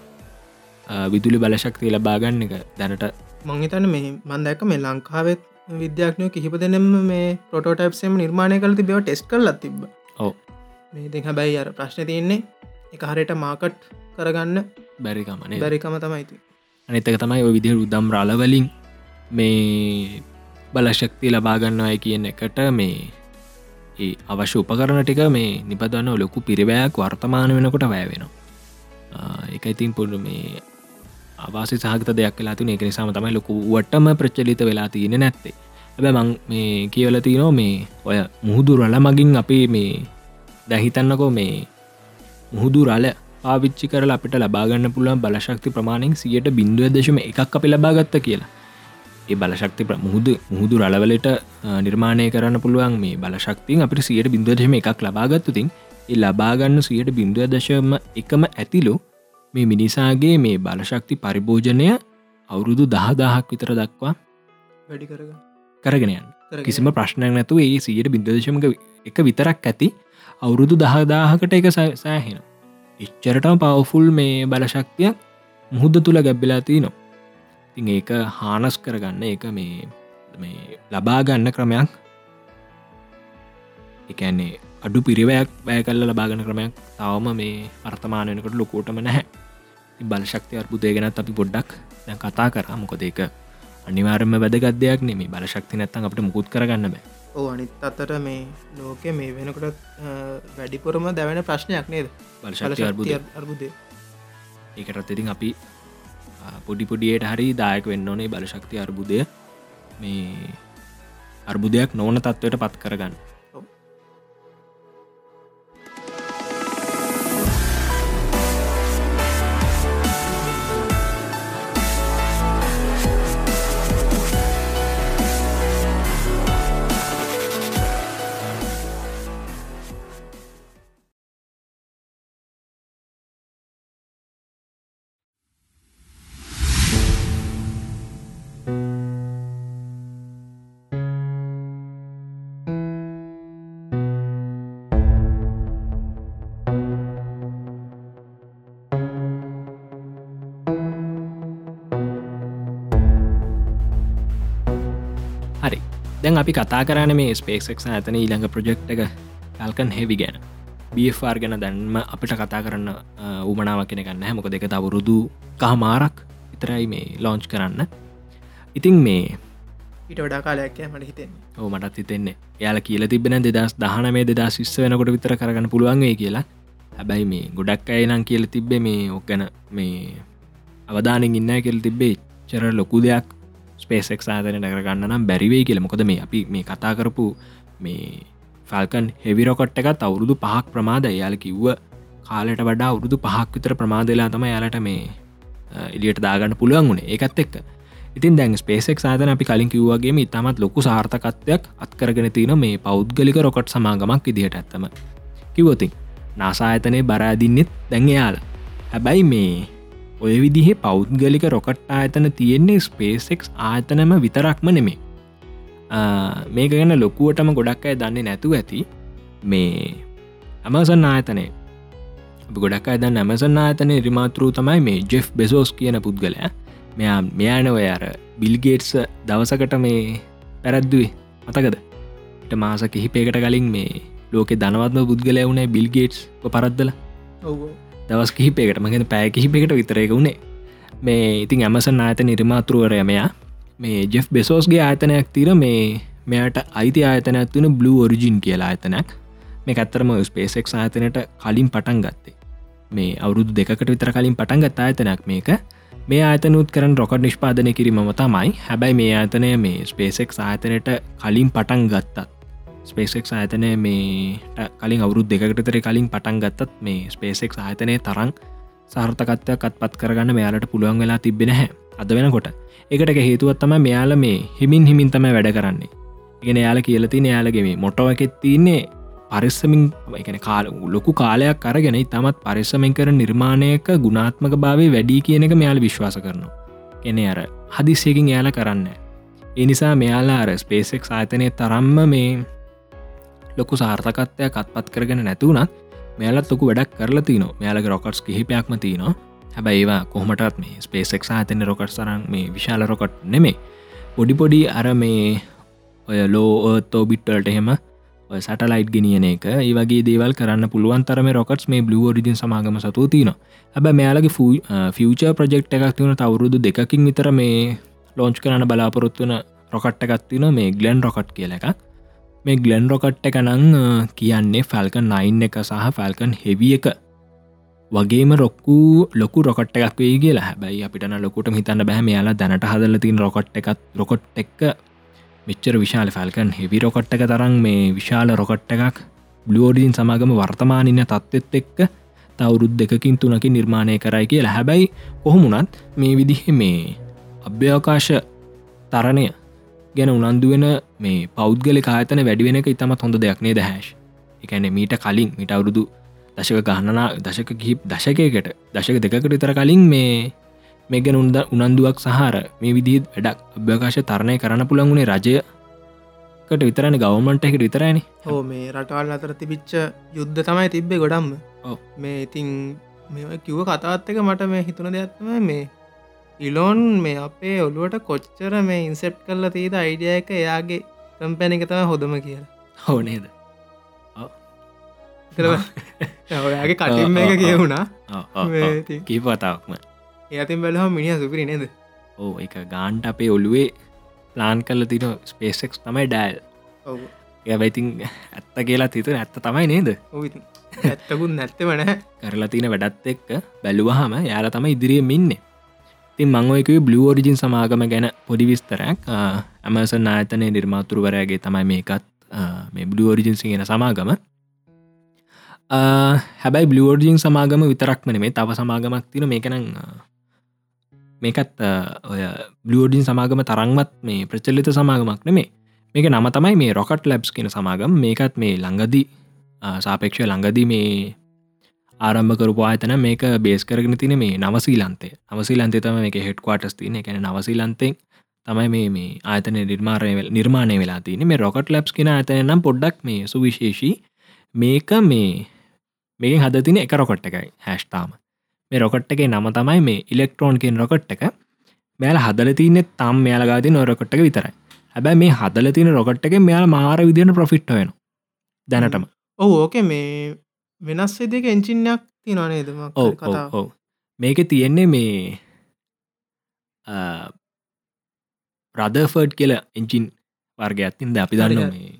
විදුලි බලශක්තිය ලබාගන්න එක දැනට මංහිතන මේ මන්දැක මේ ලංකාවෙත් විද්‍යාඥය කිහිප දෙනෙම මේ පොටෝටයිප්සම නිර්මාණය කළ තිබව ටෙස් කරලත් තිබ ඔව්. මේ ඉතින් හැබැයි අර ප්‍රශ්න තියන්නේ එක හරියට මාකට් කරගන්න බැරිකමනේ බැරිකම තමයිති අනිතක තමයි ඔය විදිහ උදම් රලවලින් මේ බලශක්ති ලබාගන්නවය කියන එකට මේ ඒ අවශ්‍ය උපකරන ටික මේ නිපදන්න ලොකු පිරිවෑයක් වර්තමාන වෙනකොට වැෑවෙනවා එක ඉතින් පුඩු මේ අවාසි සහගත දෙයක් වෙලා තින එක නිසාම තමයි ලොකු වටම ප්‍රච්චලිත වෙලා තියෙන නැත්තේ. ඇබ මං මේ කියවල තිනෝ මේ ඔය මුහුදු රල මගින් අපි මේ දැහිතන්නකෝ මේ මුහුදු රල පාවිච්චි කර අපිට ලබාගන්න පුළුවන් බලශක්ති ප්‍රමාණෙන් සියට බිඳුව දශම එකක් අපි ලබාගත්ත කියලා. ඒ බලශක්ති මුහුදු මුහුදු රලවලට නිර්මාණය කරන්න පුළුවන් මේ බලශක්තින් අපිට සියට බිඳුවදශම එකක් ලබාගත්තුතින් ඒ ලබාගන්න සියට බිඳුව දශම එකම ඇතිලු මේ මිනිසාගේ මේ බලශක්ති පරිභෝජනය අවුරුදු දහදාහක් විතර දක්වා කරගෙනයන් කරගෙන. කිසිම ප්‍රශ්නයක් නැතු ඒ සියට බිඳදශමක එක විතරක් ඇති අවුරුදු දහදාහකට එක සෑහෙන එච්චරටම පවෆුල් මේ බලශක්තියක් මුහුද්ද තුළ ගැබ්බෙලා තියනවා තින් ඒක හානස් කරගන්න එක මේ මේ ලබාගන්න ක්‍රමයක්. එකන්නේ අඩු පිරිවයක් බෑ කල්ල ලබාගන ක්‍රමයක් තවම මේ අර්ථමානයනකට ලොකෝටම නැහැ. ඉතින් බලශක්ති අර්බුදය ගැනත් අපි පොඩ්ඩක් දැන් කතා කර. මොකොද ඒක අනිවාරම වැදගත්දයක් නෙමේ බලශක්ති නැත්තන් අපට මුකුත් කරගන්න බෑ. ඕ අනිත් අත්තට මේ ලෝකෙ මේ වෙනකොට වැඩිපුරම දැවෙන ප්‍රශ්නයක් නේද? බලශක්ති අර්බුදය. අර්බුදය. ඒකටත් ඉතින් අපි ආ, පොඩි පොඩියට හරි දායක වෙන්න ඕනේ බලශක්ති අර්බුදය. මේ අර්බුදයක් නොවන තත්ත්වයට පත් කරගන්න. අපි කතා කරන මේ ස්පේක්ක් ඇතන ඊළඟ ප්‍රජෙක්් එක කල්කන් හෙවි ගැන. බFR ගැන දැන්ම අපිට කතා කරන්න උමනාව කෙන ගන්න හැමක දෙක තවරුදු කහමාරක් විතරයි මේ ලෝංච් කරන්න. ඉතින් මේ ඊට වඩා කාලයක් මට හිතෙන් ඕ මටත් හිතෙන්නේ. යාල කියල තිබෙන දෙදස් දහන මේ දෙදා ශිස්ස වෙනකොට විතර කරගන්න පුළුවන්ගේ කියලා. හැබැයි මේ ගොඩක් අයනම් කියල තිබ්බේ මේ ඔක්ගැන මේ අවධානෙන් ඉන්න කෙල් තිබ්බේ. චර ලොකු දෙයක් ස්පේසෙක් සාධනය කරගන්න නම් බැරිවේ කියල. මොකද මේ අපි මේ කතා කරපු මේ ෆල්කන් හෙවිරොකොට් එකත් අවුරුදු පහක් ප්‍රමාද යාල කිව්ව කාලට වඩා අවුරුදු පහක් විතර ප්‍රමාදලා තම යාලට මේ එලියට දාගන්න පුළුවන් වුණේ ඒකත් එක්ක. ඉතින් දැන් ස්පේසෙක් සාධන අපි කලින් කිව්වාගේ ඉතාමත් ලොකු සාර්ථකත්වයක් අත්කරගෙන තින මේ පෞද්ගලික රොකට් සමාගමක් ඉදිහට ඇත්තම. කිවතින් නාසායතනය බරාදින්නෙත් දැන් එයාල. හැබැයි මේ ඔය විදිහේ පෞද්ගලික රොකට් ආයතන තියෙන්නේ ස්පේසෙක් ආයතනම විතරක්ම නෙමේ මේක ගැන ලොකුවටම ගොඩක් අය දන්නේ නැතුව ඇති මේ ඇමසන් ආයතනය. ගොඩක් අයදන්න ඇමසන් ආයතනය රිමාතෘ තමයි මේ ජෙෆ් බෙසෝස් කියන පුද්ගලයා. මෙයා මෙයාන ඔය අර බිල්ගේට්ස දවසකට මේ පැරැද්දුවේ මතකද? ට මාස කිහිපේකට කලින් මේ ලෝක දනවත්ම පුද්ගල වුණේ බිල්ගේට්ස් පරද්දල. දවස් කිහිපේකට මගෙන පෑ කිහිපෙකට විතරයක වුණේ. මේ ඉතින් ඇමසන් ආයත නිර්මාතෘවරයමයා මේ ජෙෆ් බෙසෝස්ගේ ආයතනයක් තිර මේ මෙයට අයිති ආයතනයක් තුන බ්ලු ඔරිජින් කියලා ආයතනයක්. මේ ඇත්තරම ස්පේසෙක් ආයතනයට කලින් පටන් ගත්තේ. මේ අවුරුදු දෙකට විතර කලින් පටන් ගත් ආයතනයක් මේක. මේ ආතනුත් කරන රොකට් නිෂ්පාදනය කිරීම තමයි. හැබැයි මේ ආතනය මේ ස්පේසෙක් ආයතනයට කලින් පටන් ගත්තත් ස්පේසෙක් ආයතනය මේ කලින් අවුරුද් දෙකටතර කලින් පටන් ගත්තත් මේ ස්පේසෙක් ආයතනය තරං සාර්ථකත්වයක් අත් පත් කරගන්න මෙයාලට පුළුවන් වෙලා තිබෙන හැ අද වෙනකොට එකට හේතුවත් තම මෙයාල මේ හිමින් හිමින් තම වැඩ කරන්නේ. ඉගෙන යාල කියලති යාලගෙම මොටවකෙත් තින්නේ පරිස්සමින් එකන කාල ලොකු කාලයක් අරගෙන තමත් පරිස්සමෙන් කර නිර්මාණයක ගුණාත්මක භාවය වැඩි කියන එක මෙයාල විශ්වාස කරනවා. එන අර හදිස්සයකින් යාල කරන්න ඒ නිසා මෙයාලා අර ස්පේසෙක් ආයතනය තරම්ම මේ ලොකු සාර්ථකත්වයක් අත්පත් කරගෙන නැතුවනත් මෙයාලත් ලොකු වැඩක් කරලා තින. මෙයාලගේ රොකට්ස් කිහිපයක්ම තියනවා හැබැයි ඒවා කොහමටත් මේ ස්පේසෙක් ආතන රොකට් සරන් මේ විශාල රොකට් නෙමේ පොඩිපොඩි අර මේ ඔය ලෝ ඕතෝ බිට්ටල්ට එහෙම සටලයිට් ගෙනියන එක ඒවගේ දේවල් කරන්න පුළුවන් තරම රොකටස් මේ බ්ලු ෝඩිජන් සමාගම සතු තින. හැබ මෙයාලගේ ෆියච ප්‍රජෙක්් එකක් තිවන තවරුදු දෙකින් විතර මේ ලෝංච් කරන්න බලාපොරොත්වන රොකට් එකත්තින මේ ගලන් රොකට් කියල එකක්. මේ ගලන් රොකට් එක නං කියන්නේ ෆැල්කන් 9 එක සහ ෆැල්කන් හෙවිය එක. වගේම රොක්කු ලොකු රොකට් එකක් වේ කියලා. හැබැයි අපිට ලොකුට හිතන්න බැහ යාලා දැනට හදල තින් රොකට් එකත් රොකොට් එක්ක මෙච්චර විශාල ෆැල්කන් හෙවි රොකට් එක තරම් මේ විශාල රොකට් එකක් බ්ලෝඩීන් සමාගම වර්තමානන්න තත්ත්ත් එක්ක තවුරුද් දෙකින් තුනකින් නිර්මාණය කරයි කියලා. හැබැයි කොහොමුණත් මේ විදිහ මේ අභ්‍යවකාශ තරණය ගැන උනන්දුවෙන මේ පෞද්ගල කාතන වැඩිවෙන එක ඉතමත් හොඳ දෙයක් නේ දැහැශ් එකන මීට කලින් මිට අවුරුදු දශක ගහන්නනා දශක කිහිප දශකයකට දශක දෙකට විතර කලින් මේ මේගැන උන්ද උනන්දුවක් සහර මේ විදිත් වැඩක් අභ්‍යකාශ තරණය කරන්න පුළන්ගුණේ රජයකට විතරන ගවමන්ට එකට විතරයින හෝ මේ රටවල් අතර තිබිච්ච යුද්ධ තමයි තිබ්බේ ගොඩම්ම. මේ ඉතිං මේ කිව්ව කතාත් එක මට මේ හිතුන දෙයක්ත්ම මේ ඉලෝන් මේ අපේ ඔළුවට කොච්චර මේ ඉන්සෙප් කරලා තීද අයිඩිය එක එයාගේ කම්පැන එක තම හොඳම කියලා. හෝනේද ඔයාගේ කටින්ම එක කියවුණා කීපතාවක්ම ඒතින් බැලහම මිනිිය සුපිරි නේද? ඕ එක ගාන්ට අපේ ඔළුවේ ප්ලාන් කල්ල තින ස්පේසෙක්ස් තමයි ඩෑල් ඇබයිතින් ඇත්ත කියලා තිත ඇත්ත තමයි නේද? ඇත්තකුත් නැත්තවන කරලා තින වැඩත් එක්ක බැලුවහම යාල තම ඉදිරිය මින්නේ තින් මංවයක බ්ලු ෝරිජින් සමාගම ගැන පොඩි විස්තරයක්. ඇමසන් ආයතනය නිර්මාතුරුවරයාගේ තමයි මේකත් මේ බ්ලු ෝරිජින්සි ගෙන සමාගම. හැබැයි බ්ලියෝර්ජින් සමාගම විතරක්මන මේ තව සමාගමක් තින මේකන මේකත් ඔය බ්ලියෝඩින් සමාගම තරංමත් මේ ප්‍රචලිත සමාගමක් නෙමේ මේක නම තමයි මේ රොකට් ලැබ්ස් කියන සමාගම්. මේකත් මේ ළඟදී සාපේක්ෂ ළඟදී මේ ආරම්භ කරපු ආයතන මේක බේස් කරගෙන තින මේ නවසීලන්තේ නවසීලන්තේ තම මේක හෙට්වාටස් තින එකැන නවසීලන්තෙන් තමයි මේ මේ ආතන නිර්මාරය නිර්මාණය වෙලා තින මේ රොකට් ලැබ්ස් කියෙන ආතන නම් පොඩ්ඩක් මේ සුවිශේෂී. මේක මේ මේක හද තින එක රොකොට් එකයි හැස්්තාම මේ රොකට් එක නම තමයි මේ ඉලෙක්ට්‍රෝන් කියෙන් රොකට් එක. මෙයාල හදල තියනෙ තම් මෙයාලගාති නොරකොට්ට විතරයි. හැබැයි මේ හදල තින රොකට් එක මෙයාල මාර විදින ප්‍රෆිට් වෙන දැනටම. ඔහු ඕක මේ වෙනස් විදික එංචිනයක් තිනනේදම ඔව මේක තියෙන්නේ මේ රදෆර්ඩ් කියල එංචින් වර්ගයක්තින්ද අපි දන්න මේ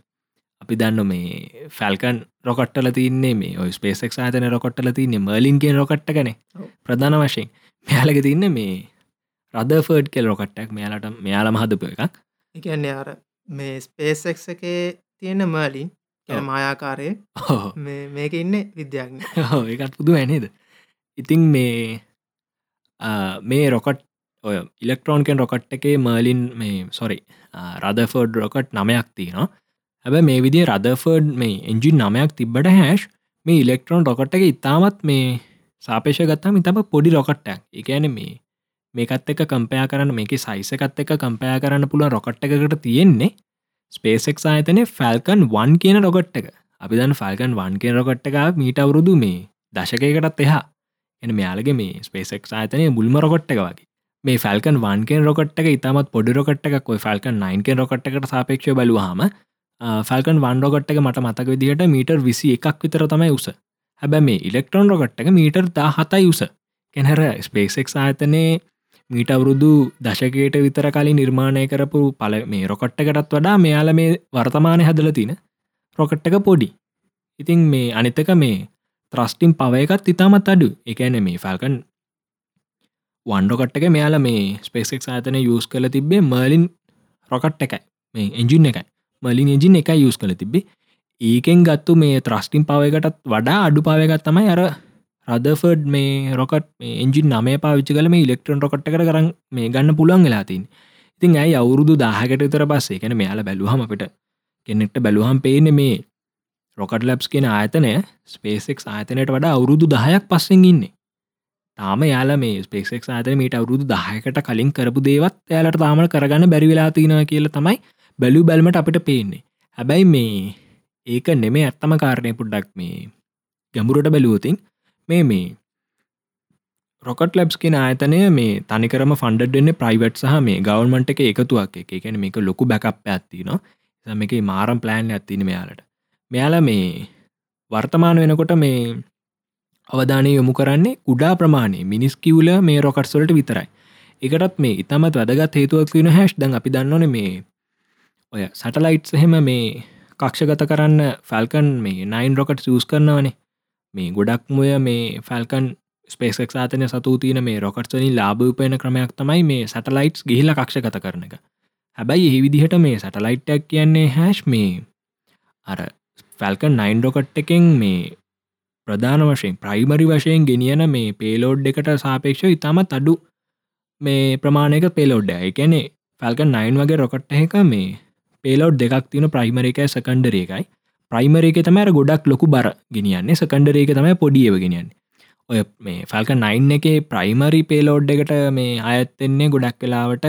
අපි දන්න මේ ෆැල්කන් රොකට්ටල තින්නේ මේ ඔය ස්පේසෙක් ආතන රොකොට්ටල තින්නේ මර්ලින් කිය රොකට්ට කන ප්‍රධාන වශයෙන්. මෙයාලක තින්න මේ රදෆර්ඩ් කෙල් රොකට්ටක් මෙයාලට මෙයාලම හදපු එකක්. එකන්නේ අර මේ ස්පේසෙක් එකේ තියෙන මර්ලින් මායාකාරය මේක ඉන්න විද්‍යාඥ එකත් පුදු ඇනේද ඉතිං මේ <laughs> මේ රොකට් ඔය ඉලෙක්ට්‍රෝන්කෙන් රොකට් එකේ මර්ලින් මේ සොරි රදෆර්ඩ් රොකට් නමයක් තියෙනවා. හැබ මේ විදි රදෆර්ඩ් මේ එන්ජින් නමයක් තිබ්බට හැෂ් මේ ඉලෙක්ට්‍රෝන් රොකට් එක ඉතාමත් මේ සාපේෂ ගත්තම ඉතම පොඩි රොකට්ටක් එකන මේ මේකත් එක කම්පයා කරන්න මේක සයිසකත් එක කම්පයා කරන්න පුළුව රොකට් එකකට තියෙන්නේ ස්පේසෙක් ආයතනය ෆැල්කන් වන් කියන රොකට් එක. අපි දන් ෆල්කන් වන් කියෙන් රොකට් එක මීට අවුරුදු මේ දශකයකටත් එහා. එන මෙයාලගේ මේ ස්පේසෙක් ආයතනය මුල්ම රොකට් එක වගේ. මේ ෆල්කන් වන්කෙන් රොකට් එක ඉතාමත් පොඩි රොකට් එක කොයි ෆල්කන් 9කෙන් රොකට් එකට සාපේක්ෂ බලවාම ෆල්කන් වන් රොකට් එක මට මතක විදිහට මීටර් විසි එකක් විතර තමයි උස. හැබැ මේ ඉලෙක්ට්‍රෝන් රොකට් එක මීටර් දා හතයි උස කෙනහැර ස්පේසෙක් ආයතනයේ මීට අවුරුදු දශකයට විතර කලින් නිර්මාණය කරපු පල මේ රොකට්ටකටත් වඩා මෙයාල මේ වර්තමානය හදල තින රොකට් එක පොඩි. ඉතින් මේ අනිතක මේ ත්‍රස්ටිම් පවයකත් ඉතාමත් අඩු. එකන මේ ෆල්කන් වන්ඩොකට් එක මෙයාල මේ ස්පේසෙක් ආතන යස් කල තිබේ මර්ලින් රොකට් එකයි. මේ එන්ජින් එකයි. මලින් එජින් එක යස් කළ තිබේ ඒකෙන් ගත්තු මේ ත්‍රස්ටිම් පවයකටත් වඩා අඩු පාවකත් තමයි අර රදෆර්ඩ් මේ රොකට් එන්ජින් නමය පාවිච්චි කල මේ ඉලෙක්ට්‍රන් රොකට් එකට කරන්න මේ ගන්න පුළුවන් වෙලාතින් ඉතින් ඇයි අවුරුදු දාහකට තර පස්සේ? කැන මෙයාල බැලුහම අපිට කෙනෙක්ට බැලුහම් පේන මේ රොකට් ලබ්ස් කියෙන ආයතනය ස්පේසෙක් ආයතනයට වඩා අවුරුදු දහයක් පස්සෙන් ඉන්නේ. තාම යාල මේ ස්පේක්ක් ආතන මීට අවුරුදු දහයකට කලින් කරපු දේවත් යාලට තාමට කරගන්න බැරිවෙලා තිනව කියල තමයි බැලු බැල්මට අපිට පේන්නේ. හැබැයි මේ ඒක නෙමේ ඇත්තම කාරණය පුඩ්ඩක් මේ ගැඹුරට බැලුවතින් මේ මේ රොකට ලබ්ස් කියෙන ආයතනය මේ තනිකරම ෆන්ඩෙන්න්න ප්‍රයිවට් සහ මේ ගවන්මට එක එකතුවක් එක. එකන මේක ලොකු බැකප් ඇත්ති න සම එක මාරම් ප්ලෑන් ඇත්තින මෙයාලට. මෙයාල මේ වර්තමාන වෙනකොට මේ අවධානය යොමු කරන්නේ කුඩා ප්‍රමාණය. මිනිස් කිවල මේ රොකට්සොලට විතරයි. එකටත් මේ ඉතාමත් වැදගත් හේතුවක් වෙන හැෂ් දන් අපි දන්නවන මේ ඔය සටලයිට්ස් එහෙම මේ කක්ෂගත කරන්න ෆැල්කන් මේ නයින් රොකට් සූස් කරනවනේ. මේ ගොඩක් මුය මේ ෆැල්කන් ස්පේසක් ආතනය සතු තියන මේ රොකට්සලින් ලාභූපයන ක්‍රමයක් තමයි මේ සටලයිට්ස් ගිහිල කක්ෂගත කරන එක. හැබැයි ඒ විදිහට මේ සටලයිට්ටක් කියන්නේ හැෂ් මේ අර ෆැල්කන් නයින් රොකට් එකෙන් මේ ප්‍රධාන වශයෙන් ප්‍රයිමරි වශයෙන් ගෙනියන මේ පේලෝඩ් එකට සාපේක්ෂ ඉතාමත් අඩු මේ ප්‍රමාණයක පේලෝඩ්ඩ එකනේ ෆැල්කන් නයින් වගේ රොකට් එක මේ පේලෝඩ් දෙකක් තින ප්‍රයිමරික සකන්ඩර එකයි. ප්‍රයිමරේක තමර ගොඩක් ලොකු බර ගෙනියන්නේ සකන්ඩරේක තමයි පොඩියව ගෙනියන්න. ඔය මේ ෆල්ක නයින් එක ප්‍රයිමරි පේලෝඩ් එකට මේ අයත්තෙන්නේ ගොඩක් වෙලාවට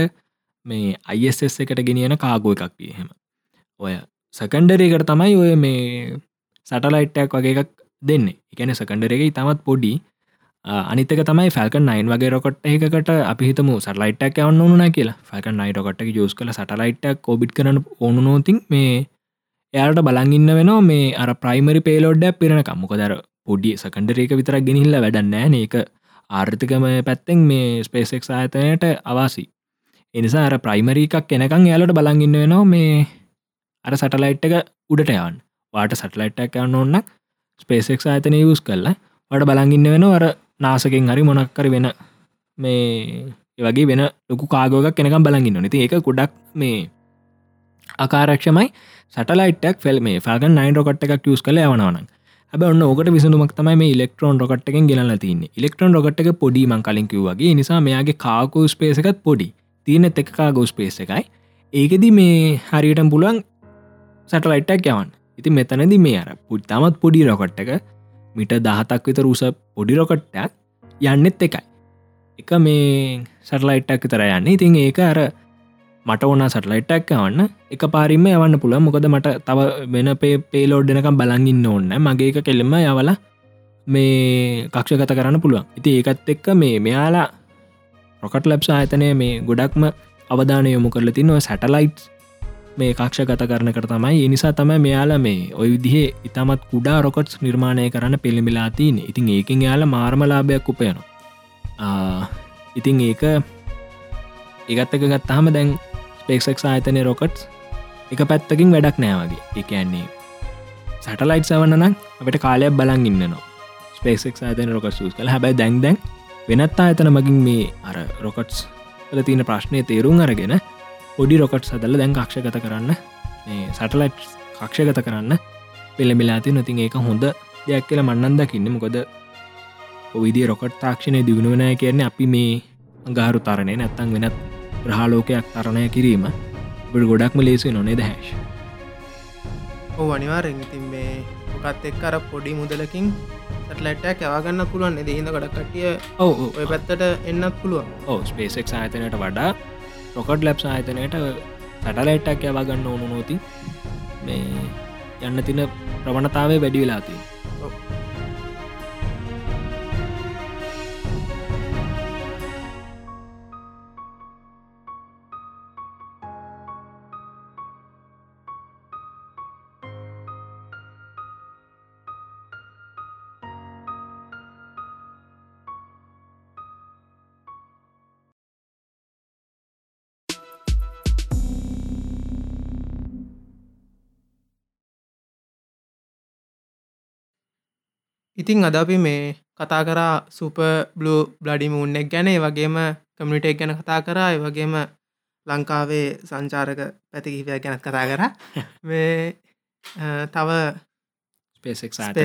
මේ අයිස් එකට ගෙනියන කාගෝ එකක් එහෙම. ඔය සකන්ඩරේකට තමයි ඔය මේ සටලයිට්ටක් වගේ එකක් දෙන්න. එකන සකන්ඩර එක ඉතාමත් පොඩි. අනිතක තමයි ෆැල්ක නයින් වගේ රොකට එකකට අපිහිතම සටලයිටක් යවන්න ඕන කියලා. ෆැල්ක නයි රොකට යස් කල සටලයිටක් කෝබිට් කරන ඕනු නෝතින් මේ එයාට බලංගන්න වෙනවා මේ අර ප්‍රයිමරි පේලෝඩ්ඩ පිරෙන කම්මොක දර පොඩි සකන්ඩරේක විතර ගෙනහිල්ල වැඩන්නෑ ඒක ආර්ථිකම පැත්තෙන් මේ ස්පේසෙක් ආයතනයට අවාසි. එනිසා අර ප්‍රයිමරි එකක් එනකං යාලට බලංගන්න වෙනවා මේ අර සටලයිට් එක උඩට යවන් වාට සටලයිට්ටක් යන්න ඕන්නක් ස්පේසෙක් ආතන යස් කරලා වට බලඟින්න වෙන වර නාසකෙන් හරි මොනක්කර වෙන මේ වගේ වෙන ලොකු කාගෝගක් කෙනකම් බලගින්න නති ඒක කුඩක් මේ අකාරක්ෂමයි. සටලයිටක් ෆෙල් මේ ෆල්ගන් නයින් රොකට එකක් යස් කල යවනවන ඇබ ඔන්න ඕකට විසඳුමක් තමයි මේ ඉලෙක්ට්‍රෝන් රොකට එකෙන් ගෙනල තින්නේ. ඉලෙක්ට්‍රෝන් රොකට එක පොඩිමන් කලින් කිව්වගේ නිසා මෙයාගේ කාකෝ ස්පේසකත් පොඩි. තියන එක් කාගෝ ස්පේස එකයි. ඒකෙදි මේ හරියටම් පුළුවන් සටලයිට්ටක් යවන් ඉති මෙතනදි මේ අර පුට්තාමත් පොඩි රොකට් එක මිට දහතක් විත රුස පොඩි රොකට්ටක් යන්නෙත් එකයි. එක මේ සටලයිට්ටක් තර යන්න. ඉතින් ඒක අර මට ඕන සටලයිට්ටක් වන්න එක පාරිම යවන්න පුළ මොකද මට තව වෙන පේ පේලෝඩ්ඩනකම් බලගින්න ඕන්න මගේ එක කෙල්ලෙම යවල මේ කක්ෂගත කරන්න පුළුවන්. ඉති ඒකත් එක්ක මේ මෙයාලා රොකට ලබ්ස ආයතනය මේ ගොඩක්ම අවධානය යොමු කරල තින්නවා සැටලයිට් මේ කක්ෂ ගත කරනකට තමයි. එනිසා තමයි මෙයාල මේ ඔය විදිහේ ඉතාමත් කුඩා රොකොට්ස් නිර්මාණය කරන්න පෙළිමිලා තියන ඉතින් ඒකින් යාල මාර්මලාභයක් උපයනවා. ඉතින් ඒක ඒගත් එක ගත්තහම දැන් ස්පේක්සක් ආයතනය රොකට්ස් එක පැත්තකින් වැඩක් නෑවගේ එකන්නේ සටලයිට් සවන්න නම් අපට කාලයක් බලන් ඉන්නනවා ස්පේක්ක් ආතන රොකට් සූස් කළ. හැබයි දැන් දැන් වෙනත් ආයතන මගින් මේ අර රොකට්ස් ල තියෙන ප්‍රශ්නය තේරුම් අරගෙන පොඩි රොකට් සදල දැන් කක්ෂගත කරන්න සටලයිට් කක්ෂගත කරන්න පෙළමිලාති නොතින් ඒක හොඳ දෙයක් කියල මන්නන් දකින්න. මොකොද ඔවිදි රොකට් තාක්ෂණය දියුණුවනය කියන්නේ අපි මේ අගාරු තරණය නැත්තං වෙනත් ප්‍රහාලෝකයක් තරණය කිරීම බට ගොඩක්ම ලේසි නොනේ දැහැශ ඕ අනිවාරෙන් ඉතින් මේ ඕකත් එක් අර පොඩි මුදලකින් සටලට්ටයක් යවාගන්න පුළුවන් එදහිද ගොඩ කටිය ඔව ඔය පැත්තට එන්නත් පුළුවන්. ඕ ස්පේසෙක් ආයතනයට වඩා රොකට් ලැබ් ආයතනයට සැටලයිට්ටක් යවාගන්න ඕනු නෝති. මේ යන්න තින ප්‍රවණතාවේ වැඩි වෙලාතිී ඉතිං අද අපි මේ කතා කරා සුප බ්ලු බ්ලඩි මුන්නෙක් ගැන වගේම කමිටෙක් ගැන කතා කරා වගේම ලංකාවේ සංචාරක පැතිකිපයක් ගැනත් කතා කර. <laughs> මේ තව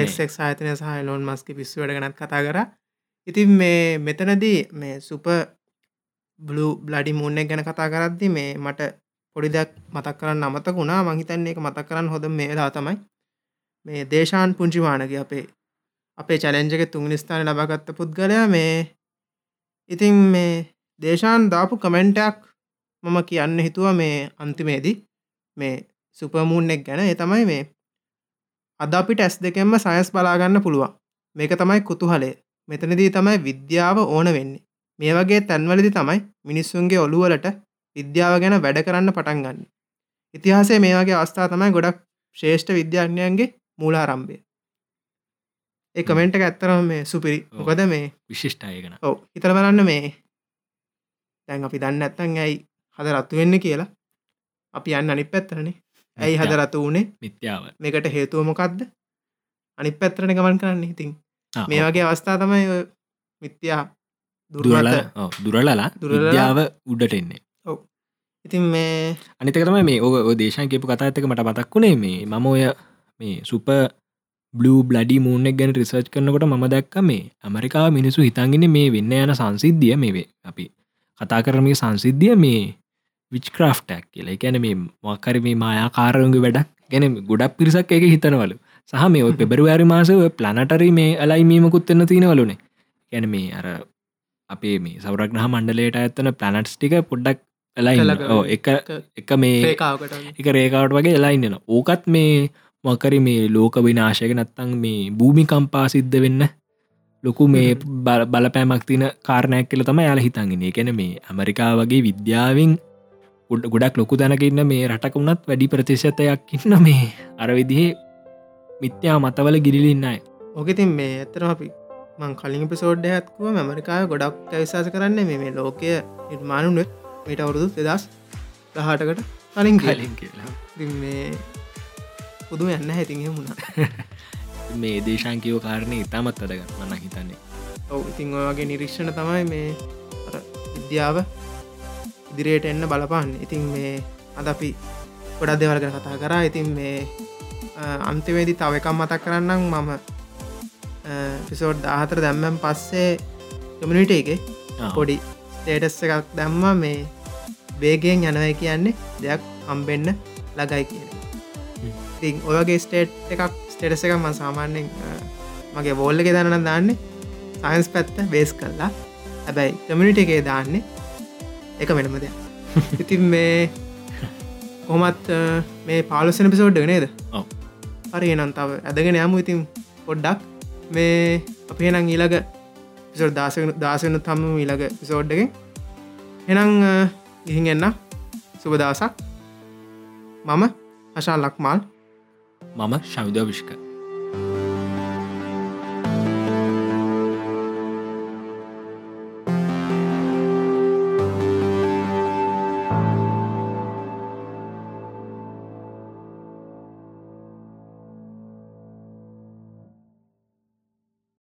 ස්පේක්ක් ආයතනය. සහ ලොන් මස්ක පිස්සුවට ගැනත් කතා කර. ඉතින් මේ මෙතනදී මේ සුප බ්ලු බ්ලඩි මුන්නෙක් ගැන කතා කරද්දි මේ මට පොඩි දෙයක් මතක් කරන්න අමතක වුණා. මහිතන්නේ එක මතක් කරන්න හොඳ මේලා තමයි. මේ දේශාන් පුංචිමානක අපේ අපේ චලෙන්ජක තුන්නි ස්ථාන ලබාගත්ත පුද්ගලයා මේ. ඉතින් මේ දේශාන් දාපු කමෙන්ටයක් මම කියන්න හිතුව මේ අන්තිමේදී. මේ සුපමූන්නෙක් ගැන. ඒ තමයි මේ අද අපිට ඇස් දෙකෙන්ම සයස් බලාගන්න පුළුවන්. මේක තමයි කුතුහලේ මෙතනදී තමයි විද්‍යාව ඕන වෙන්නේ. මේ වගේ තැන්වලදි තමයි මිනිස්සුන්ගේ ඔළුවලට විද්‍යාව ගැන වැඩ කරන්න පටන් ගන්න. ඉතිහාසේ මේ වගේ අවස්ථා තමයි ගොඩක් ශ්‍රේෂ්ඨ විද්‍යාඥයන්ගේ මූලාරම්භය. ඒ කමෙන්ට් එක ඇත්තරම මේ සුපිරි. ඔව්. මොකද මේ විශිෂ්ටයගෙන ඔව. හිතර බලන්න මේ දැන් අපි දන්න ඇත්තන් ඇයි හද රත්තු වෙන්න කියලා. අපි යන්න අනි පැත්තරනේ ඇයි හද රතු වනේ? මිත්‍යාව. මේකට හේතුව මොකක්ද අනි පැත්තරන ගමන් කරන්න ඉතින්. මේ වගේ අවස්ථා තමයි මිත්‍යා දුරල ඔව්, දුරලලා විද්‍යාව උඩට එන්නේ. ඉතින් මේ අනිතකතම මේ ඕ දේශන් කියපු කතා ඇතක මට මතක් වුණේ මේ මම ඔය මේ සුප බ්ලු බ්ලඩි මූනෙක් ගැන රිසර්ච් කරනකොට ම දැක්ක මේ ඇමරිකා මිනිසු හිතන්ගෙන මේ වෙන්න යන සංසිද්ධිය මේවේ. අපි කතා කරමගේ සංසිද්ධිය මේ විච් ක්‍රෆ්ටක් කියලා. එකැන මේ මොක්කර මේ මායාකාරයුගේ වැඩක්. ගැන ගොඩක් පිරිසක් එක හිතනවලු. සහ මේ ඔය පෙබරවාරි මාසව ප්ලනටරි මේ අලයි මීමකුත් එන්න තියෙනවලුනේ. ගැන මේ අර අපේ මේ සවරක්නහ මණ්ඩලයට ඇත්තන ප්ලනට්ස් ටික පොඩ්ඩක් එලයි එක එක මේ එක රේකාවට වගේ එලයින්නන ඕකත් මේ මොකරි මේ ලෝක විනාශයක නැත්තං මේ භූමිකම්පා සිද්ධ වෙන්න. ලොකු මේ බල- බලපෑමක් තින කාරණයක් කියල තම යාල හිතන්ගෙන එකැන මේ ඇමරිකා වගේ විද්‍යාවෙන් උඩ ගොඩක් ලොකු දැනකන්න මේ රටක වුණත් වැඩි ප්‍රතිශතයක් ඉන්න මේ අර විදිහේ මිත්‍යා මතවල ගිරිලින්නයි ඕකෙතින් මේ ඇතරම අපි මං කලින් පිසෝඩ්ඩ ඇත්කුව ඇමරිකාය ගොඩක් ඇවිශවාස කරන්න මේ ලෝකය නිර්මාණුනෙත් මීට අවුරුදු දෙදස් දහටකට කලින් කලින් කියලා. මේ පුදුම යන්න හැතිහ මුණා <laughs> මේ දේශංකයෝ කාරණය ඉතාමත් අදගත් මන්න හිතන්නේ. ඔව ඉතිං ඔය වගේ නිරීක්ෂණ තමයි මේ විද්‍යාව ඉදිරියට එන්න බලපාන්න. ඉතින් මේ අද අපි ගොඩක් දෙවල්ග කතා කරා. ඉතින් මේ අන්තිවේදි තව එකම් මතක් කරන්නම්. මම පිසෝඩ් දාහතර දැම්මම් පස්සේ කමිනිට එක. පොඩි ස්ටේටස් එකක් දැම්ම. මේ වේගෙන් යනවයි කියන්නේ දෙයක් හම්බෙන්න ලගයි කියන ඉතින් ඔයගේ ස්ටේට් එකක් ස්ටේටස එකක් ම සාමාන්‍යෙන් මගේ බෝල්ල එක දන්න දාන්නේ සයින්ස් පැත්ත බේස් කරලා. හැබැයි කමිනිට එකේ දාන්නේ එක වෙනම දෙයක්. <laughs> ඉතින් මේ කොමත් මේ පාලුසන පිසෝඩ්ඩ නේද. හරි නම් තව ඇදගෙන යමු. ඉතින් පොඩ්ඩක් මේ අපේ නං ඊළඟ පිසොඩ් දාසන දාසන තම ඊළඟ පිසෝඩ්ඩගෙන් එනං ගිහින් එන්න. සුබදසක් මම හශා ලක්මාල් මම ශවිධ විශ්ක